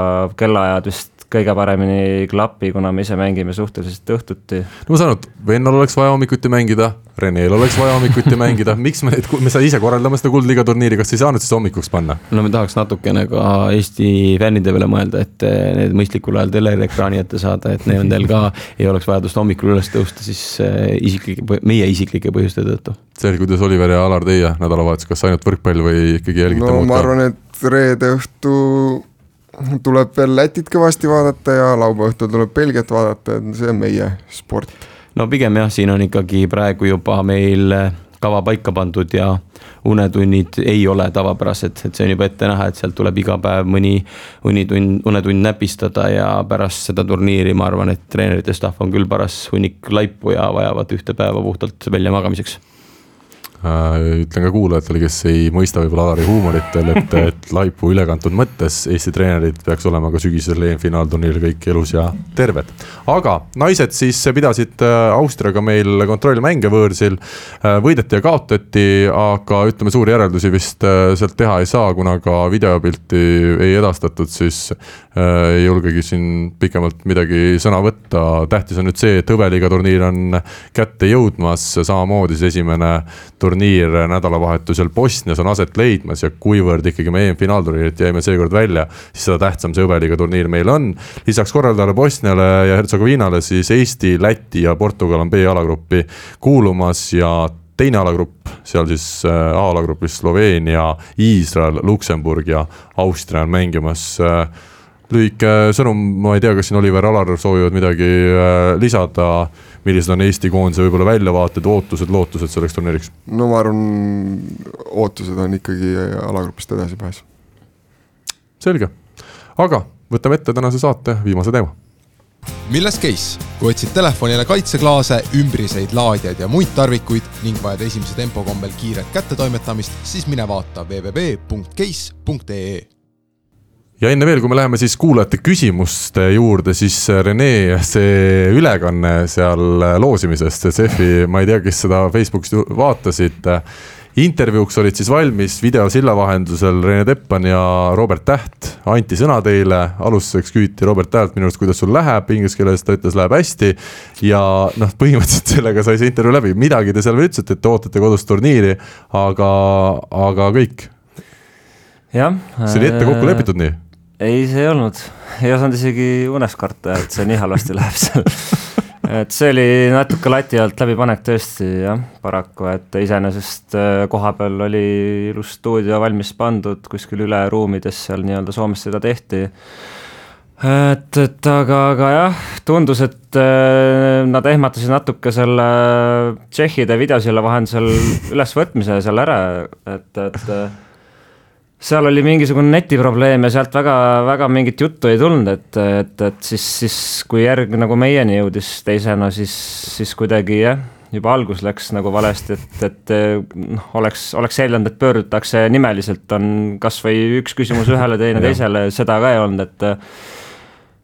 kellaajad vist kõige paremini ei klapi, kuna me ise mängime suhteliselt õhtuti. no ma saan aru, et vennal oleks vaja hommikuti mängida, Reneel oleks vaja hommikuti mängida, miks me, me saame ise korraldama seda Kuldliiga turniiri, kas ei saanud siis hommikuks panna? no me tahaks natukene ka Eesti fännide peale mõelda, et eh, need mõistlikul ajal teleekraani ette saada, et nendel ka ei oleks vajadust hommikul üles tõusta siis eh, isiklike, meie isiklike põhjuste tõttu. see oli, kuidas Oliver ja Alar teie nädalavahetus, kas ainult võrkpall või ikkagi jälgite no, muud ka? ma arvan, et reede õhtu tuleb veel Lätit kõvasti vaadata ja laupäeva õhtul tuleb Belgiat vaadata, et see on meie sport. no pigem jah, siin on ikkagi praegu juba meil kava paika pandud ja unetunnid ei ole tavapärased, et see on juba ette näha, et sealt tuleb iga päev mõni unitund, unetund näpistada ja pärast seda turniiri ma arvan, et treenerite staff on küll paras hunnik laipu ja vajavad ühte päeva puhtalt väljamagamiseks Äh, ütlen ka kuulajatele, kes ei mõista võib-olla Alari huumorit veel, et, et laipu ülekantud mõttes Eesti treenerid peaks olema ka sügisel EM-finaalturniiril kõik elus ja terved. aga naised siis pidasid äh, Austriaga meil kontrollmänge võõrsil. Äh, võideti ja kaotati, aga ütleme, suuri järeldusi vist sealt teha ei saa, kuna ka videopilti ei edastatud, siis ei julgegi siin pikemalt midagi sõna võtta. tähtis on nüüd see, et hõbeliiga turniir on kätte jõudmas, samamoodi siis esimene turniir turniir nädalavahetusel Bosnias on aset leidmas ja kuivõrd ikkagi me EM-finaalturniirilt jäime seekord välja, siis seda tähtsam see hõbeliiga turniir meil on. lisaks korraldajale Bosniale ja Hertsegoviinale siis Eesti, Läti ja Portugal on B-alagruppi kuulumas ja teine alagrupp, seal siis äh, A-alagrupis Sloveenia, Iisrael, Luksemburg ja Austria on mängimas äh, lühike sõnum, ma ei tea, kas siin Oliver Alar soovivad midagi äh, lisada. Millised on Eesti koondise võib-olla väljavaated, ootused, lootused selleks turniiriks? no ma arvan, ootused on ikkagi alagrupist edasipääs. selge, aga võtame ette tänase saate viimase teema milles case? kui otsid telefonile kaitseklaase, ümbriseid, laadjaid ja muid tarvikuid ning vajad esimese tempo kombel kiiret kättetoimetamist, siis mine vaata www.case.ee ja enne veel, kui me läheme siis kuulajate küsimuste juurde, siis Rene, see ülekanne seal loosimisest, see CEF-i, ma ei tea, kes seda Facebookis vaatasid intervjuuks olid siis valmis videosilla vahendusel Rene Teppan ja Robert Täht. anti sõna teile, alustuseks küsiti Robert Tähelt minu arust, kuidas sul läheb, inglise keeles ta ütles, läheb hästi. ja noh, põhimõtteliselt sellega sai see intervjuu läbi, midagi te seal veel ütlesite, et te ootate kodust turniiri, aga, aga kõik. jah. see oli ette kokku lepitud nii? Ei, see ei olnud, ei osanud isegi unes karta, et see nii halvasti läheb seal et see oli natuke lati alt läbipanek tõesti jah, paraku, et iseenesest äh, kohapeal oli ilus stuudio valmis pandud kuskil üle ruumides seal nii-öelda Soomes seda tehti. et, et aga, aga jah, tundus, et äh, nad ehmatasid natuke selle tšehhide videosilla vahendusel ülesvõtmise seal ära, et, et seal oli mingisugune netiprobleem ja sealt väga, väga mingit juttu ei tulnud, et, et, et siis, siis kui järg nagu meieni jõudis teisena, siis, siis kuidagi jah, juba algus läks nagu valesti, et, et noh, oleks, oleks eeldanud, et pöördutakse nimeliselt, on kasvõi üks küsimus ühele, teine teisele, seda ka ei olnud, et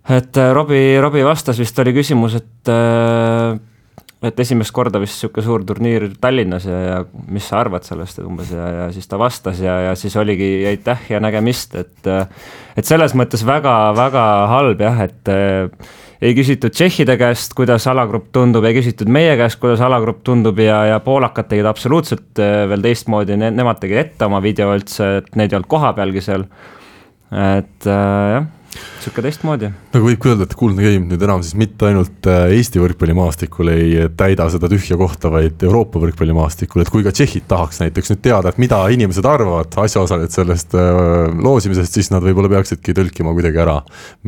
et Robbie, Robbie vastas vist oli küsimus, et et esimest korda vist niisugune suur turniir Tallinnas ja, ja mis sa arvad sellest umbes ja, ja siis ta vastas ja, ja siis oligi aitäh ja nägemist, et et selles mõttes väga-väga halb jah, et äh, ei küsitud tšehhide käest, kuidas alagrupp tundub, ei küsitud meie käest, kuidas alagrupp tundub ja, ja poolakad tegid absoluutselt äh, veel teistmoodi ne, nemad tegid ette oma video üldse, et neid ei olnud kohapealgi seal. et äh, jah sihuke teistmoodi. nagu võib öelda, et Kuldne Game nüüd enam siis mitte ainult äh, Eesti võrkpallimaastikul ei täida seda tühja kohta, vaid Euroopa võrkpallimaastikul, et kui ka tšehhid tahaks näiteks nüüd teada, et mida inimesed arvavad, asjaosalised sellest äh, loosimisest, siis nad võib-olla peaksidki tõlkima kuidagi ära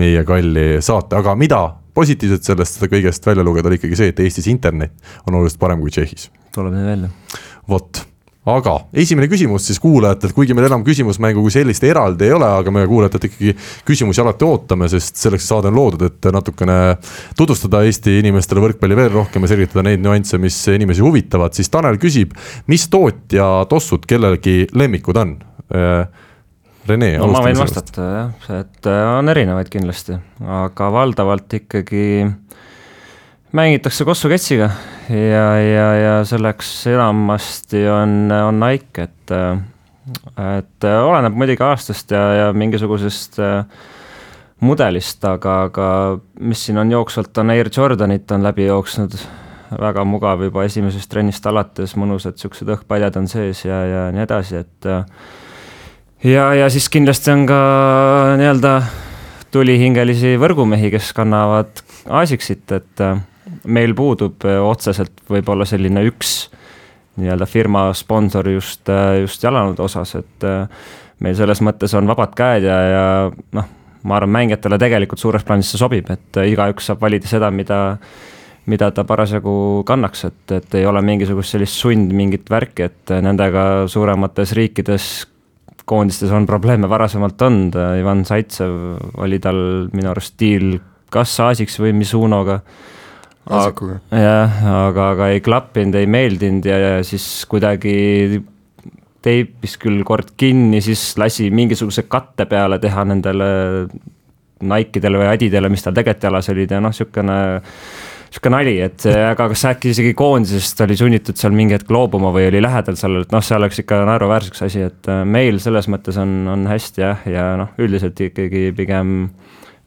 meie kalli saate, aga mida positiivset sellest kõigest välja lugeda, oli ikkagi see, et Eestis internet on oluliselt parem kui Tšehhis. tuleb nii välja. vot aga esimene küsimus siis kuulajatelt, kuigi meil enam küsimusmängu kui sellist eraldi ei ole, aga me kuulajatelt ikkagi küsimusi alati ootame, sest selleks saade on loodud, et natukene tutvustada Eesti inimestele võrkpalli veel rohkem ja selgitada neid nüansse, mis inimesi huvitavad, siis Tanel küsib, mis tootja tossud kellelgi lemmikud on? Rene, no, ma võin vastata jah, et äh, on erinevaid kindlasti, aga valdavalt ikkagi mängitakse Kossu ketsiga ja, ja, ja selleks enamasti on, on Nike, et, et oleneb muidugi aastast ja, ja mingisugusest äh, mudelist, aga, aga mis siin on jooksvalt, on Air Jordanit on läbi jooksnud, väga mugav juba esimesest trennist alates, mõnusad siuksed õhkpaljad on sees ja, ja nii edasi, et ja, ja siis kindlasti on ka nii-öelda tulihingelisi võrgumehi, kes kannavad Asicsit, et meil puudub äh, otseselt võib-olla selline üks nii-öelda firma sponsor just, äh, just jalanõude osas, et äh, meil selles mõttes on vabad käed ja, ja noh, ma arvan, mängijatele tegelikult suures plaanis see sobib, et igaüks saab valida seda, mida, mida ta parasjagu kannaks, et, et ei ole mingisugust sellist sund mingit värki, et nendega suuremates riikides koondistes on probleeme varasemalt olnud, Ivan Zaitsev oli tal minu arust diil kas Aasiks või Mizunoga jah, aga, aga ei klappinud, ei meeldinud ja, ja siis kuidagi teipis küll kord kinni, siis lasi mingisuguse katte peale teha nendele Nike'dele või Adidele, mis tal tegelikult jalas olid ja noh, niisugune sihuke nali, et aga kas äkki isegi koondisest oli sunnitud seal mingi hetk loobuma või oli lähedal sellele, et noh, see oleks ikka naeruväärseks asi, et äh, meil selles mõttes on, on hästi jah, ja noh, üldiselt ikkagi pigem,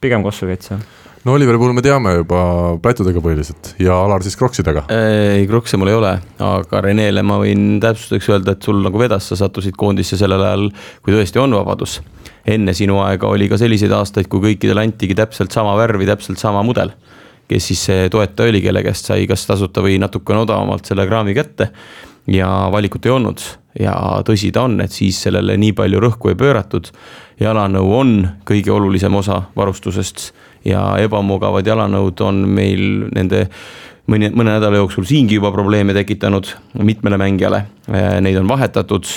pigem kossukaitse no Oliveri puhul me teame juba plätudega põhiliselt ja Alar siis kroksidega. ei, krokse mul ei ole, aga Renele ma võin täpsustuseks öelda, et sul nagu vedas, sa sattusid koondisse sellel ajal, kui tõesti on vabadus. enne sinu aega oli ka selliseid aastaid, kui kõikidele antigi täpselt sama värvi, täpselt sama mudel. kes siis see toetaja oli, kelle käest sai kas tasuta või natukene odavamalt selle kraami kätte ja valikut ei olnud ja tõsi ta on, et siis sellele nii palju rõhku ei pööratud. jalanõu on kõige olulisem osa varustusest ja ebamugavad jalanõud on meil nende mõni, mõne nädala jooksul siingi juba probleeme tekitanud mitmele mängijale. Neid on vahetatud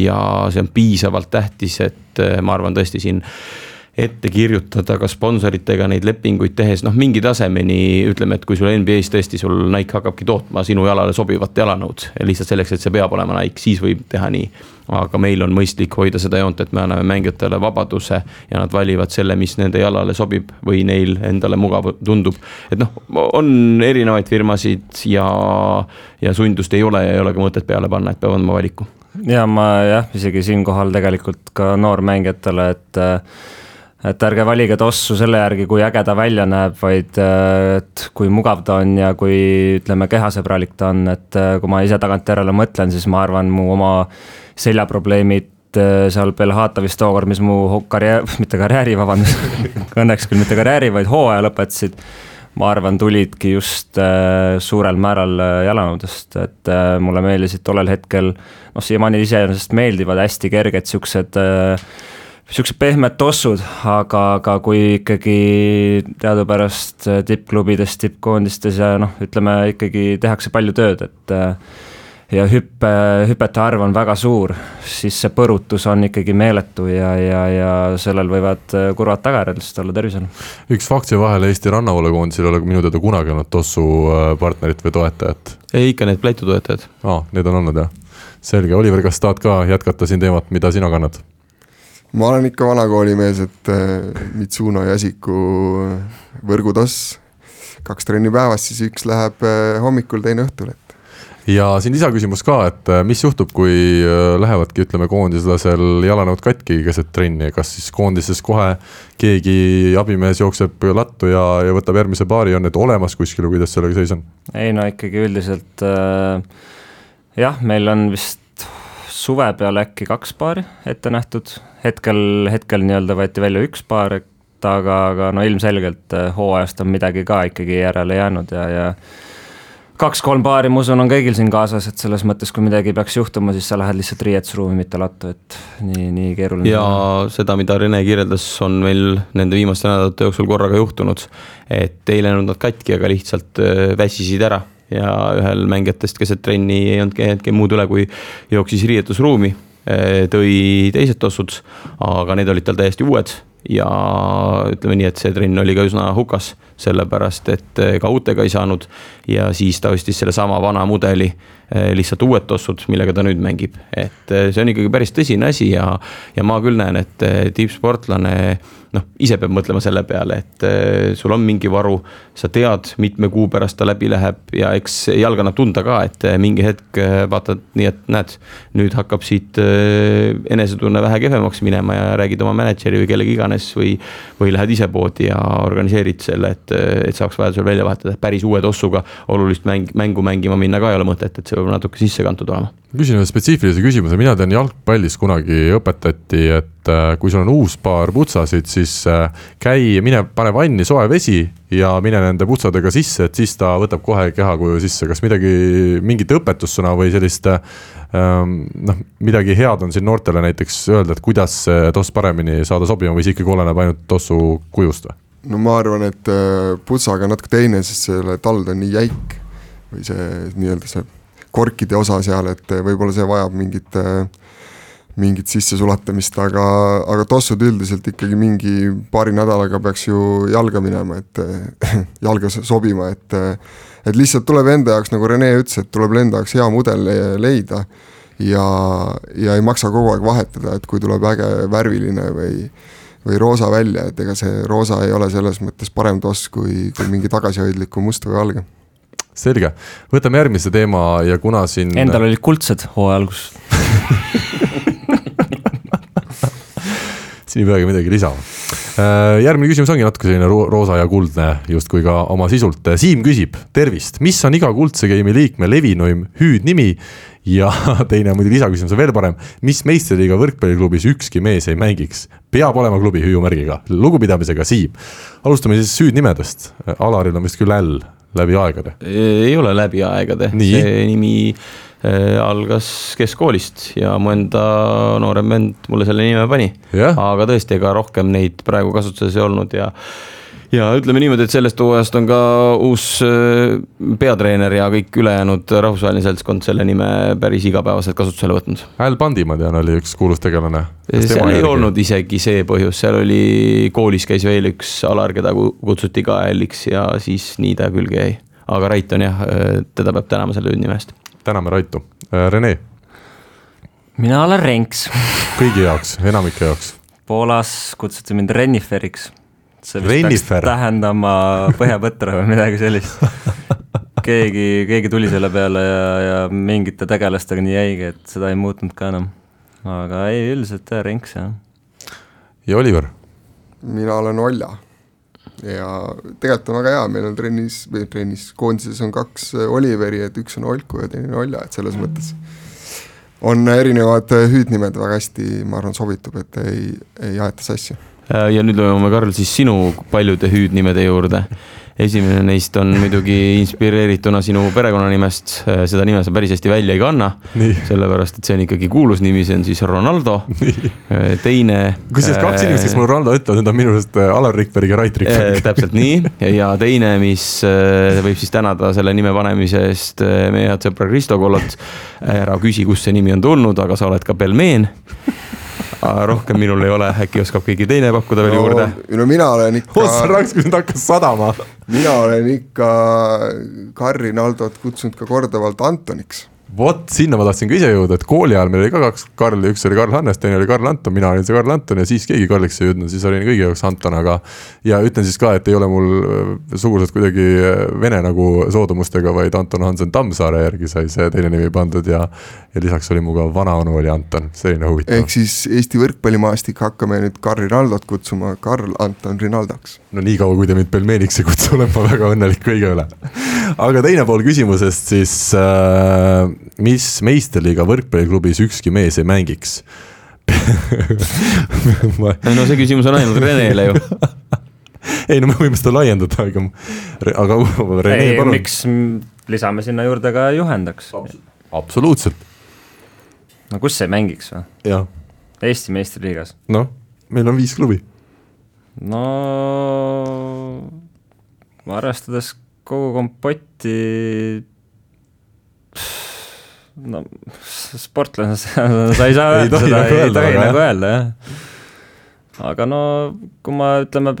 ja see on piisavalt tähtis, et ma arvan tõesti siin ette kirjutada ka sponsoritega neid lepinguid tehes, noh mingi tasemeni ütleme, et kui sul NBA-s tõesti sul Nike hakkabki tootma sinu jalale sobivat jalanõud. lihtsalt selleks, et see peab olema Nike, siis võib teha nii. aga meil on mõistlik hoida seda joont, et me anname mängijatele vabaduse ja nad valivad selle, mis nende jalale sobib või neil endale mugav tundub. et noh, on erinevaid firmasid ja, ja sundust ei ole ja ei ole ka mõtet peale panna, et peab andma valiku ja ma jah, isegi siinkohal tegelikult ka noormängijatele, et et ärge valige tossu selle järgi, kui äge ta välja näeb, vaid et kui mugav ta on ja kui ütleme, kehasõbralik ta on, et kui ma ise tagantjärele mõtlen, siis ma arvan, mu oma seljaprobleemid seal Belhatavis tookord, mis mu karjäär, mitte karjääri, vabandust õnneks küll mitte karjääri, vaid hooaja lõpetasid ma arvan, tulidki just äh, suurel määral äh, jalanõudest, et äh, mulle meeldisid tollel hetkel, noh, siiamaani iseenesest meeldivad hästi kerged siuksed äh, siuksed pehmed tossud, aga, aga kui ikkagi teadupärast tippklubides, tippkoondistes ja noh, ütleme ikkagi tehakse palju tööd, et ja hüppe, hüpete arv on väga suur, siis see põrutus on ikkagi meeletu ja, ja, ja sellel võivad kurvad tagajärjed lihtsalt olla tervisele. üks fakt siia vahele, Eesti rannavalakoondisel ei ole minu teada kunagi olnud tossu partnerit või toetajat. ei, ikka need pläitu toetajad. aa, need on olnud jah, selge, Oliver, kas tahad ka jätkata siin teemat, mida sina kannad? Ma olen ikka vanakooli mees, et äh, Mitsuno ja Asiku võrgutoss, kaks trenni päevas, siis üks läheb äh, hommikul, teine õhtul, et. Ja siin lisaküsimus ka, et äh, mis juhtub, kui lähevadki, ütleme, koondislasel jalanõud katki keset trenni, kas siis koondises kohe keegi abimees jookseb lattu ja, ja võtab järgmise paari, on need olemas kuskil või kuidas sellega seis on? ei no ikkagi üldiselt äh, jah, meil on vist suve peale äkki kaks paari ette nähtud, hetkel, hetkel nii-öelda võeti välja üks paar, et aga, aga no ilmselgelt äh, hooajast on midagi ka ikkagi järele jäänud ja, ja kaks-kolm paari, ma usun, on kõigil siin kaasas, et selles mõttes, kui midagi peaks juhtuma, siis sa lähed lihtsalt riietusruumi, mitte lattu, et nii, nii keeruline. ja seda, mida Rene kirjeldas, on meil nende viimaste nädalate jooksul korraga juhtunud. et ei läinud nad katki, aga lihtsalt äh, väsisid ära ja ühel mängijatest keset trenni ei olnudki hetke muud üle, kui jooksis riietusruumi, eh, tõi teised tossud, aga need olid tal täiesti uued ja ütleme nii, et see trenn oli ka üsna hukas, sellepärast et ega uutega ei saanud. ja siis ta ostis sellesama vana mudeli, eh, lihtsalt uued tossud, millega ta nüüd mängib, et eh, see on ikkagi päris tõsine asi ja, ja ma küll näen, et tippsportlane noh, ise peab mõtlema selle peale, et sul on mingi varu, sa tead, mitme kuu pärast ta läbi läheb ja eks jalg annab tunda ka, et mingi hetk vaatad nii, et näed, nüüd hakkab siit enesetunne vähe kehvemaks minema ja räägid oma mänedžeri või kellega iganes või, või lähed ise poodi ja organiseerid selle, et, et saaks vajadusel välja vahetada, päris uue tossuga olulist mäng, mängu mängima minna ka ei ole mõtet, et see peab natuke sisse kantud olema. küsin ühe spetsiifilise küsimuse, mina tean jalgpallis kunagi õpetati, et kui sul on uus paar putsasid, siis äh, käi, mine pane vanni soe vesi ja mine nende putsadega sisse, et siis ta võtab kohe kehakuju sisse, kas midagi, mingit õpetussõna või sellist ähm, noh, midagi head on siin noortele näiteks öelda, et kuidas toss paremini saada sobima või see ikkagi oleneb ainult tossu kujust või? No ma arvan, et äh, putsaga natuke teine, sest selle tald on nii jäik või see nii-öelda see korkide osa seal, et võib-olla see vajab mingit äh, mingit sissesulatamist, aga, aga tossud üldiselt ikkagi mingi paari nädalaga peaks ju jalga minema, et jalga sobima, et et lihtsalt tuleb enda jaoks, nagu Rene ütles, et tuleb enda jaoks hea mudel leida ja, ja ei maksa kogu aeg vahetada, et kui tuleb äge värviline või või roosa välja, et ega see roosa ei ole selles mõttes parem toss kui, kui mingi tagasihoidliku must või valge. selge, võtame järgmise teema ja kuna siin Endal olid kuldsed hooaja alguses ei peagi midagi lisama. Äh, järgmine küsimus ongi natuke selline ro roosa ja kuldne justkui ka oma sisult. Siim küsib, tervist, mis on iga Kuldse Game'i liikme levinuim hüüdnimi ja teine muidugi lisaküsimus on veel parem, mis meistriliiga võrkpalliklubis ükski mees ei mängiks, peab olema klubi hüüumärgiga, lugupidamisega Siim. alustame siis hüüdnimedest, Alaril on vist küll L läbi aegade. ei ole läbi aegade, see nimi Äh, algas keskkoolist ja mu enda noorem vend mulle selle nime pani. Aga tõesti, ega rohkem neid praegu kasutuses ei olnud ja ja ütleme niimoodi, et sellest hooajast on ka uus äh, peatreener ja kõik ülejäänud rahvusvaheline seltskond selle nime päris igapäevaselt kasutusele võtnud. Al Pandi, ma tean, oli üks kuulus tegelane. seal ei järgi? olnud isegi see põhjus, seal oli, koolis käis veel üks Alar, keda kutsuti ka Aliks ja siis nii ta külge jäi. aga Rait on jah, äh, teda peab tänama selle hüüdnime eest. täname Raitu. Äh, Rene. mina olen Renks. kõigi jaoks, enamike jaoks. Poolas kutsuti mind Renniferiks see vist Rennifer. peaks tähendama põhjapõtra või midagi sellist. keegi, keegi tuli selle peale ja, ja mingite tegelastega nii jäigi, et seda ei muutnud ka enam. aga ei, üldiselt jah, Renks jah. ja Oliver? mina olen Olja ja tegelikult on väga hea, meil on trennis või trennis, koondises on kaks Oliveri, et üks on Olku ja teine on Olja, et selles mõttes on erinevad hüüdnimed väga hästi, ma arvan, sobitub, et ei, ei aeta sassi Äh, ja nüüd jõuame, Karl, siis sinu paljude hüüdnimede juurde. esimene neist on muidugi inspireerituna sinu perekonnanimest, äh, seda nime sa päris hästi välja ei kanna. sellepärast, et see on ikkagi kuulus nimi, see on siis Ronaldo. Äh, teine. kusjuures kaks inimest, kes mulle Ronaldo ütlevad, need on minu arust Alar Rikberg ja Rait Rikberg. täpselt nii ja teine, mis võib siis tänada selle nime panemise eest meie head sõpra Kristo Kollot. ära küsi, kust see nimi on tulnud, aga sa oled ka pelmeen rohkem minul ei ole, äkki oskab keegi teine pakkuda veel no, juurde? no mina olen ikka. ossa raks, kui nüüd hakkas sadama. mina olen ikka Carri Naldot kutsunud ka korduvalt Antoniks vot sinna ma tahtsin ka ise jõuda, et kooli ajal meil oli ka kaks Karli, üks oli Karl Hannes, teine oli Karl Anton, mina olin see Karl Anton ja siis keegi Karliks ei jõudnud, siis olin kõigi jaoks Anton, aga. ja ütlen siis ka, et ei ole mul äh, sugused kuidagi äh, vene nagu soodumustega, vaid Anton Hansen Tammsaare järgi sai see teine nimi pandud ja. ja lisaks oli mu ka vanaonu oli Anton, selline huvitav. ehk siis Eesti võrkpallimaastik hakkame nüüd Karl Rinaldot kutsuma Karl Anton Rinaldoks. no niikaua, kui te mind pelmeeniks ei kutsu, olen ma väga õnnelik kõige üle. aga teine pool küsimusest siis äh, mis meistriliiga võrkpalliklubis ükski mees ei mängiks ma... no see küsimus on ainult Renele ju ei no me võime seda laiendada, aga, aga Rene, palun. miks lisame sinna juurde ka juhendaks? absoluutselt. no kus ei mängiks või? jah. Eesti meistriliigas? noh, meil on viis klubi. no arvestades kogu kompotti no sportlane, sa ei saa öelda seda, ei tohi nagu öelda jah. aga no kui ma ütleme,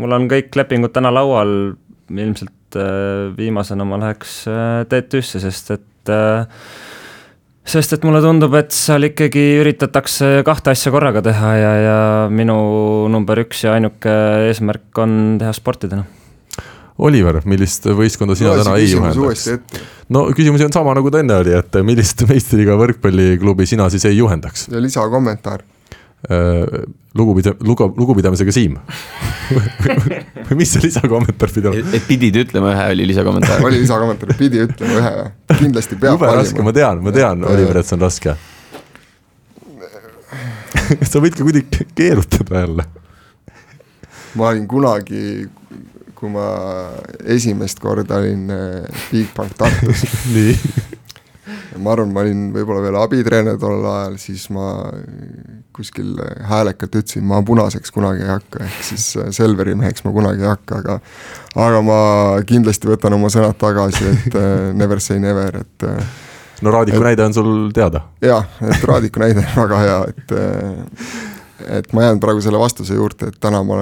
mul on kõik lepingud täna laual, ilmselt äh, viimasena ma läheks äh, TTÜ-sse, sest et äh, sest et mulle tundub, et seal ikkagi üritatakse kahte asja korraga teha ja, ja minu number üks ja ainuke eesmärk on teha sporti täna Oliver, millist võistkonda sina no, täna ei juhendaks? no küsimus on sama, nagu ta enne oli, et millist meistriga võrkpalliklubi sina siis ei juhendaks? ja lisakommentaar äh, lugupida-, lugu, lugupidamisega Siim või mis see lisakommentaar pidi olema? et pidid ütlema ühe, oli lisakommentaar oli lisakommentaar, pidi ütlema ühe, kindlasti peab jube raske, ma tean, ma tean, Oliver, et see on raske sa võid ka kuidagi keerutada jälle. ma olin kunagi kui ma esimest korda olin äh, Bigbank Tartus. Nii. Ma arvan, ma olin võib-olla veel abitreener tollel ajal, siis ma kuskil häälekalt ütlesin, ma punaseks kunagi ei hakka, ehk siis äh, Selveri meheks ma kunagi ei hakka, aga aga ma kindlasti võtan oma sõnad tagasi, et äh, never say never, et no Raadiku et, näide on sul teada? jah, et Raadiku näide on väga hea, et et ma jään praegu selle vastuse juurde, et täna ma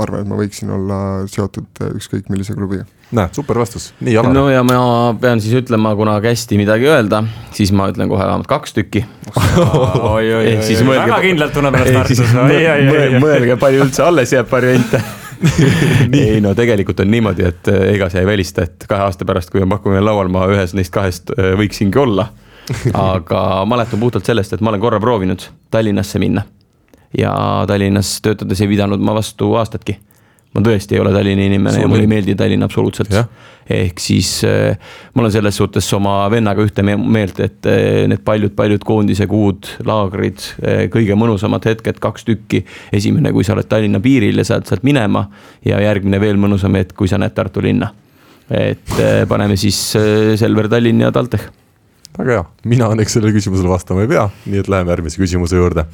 arvan, et ma võiksin olla seotud ükskõik millise klubiga. näed, super vastus, nii Alar. no ja ma pean siis ütlema, kuna kästi midagi öelda, siis ma ütlen kohe vähemalt kaks tükki. ehk siis mõelge. väga kindlalt tunneb ennast Tartus. mõelge, palju üldse alles jääb variante ei no tegelikult on niimoodi, et eh, ega see ei välista, et kahe aasta pärast, kui on pakkumine laual, ma ühes neist kahest eh, võiksingi olla. aga mäletan puhtalt sellest, et ma olen korra proovinud Tallinnasse minna ja Tallinnas töötades ei pidanud ma vastu aastatki. ma tõesti ei ole Tallinna inimene ja mulle ei meeldi Tallinn absoluutselt. ehk siis äh, ma olen selles suhtes oma vennaga ühte meelt, et äh, need paljud-paljud koondise kuud, laagrid, äh, kõige mõnusamad hetked, kaks tükki. esimene, kui sa oled Tallinna piiril ja saad sealt minema ja järgmine veel mõnusam hetk, kui sa näed Tartu linna. et paneme siis Selver Tallinn ja TalTech väga hea, mina õnneks sellele küsimusele vastama ei pea, nii et läheme järgmise küsimuse juurde.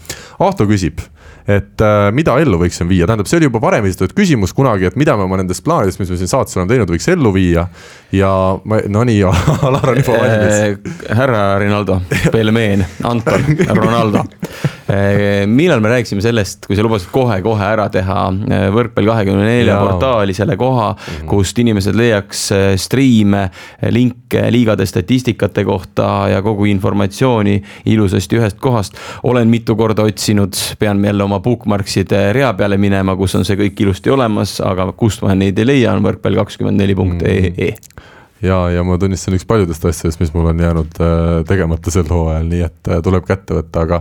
Ahto küsib, et äh, mida ellu võiksime viia, tähendab, see oli juba varem esitatud küsimus kunagi, et mida me oma nendest plaanidest, mis me siin saates oleme teinud, võiks ellu viia. ja ma, no nii, Alar on juba valmis. Äh, härra Rinaldo, Pelmeen, Anton, Ronaldo. Äh, millal me rääkisime sellest, kui sa lubasid kohe-kohe ära teha äh, võrkpall kahekümne nelja portaali, selle koha, mhm. kust inimesed leiaks striime, linke liigade statistikate kohta ja kogu informatsiooni ilusasti ühest kohast. olen mitu korda otsinud, pean jälle oma bookmarks'ide rea peale minema, kus on see kõik ilusti olemas, aga kust ma neid ei leia, on võrkpall kakskümmend neli punkt ee mhm ja, ja ma tunnistan üks paljudest asjadest, mis mul on jäänud äh, tegemata sel hooajal, nii et äh, tuleb kätte võtta, aga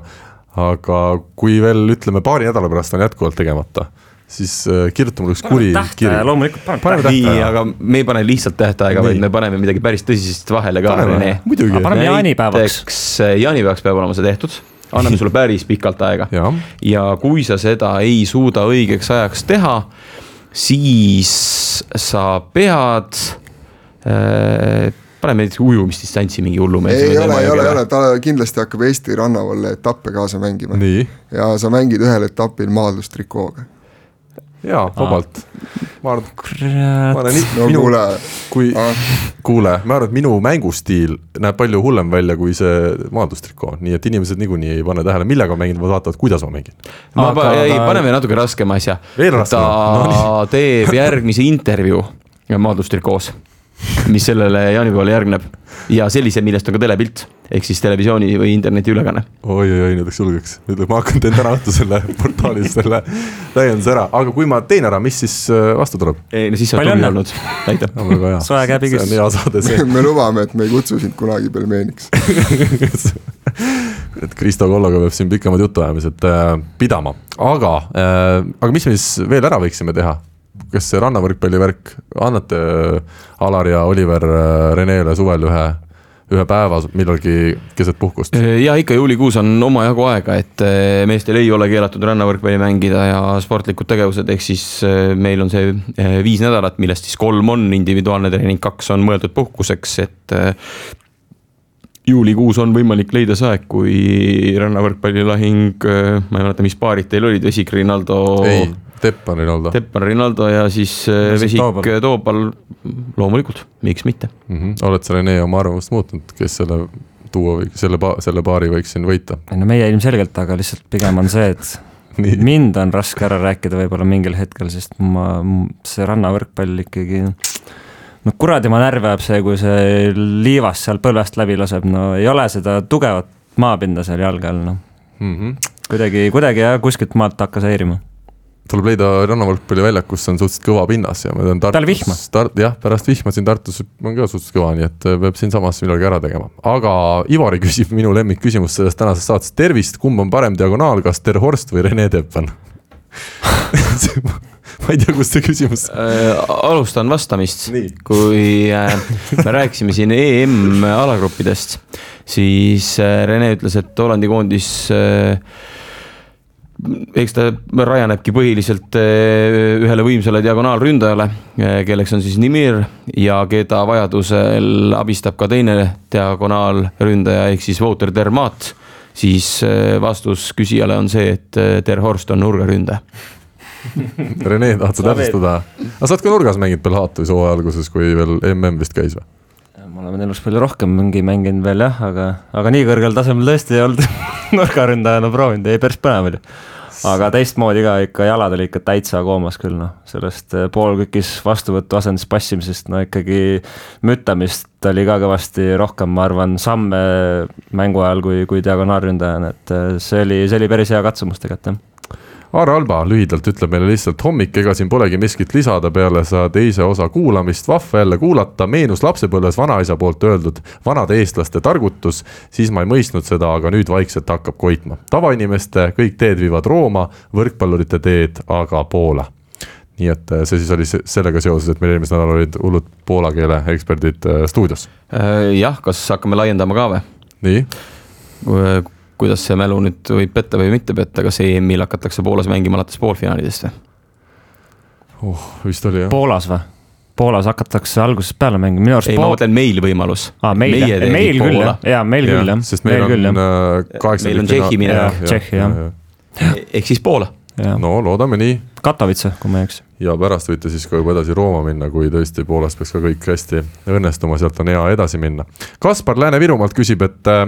aga kui veel ütleme paari nädala pärast on jätkuvalt tegemata, siis äh, kirjuta mulle üks kuri kiri. loomulikult paneme tähtaja. nii, aga me ei pane lihtsalt tähtaega, vaid me paneme midagi päris tõsist vahele ka. muidugi. paneme jaanipäevaks. jaanipäevaks peab olema see tehtud anname sulle päris pikalt aega. ja kui sa seda ei suuda õigeks ajaks teha, siis sa pead Äh, paneme näiteks ujumisdistantsi mingi hullumeelse. ei ole, ei ole, ei ole, ta kindlasti hakkab Eesti rannavalle etappe kaasa mängima. ja sa mängid ühel etapil maadlustrikooga. jaa, vabalt. ma arvan, ma olen no, minu, kuule. kui ah., kuule, ma arvan, et minu mängustiil näeb palju hullem välja kui see maadlustrikoo, nii et inimesed niikuinii ei pane tähele, millega ma mängin, vaid vaatavad, kuidas ma mängin. ma Aga... pa, ei, paneme natuke raskema asja. ta no, teeb järgmise intervjuu maadlustrikoos mis sellele jaanipäevale järgneb. Ja sellise, millest on ka telepilt ehk siis televisiooni või internetiülekanne oi,. oi-oi-oi, nüüd läks julgeks, nüüd ma hakkan teen täna õhtul selle portaali selle täienduse ära, aga kui ma teen ära, mis siis äh, vastu tuleb? ei no siis sa oled tubli olnud, aitäh. Soe käepigis. see on hea saade see. Me lubame, et me ei kutsu sind kunagi pelmeeniks et Kristo Kolloga peab siin pikemad jutuajamised äh, pidama, aga äh,, aga mis me siis veel ära võiksime teha? Kas see rannavõrkpalli värk, annate äh, Alar ja Oliver äh, Renele suvel ühe, ühe päeva millalgi keset puhkust? Äh, ja ikka juulikuus on omajagu aega, et meestel ei ole keelatud rannavõrkpalli mängida ja sportlikud tegevused, ehk siis meil on see viis nädalat, millest siis kolm on individuaalne treening, kaks on mõeldud puhkuseks, et juulikuus on võimalik leida see aeg, kui rannavõrkpallilahing, ma ei mäleta, mis paarid teil olid, Vesik, Rinaldo. ei, Teppan Rinaldo. Teppan Rinaldo ja siis äh, Vesik Toobal, Toobal, loomulikult, miks mitte mm. -hmm. oled sa, Rene, oma arvamust muutnud, kes selle tuua või selle, selle paari võiks siin võita? ei no meie ilmselgelt, aga lihtsalt pigem on see, et Nii. mind on raske ära rääkida võib-olla mingil hetkel, sest ma, see rannavõrkpall ikkagi no kuradi ma närvi ajab see, kui see liivas seal põlvest läbi laseb, no ei ole seda tugevat maapinda seal jalge all, noh. Mm -hmm.. kuidagi, kuidagi jah, kuskilt maalt hakkas häirima. Tuleb leida rannavõrkpalliväljakust, kus on suhteliselt kõva pinnas ja ma tean Tartus. Tart-, jah, pärast vihma siin Tartus on ka suhteliselt kõva, nii et äh, peab siinsamas millalgi ära tegema. aga Ivari küsib minu lemmikküsimust sellest tänasest saatest, tervist, kumb on parem diagonaal, kas Ter Horst või Rene Teppan ma ei tea, kust see küsimus äh,. alustan vastamist, kui äh, me rääkisime siin EM alagruppidest, siis äh, Rene ütles, et Hollandi koondis äh, eks ta rajanebki põhiliselt eh, ühele võimsale diagonaalründajale, eh, kelleks on siis Nimir ja keda vajadusel abistab ka teine diagonaalründaja ehk siis Wouter Dermaat. siis eh, vastus küsijale on see, et Ter Horst on nurgaründaja Rene, tahad sa täpsustada? aga sa oled ka nurgas mänginud Belhatovis hooaja alguses, kui veel mm vist käis või? ma olen elus palju rohkem mingi mänginud veel jah, aga, aga nii kõrgel tasemel tõesti ei olnud nurgaründajana proovinud, ei päris põnev oli aga teistmoodi ka ikka jalad olid ikka täitsa koomas küll noh, sellest eh, poolkükis vastuvõtu asendis passimisest, no ikkagi müttamist oli ka kõvasti rohkem, ma arvan, samme mängu ajal kui, kui diagonaalründajana, et eh, see oli, see oli päris hea katsumus tegelikult jah Aar Alba lühidalt ütleb meile lihtsalt hommik, ega siin polegi miskit lisada peale seda teise osa kuulamist, vahva jälle kuulata, meenus lapsepõlves vanaisa poolt öeldud vanade eestlaste targutus, siis ma ei mõistnud seda, aga nüüd vaikselt hakkab koitma. tavainimeste kõik teed viivad Rooma, võrkpallurite teed aga Poola nii et äh, see siis oli sellega seoses, et meil eelmisel nädalal olid hullud poola keele eksperdid äh, stuudios. Äh, jah, kas hakkame laiendama ka või? nii? Kuidas see mälu nüüd võib petta või mitte petta, kas EM-il hakatakse Poolas mängima alates poolfinaalidest või? oh, vist oli jah. Poolas või? Poolas hakatakse algusest peale mängima, minu arust. ei, ma mõtlen meil võimalus. aa, meil, meil küll jah, jaa, meil küll jah. sest meil, meil on äh, kaheksa. meil on Tšehhi minek. Tšehhi jah. ehk siis Poola. no loodame nii. Katowice, kui ma ei eksi. ja pärast võite siis ka juba edasi Rooma minna, kui tõesti Poolast peaks ka kõik hästi õnnestuma, sealt on hea edasi minna. Kaspar Lääne-Virumaalt küsib, et äh,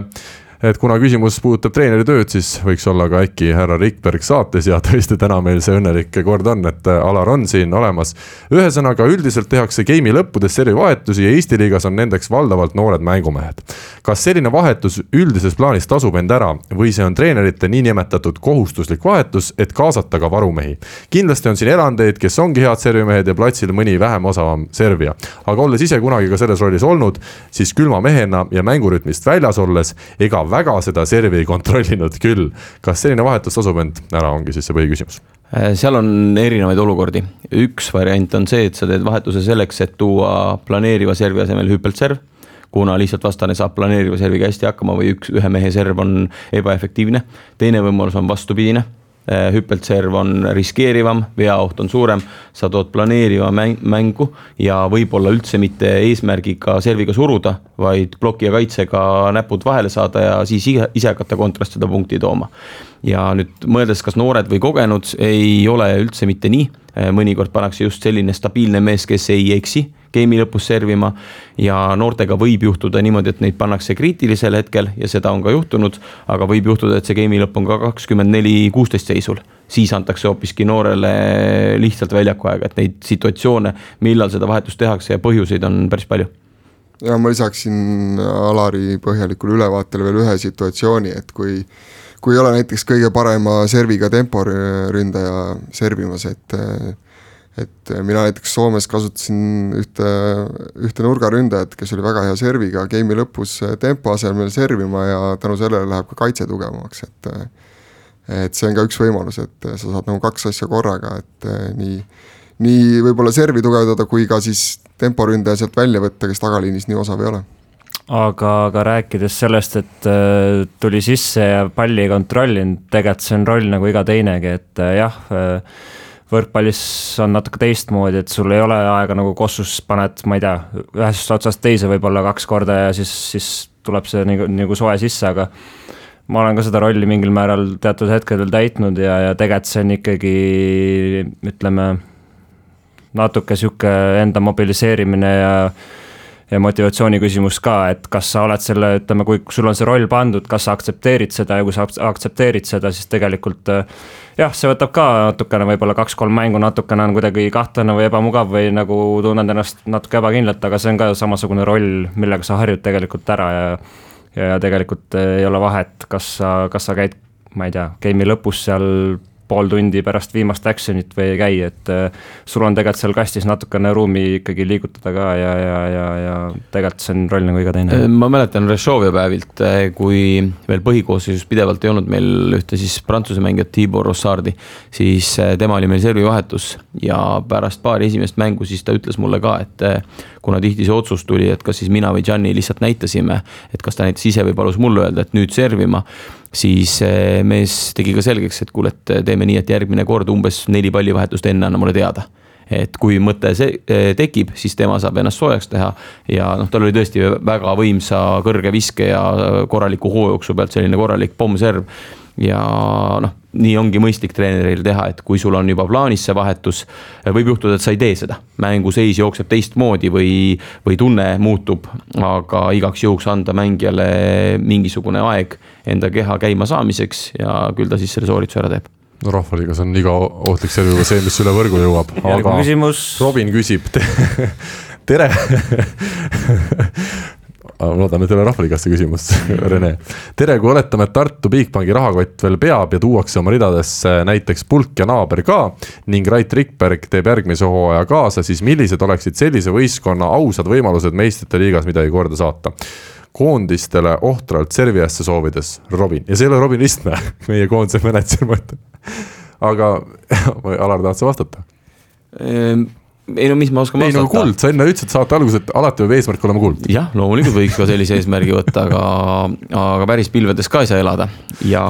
et kuna küsimus puudutab treeneri tööd, siis võiks olla ka äkki härra Rikberg saates ja tõesti täna meil see õnnelik kord on, et Alar on siin olemas. ühesõnaga üldiselt tehakse game'i lõppudes servivahetusi ja Eesti liigas on nendeks valdavalt noored mängumehed. kas selline vahetus üldises plaanis tasub end ära või see on treenerite niinimetatud kohustuslik vahetus, et kaasata ka varumehi? kindlasti on siin erandeid, kes ongi head servimehed ja platsil mõni vähem osavam servija. aga olles ise kunagi ka selles rollis olnud, siis külma mehena ja mängurütmist väljas olles, ega väga seda servi ei kontrollinud küll. kas selline vahetus tasub end? Ära, ongi siis see põhiküsimus. Äh, seal on erinevaid olukordi, üks variant on see, et sa teed vahetuse selleks, et tuua planeeriva servi asemel hüppeltserv. Kuna lihtsalt vastane saab planeeriva serviga hästi hakkama või üks, ühe mehe serv on ebaefektiivne. teine võimalus on vastupidine hüppeltserv on riskeerivam, veaoht on suurem, sa tood planeeriva mäng, mängu ja võib-olla üldse mitte eesmärgiga serviga suruda, vaid ploki ja kaitsega näpud vahele saada ja siis ise hakata kontrast seda punkti tooma. Ja nüüd mõeldes, kas noored või kogenud, ei ole üldse mitte nii, äh, mõnikord pannakse just selline stabiilne mees, kes ei eksi game'i lõpus servima. ja noortega võib juhtuda niimoodi, et neid pannakse kriitilisel hetkel ja seda on ka juhtunud. aga võib juhtuda, et see game'i lõpp on ka kakskümmend neli, kuusteist seisul. siis antakse hoopiski noorele lihtsalt väljaku aega, et neid situatsioone, millal seda vahetust tehakse ja põhjuseid on päris palju ja ma lisaksin Alari põhjalikule ülevaatele veel ühe situatsiooni, et kui kui ei ole näiteks kõige parema serviga temporündaja servimas, et et mina näiteks Soomes kasutasin ühte, ühte nurgaründajat, kes oli väga hea serviga, game'i lõpus tempo asemel servima ja tänu sellele läheb ka kaitse tugevamaks, et et see on ka üks võimalus, et sa saad nagu kaks asja korraga, et nii, nii võib-olla servi tugevdada, kui ka siis temporündaja sealt välja võtta, kes tagaliinis nii osav ei ole aga, aga rääkides sellest, et äh, tuli sisse ja palli ei kontrollinud, tegelikult see on roll nagu iga teinegi, et äh, jah äh,, võrkpallis on natuke teistmoodi, et sul ei ole aega nagu kossus paned, ma ei tea, ühest otsast teise võib-olla kaks korda ja siis, siis tuleb see nagu, nagu soe sisse, aga ma olen ka seda rolli mingil määral teatud hetkedel täitnud ja, ja tegelikult see on ikkagi ütleme, natuke sihuke enda mobiliseerimine ja ja motivatsiooni küsimus ka, et kas sa oled selle, ütleme, kui sul on see roll pandud, kas sa aktsepteerid seda ja kui sa aktsepteerid seda, siis tegelikult äh, jah, see võtab ka natukene võib-olla kaks-kolm mängu natukene on kuidagi kahtlane või ebamugav või nagu tunned ennast natuke ebakindlalt, aga see on ka samasugune roll, millega sa harjud tegelikult ära ja ja tegelikult ei ole vahet, kas sa, kas sa käid, ma ei tea, game'i lõpus seal pool tundi pärast viimast action'it või ei käi, et äh, sul on tegelikult seal kastis natukene ruumi ikkagi liigutada ka ja, ja, ja, ja tegelikult see on roll nagu iga teine. Äh, ma mäletan Rešovia päevilt, äh, kui veel põhikoosseisus pidevalt ei olnud meil ühte siis prantsuse mängijat Tibor Rossardi, siis tema oli meil servivahetus ja pärast paari esimest mängu siis ta ütles mulle ka, et kuna tihti see otsus tuli, et kas siis mina või Gianni lihtsalt näitasime, et kas ta näitas ise või palus mulle öelda, et nüüd servima siis eh, mees tegi ka selgeks, et kuule, et teeme nii, et järgmine kord umbes neli pallivahetust enne anna mulle teada. Et kui mõte see eh, tekib, siis tema saab ennast soojaks teha. Ja noh, tal oli tõesti väga võimsa kõrge viske ja korraliku hoojooksu pealt selline korralik pommserv. Ja noh, nii ongi mõistlik treeneril teha, et kui sul on juba plaanis see vahetus, võib juhtuda, et sa ei tee seda. mänguseis jookseb teistmoodi või, või tunne muutub, aga igaks juhuks anda mängijale mingisugune aeg enda keha käima saamiseks ja küll ta siis selle soorituse ära teeb no rahvaliigas on iga ohtlik serv juba see, mis üle võrgu jõuab. aga küsimus. Robin küsib tere ma loodan, et ei ole rahvaliigasse küsimus Rene. tere, kui oletame, et Tartu Bigbanki rahakott veel peab ja tuuakse oma ridadesse näiteks Pulk ja naaber ka ning Rait Rikberg teeb järgmise hooaja kaasa, siis millised oleksid sellise võistkonna ausad võimalused meistrite liigas midagi korda saata? koondistele ohtralt serviasse soovides, Robin, ja see ei ole Robin Ristmäe, meie koondise mänedžer, ma ütlen. aga Alar, tahad sa vastata? Ei no mis ma oskan vastata. ei no kuld, sa enne ütlesid saate alguses, et alati peab eesmärk olema kuld. jah, loomulikult võiks ka sellise eesmärgi võtta, aga, aga päris pilvedes ka ei saa elada ja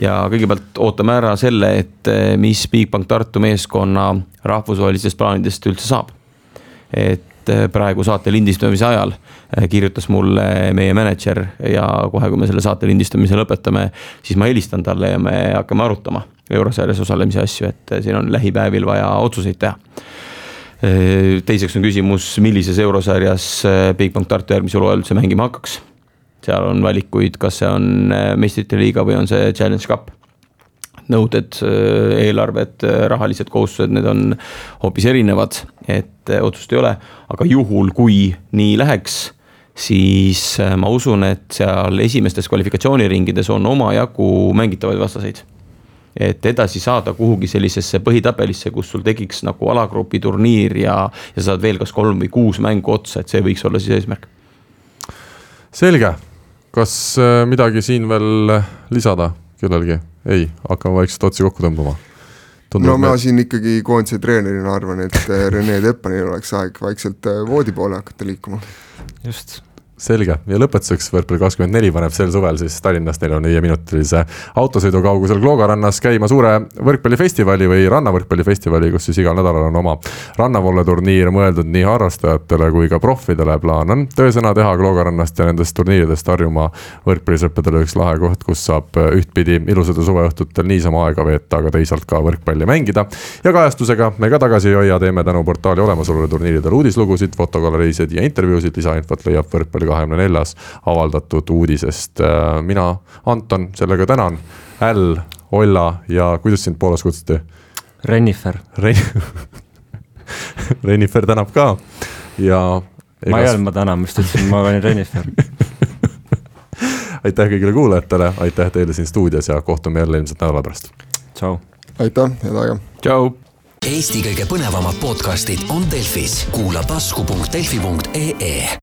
ja kõigepealt ootame ära selle, et mis Bigbank Tartu meeskonna rahvusvahelistest plaanidest üldse saab. et äh, praegu saate lindistamise ajal äh, kirjutas mulle meie mänedžer ja kohe, kui me selle saate lindistamise lõpetame, siis ma helistan talle ja me hakkame arutama eurosarjas osalemise asju, et siin on lähipäevil vaja otsuseid teha. Teiseks on küsimus, millises eurosarjas Bigbank Tartu järgmisel hooajal üldse mängima hakkaks. seal on valikuid, kas see on meistrite liiga või on see Challenge Cup. Nõuded, eelarved, rahalised kohustused, need on hoopis erinevad, et otsust ei ole, aga juhul, kui nii läheks, siis ma usun, et seal esimestes kvalifikatsiooniringides on omajagu mängitavaid vastaseid et edasi saada kuhugi sellisesse põhitabelisse, kus sul tekiks nagu alagrupi turniir ja, ja saad veel kas kolm või kuus mängu otsa, et see võiks olla siis eesmärk. selge, kas äh, midagi siin veel lisada kellelgi? ei, hakkame vaikselt otsi kokku tõmbama. no ma me... siin ikkagi koondise treenerina arvan, et äh, Rene Teppanil oleks aeg vaikselt äh, voodi poole hakata liikuma. just selge ja lõpetuseks võrkpalli kakskümmend neli paneb sel suvel siis Tallinnas neljakümne viie minutilise autosõidu kaugusel Klooga rannas käima suure võrkpallifestivali või rannavõrkpallifestivali, kus siis igal nädalal on oma rannavolle turniir mõeldud nii harrastajatele kui ka proffidele. plaan on töösõna teha Klooga rannast ja nendest turniiridest Harjumaa võrkpallisõppedele üks lahe koht, kus saab ühtpidi ilusatel suveõhtutel niisama aega veeta, aga teisalt ka võrkpalli mängida. ja kajastusega me ka tagasi ei hoia, teeme tänu portaali olemasolule turniiridele uudislugusid, fotogaleriisid ja intervjuusid, lisainfot leiab võrkpalli kahekümne neljas avaldatud uudisest. Äh, mina, Anton, sellega tänan. Äll, Olla ja kuidas sind Poolas kutsuti? Renifer Ren. Renifer tänab ka ja. ma ei öelnud, ma tänan, ma just ütlesin, ma olin Renifer aitäh kõigile kuulajatele, aitäh teile siin stuudios ja kohtume jälle ilmselt nädala pärast. tšau. aitäh, head aega. tšau. Eesti kõige põnevamad podcastid on Delfis, kuula tasku.delfi.ee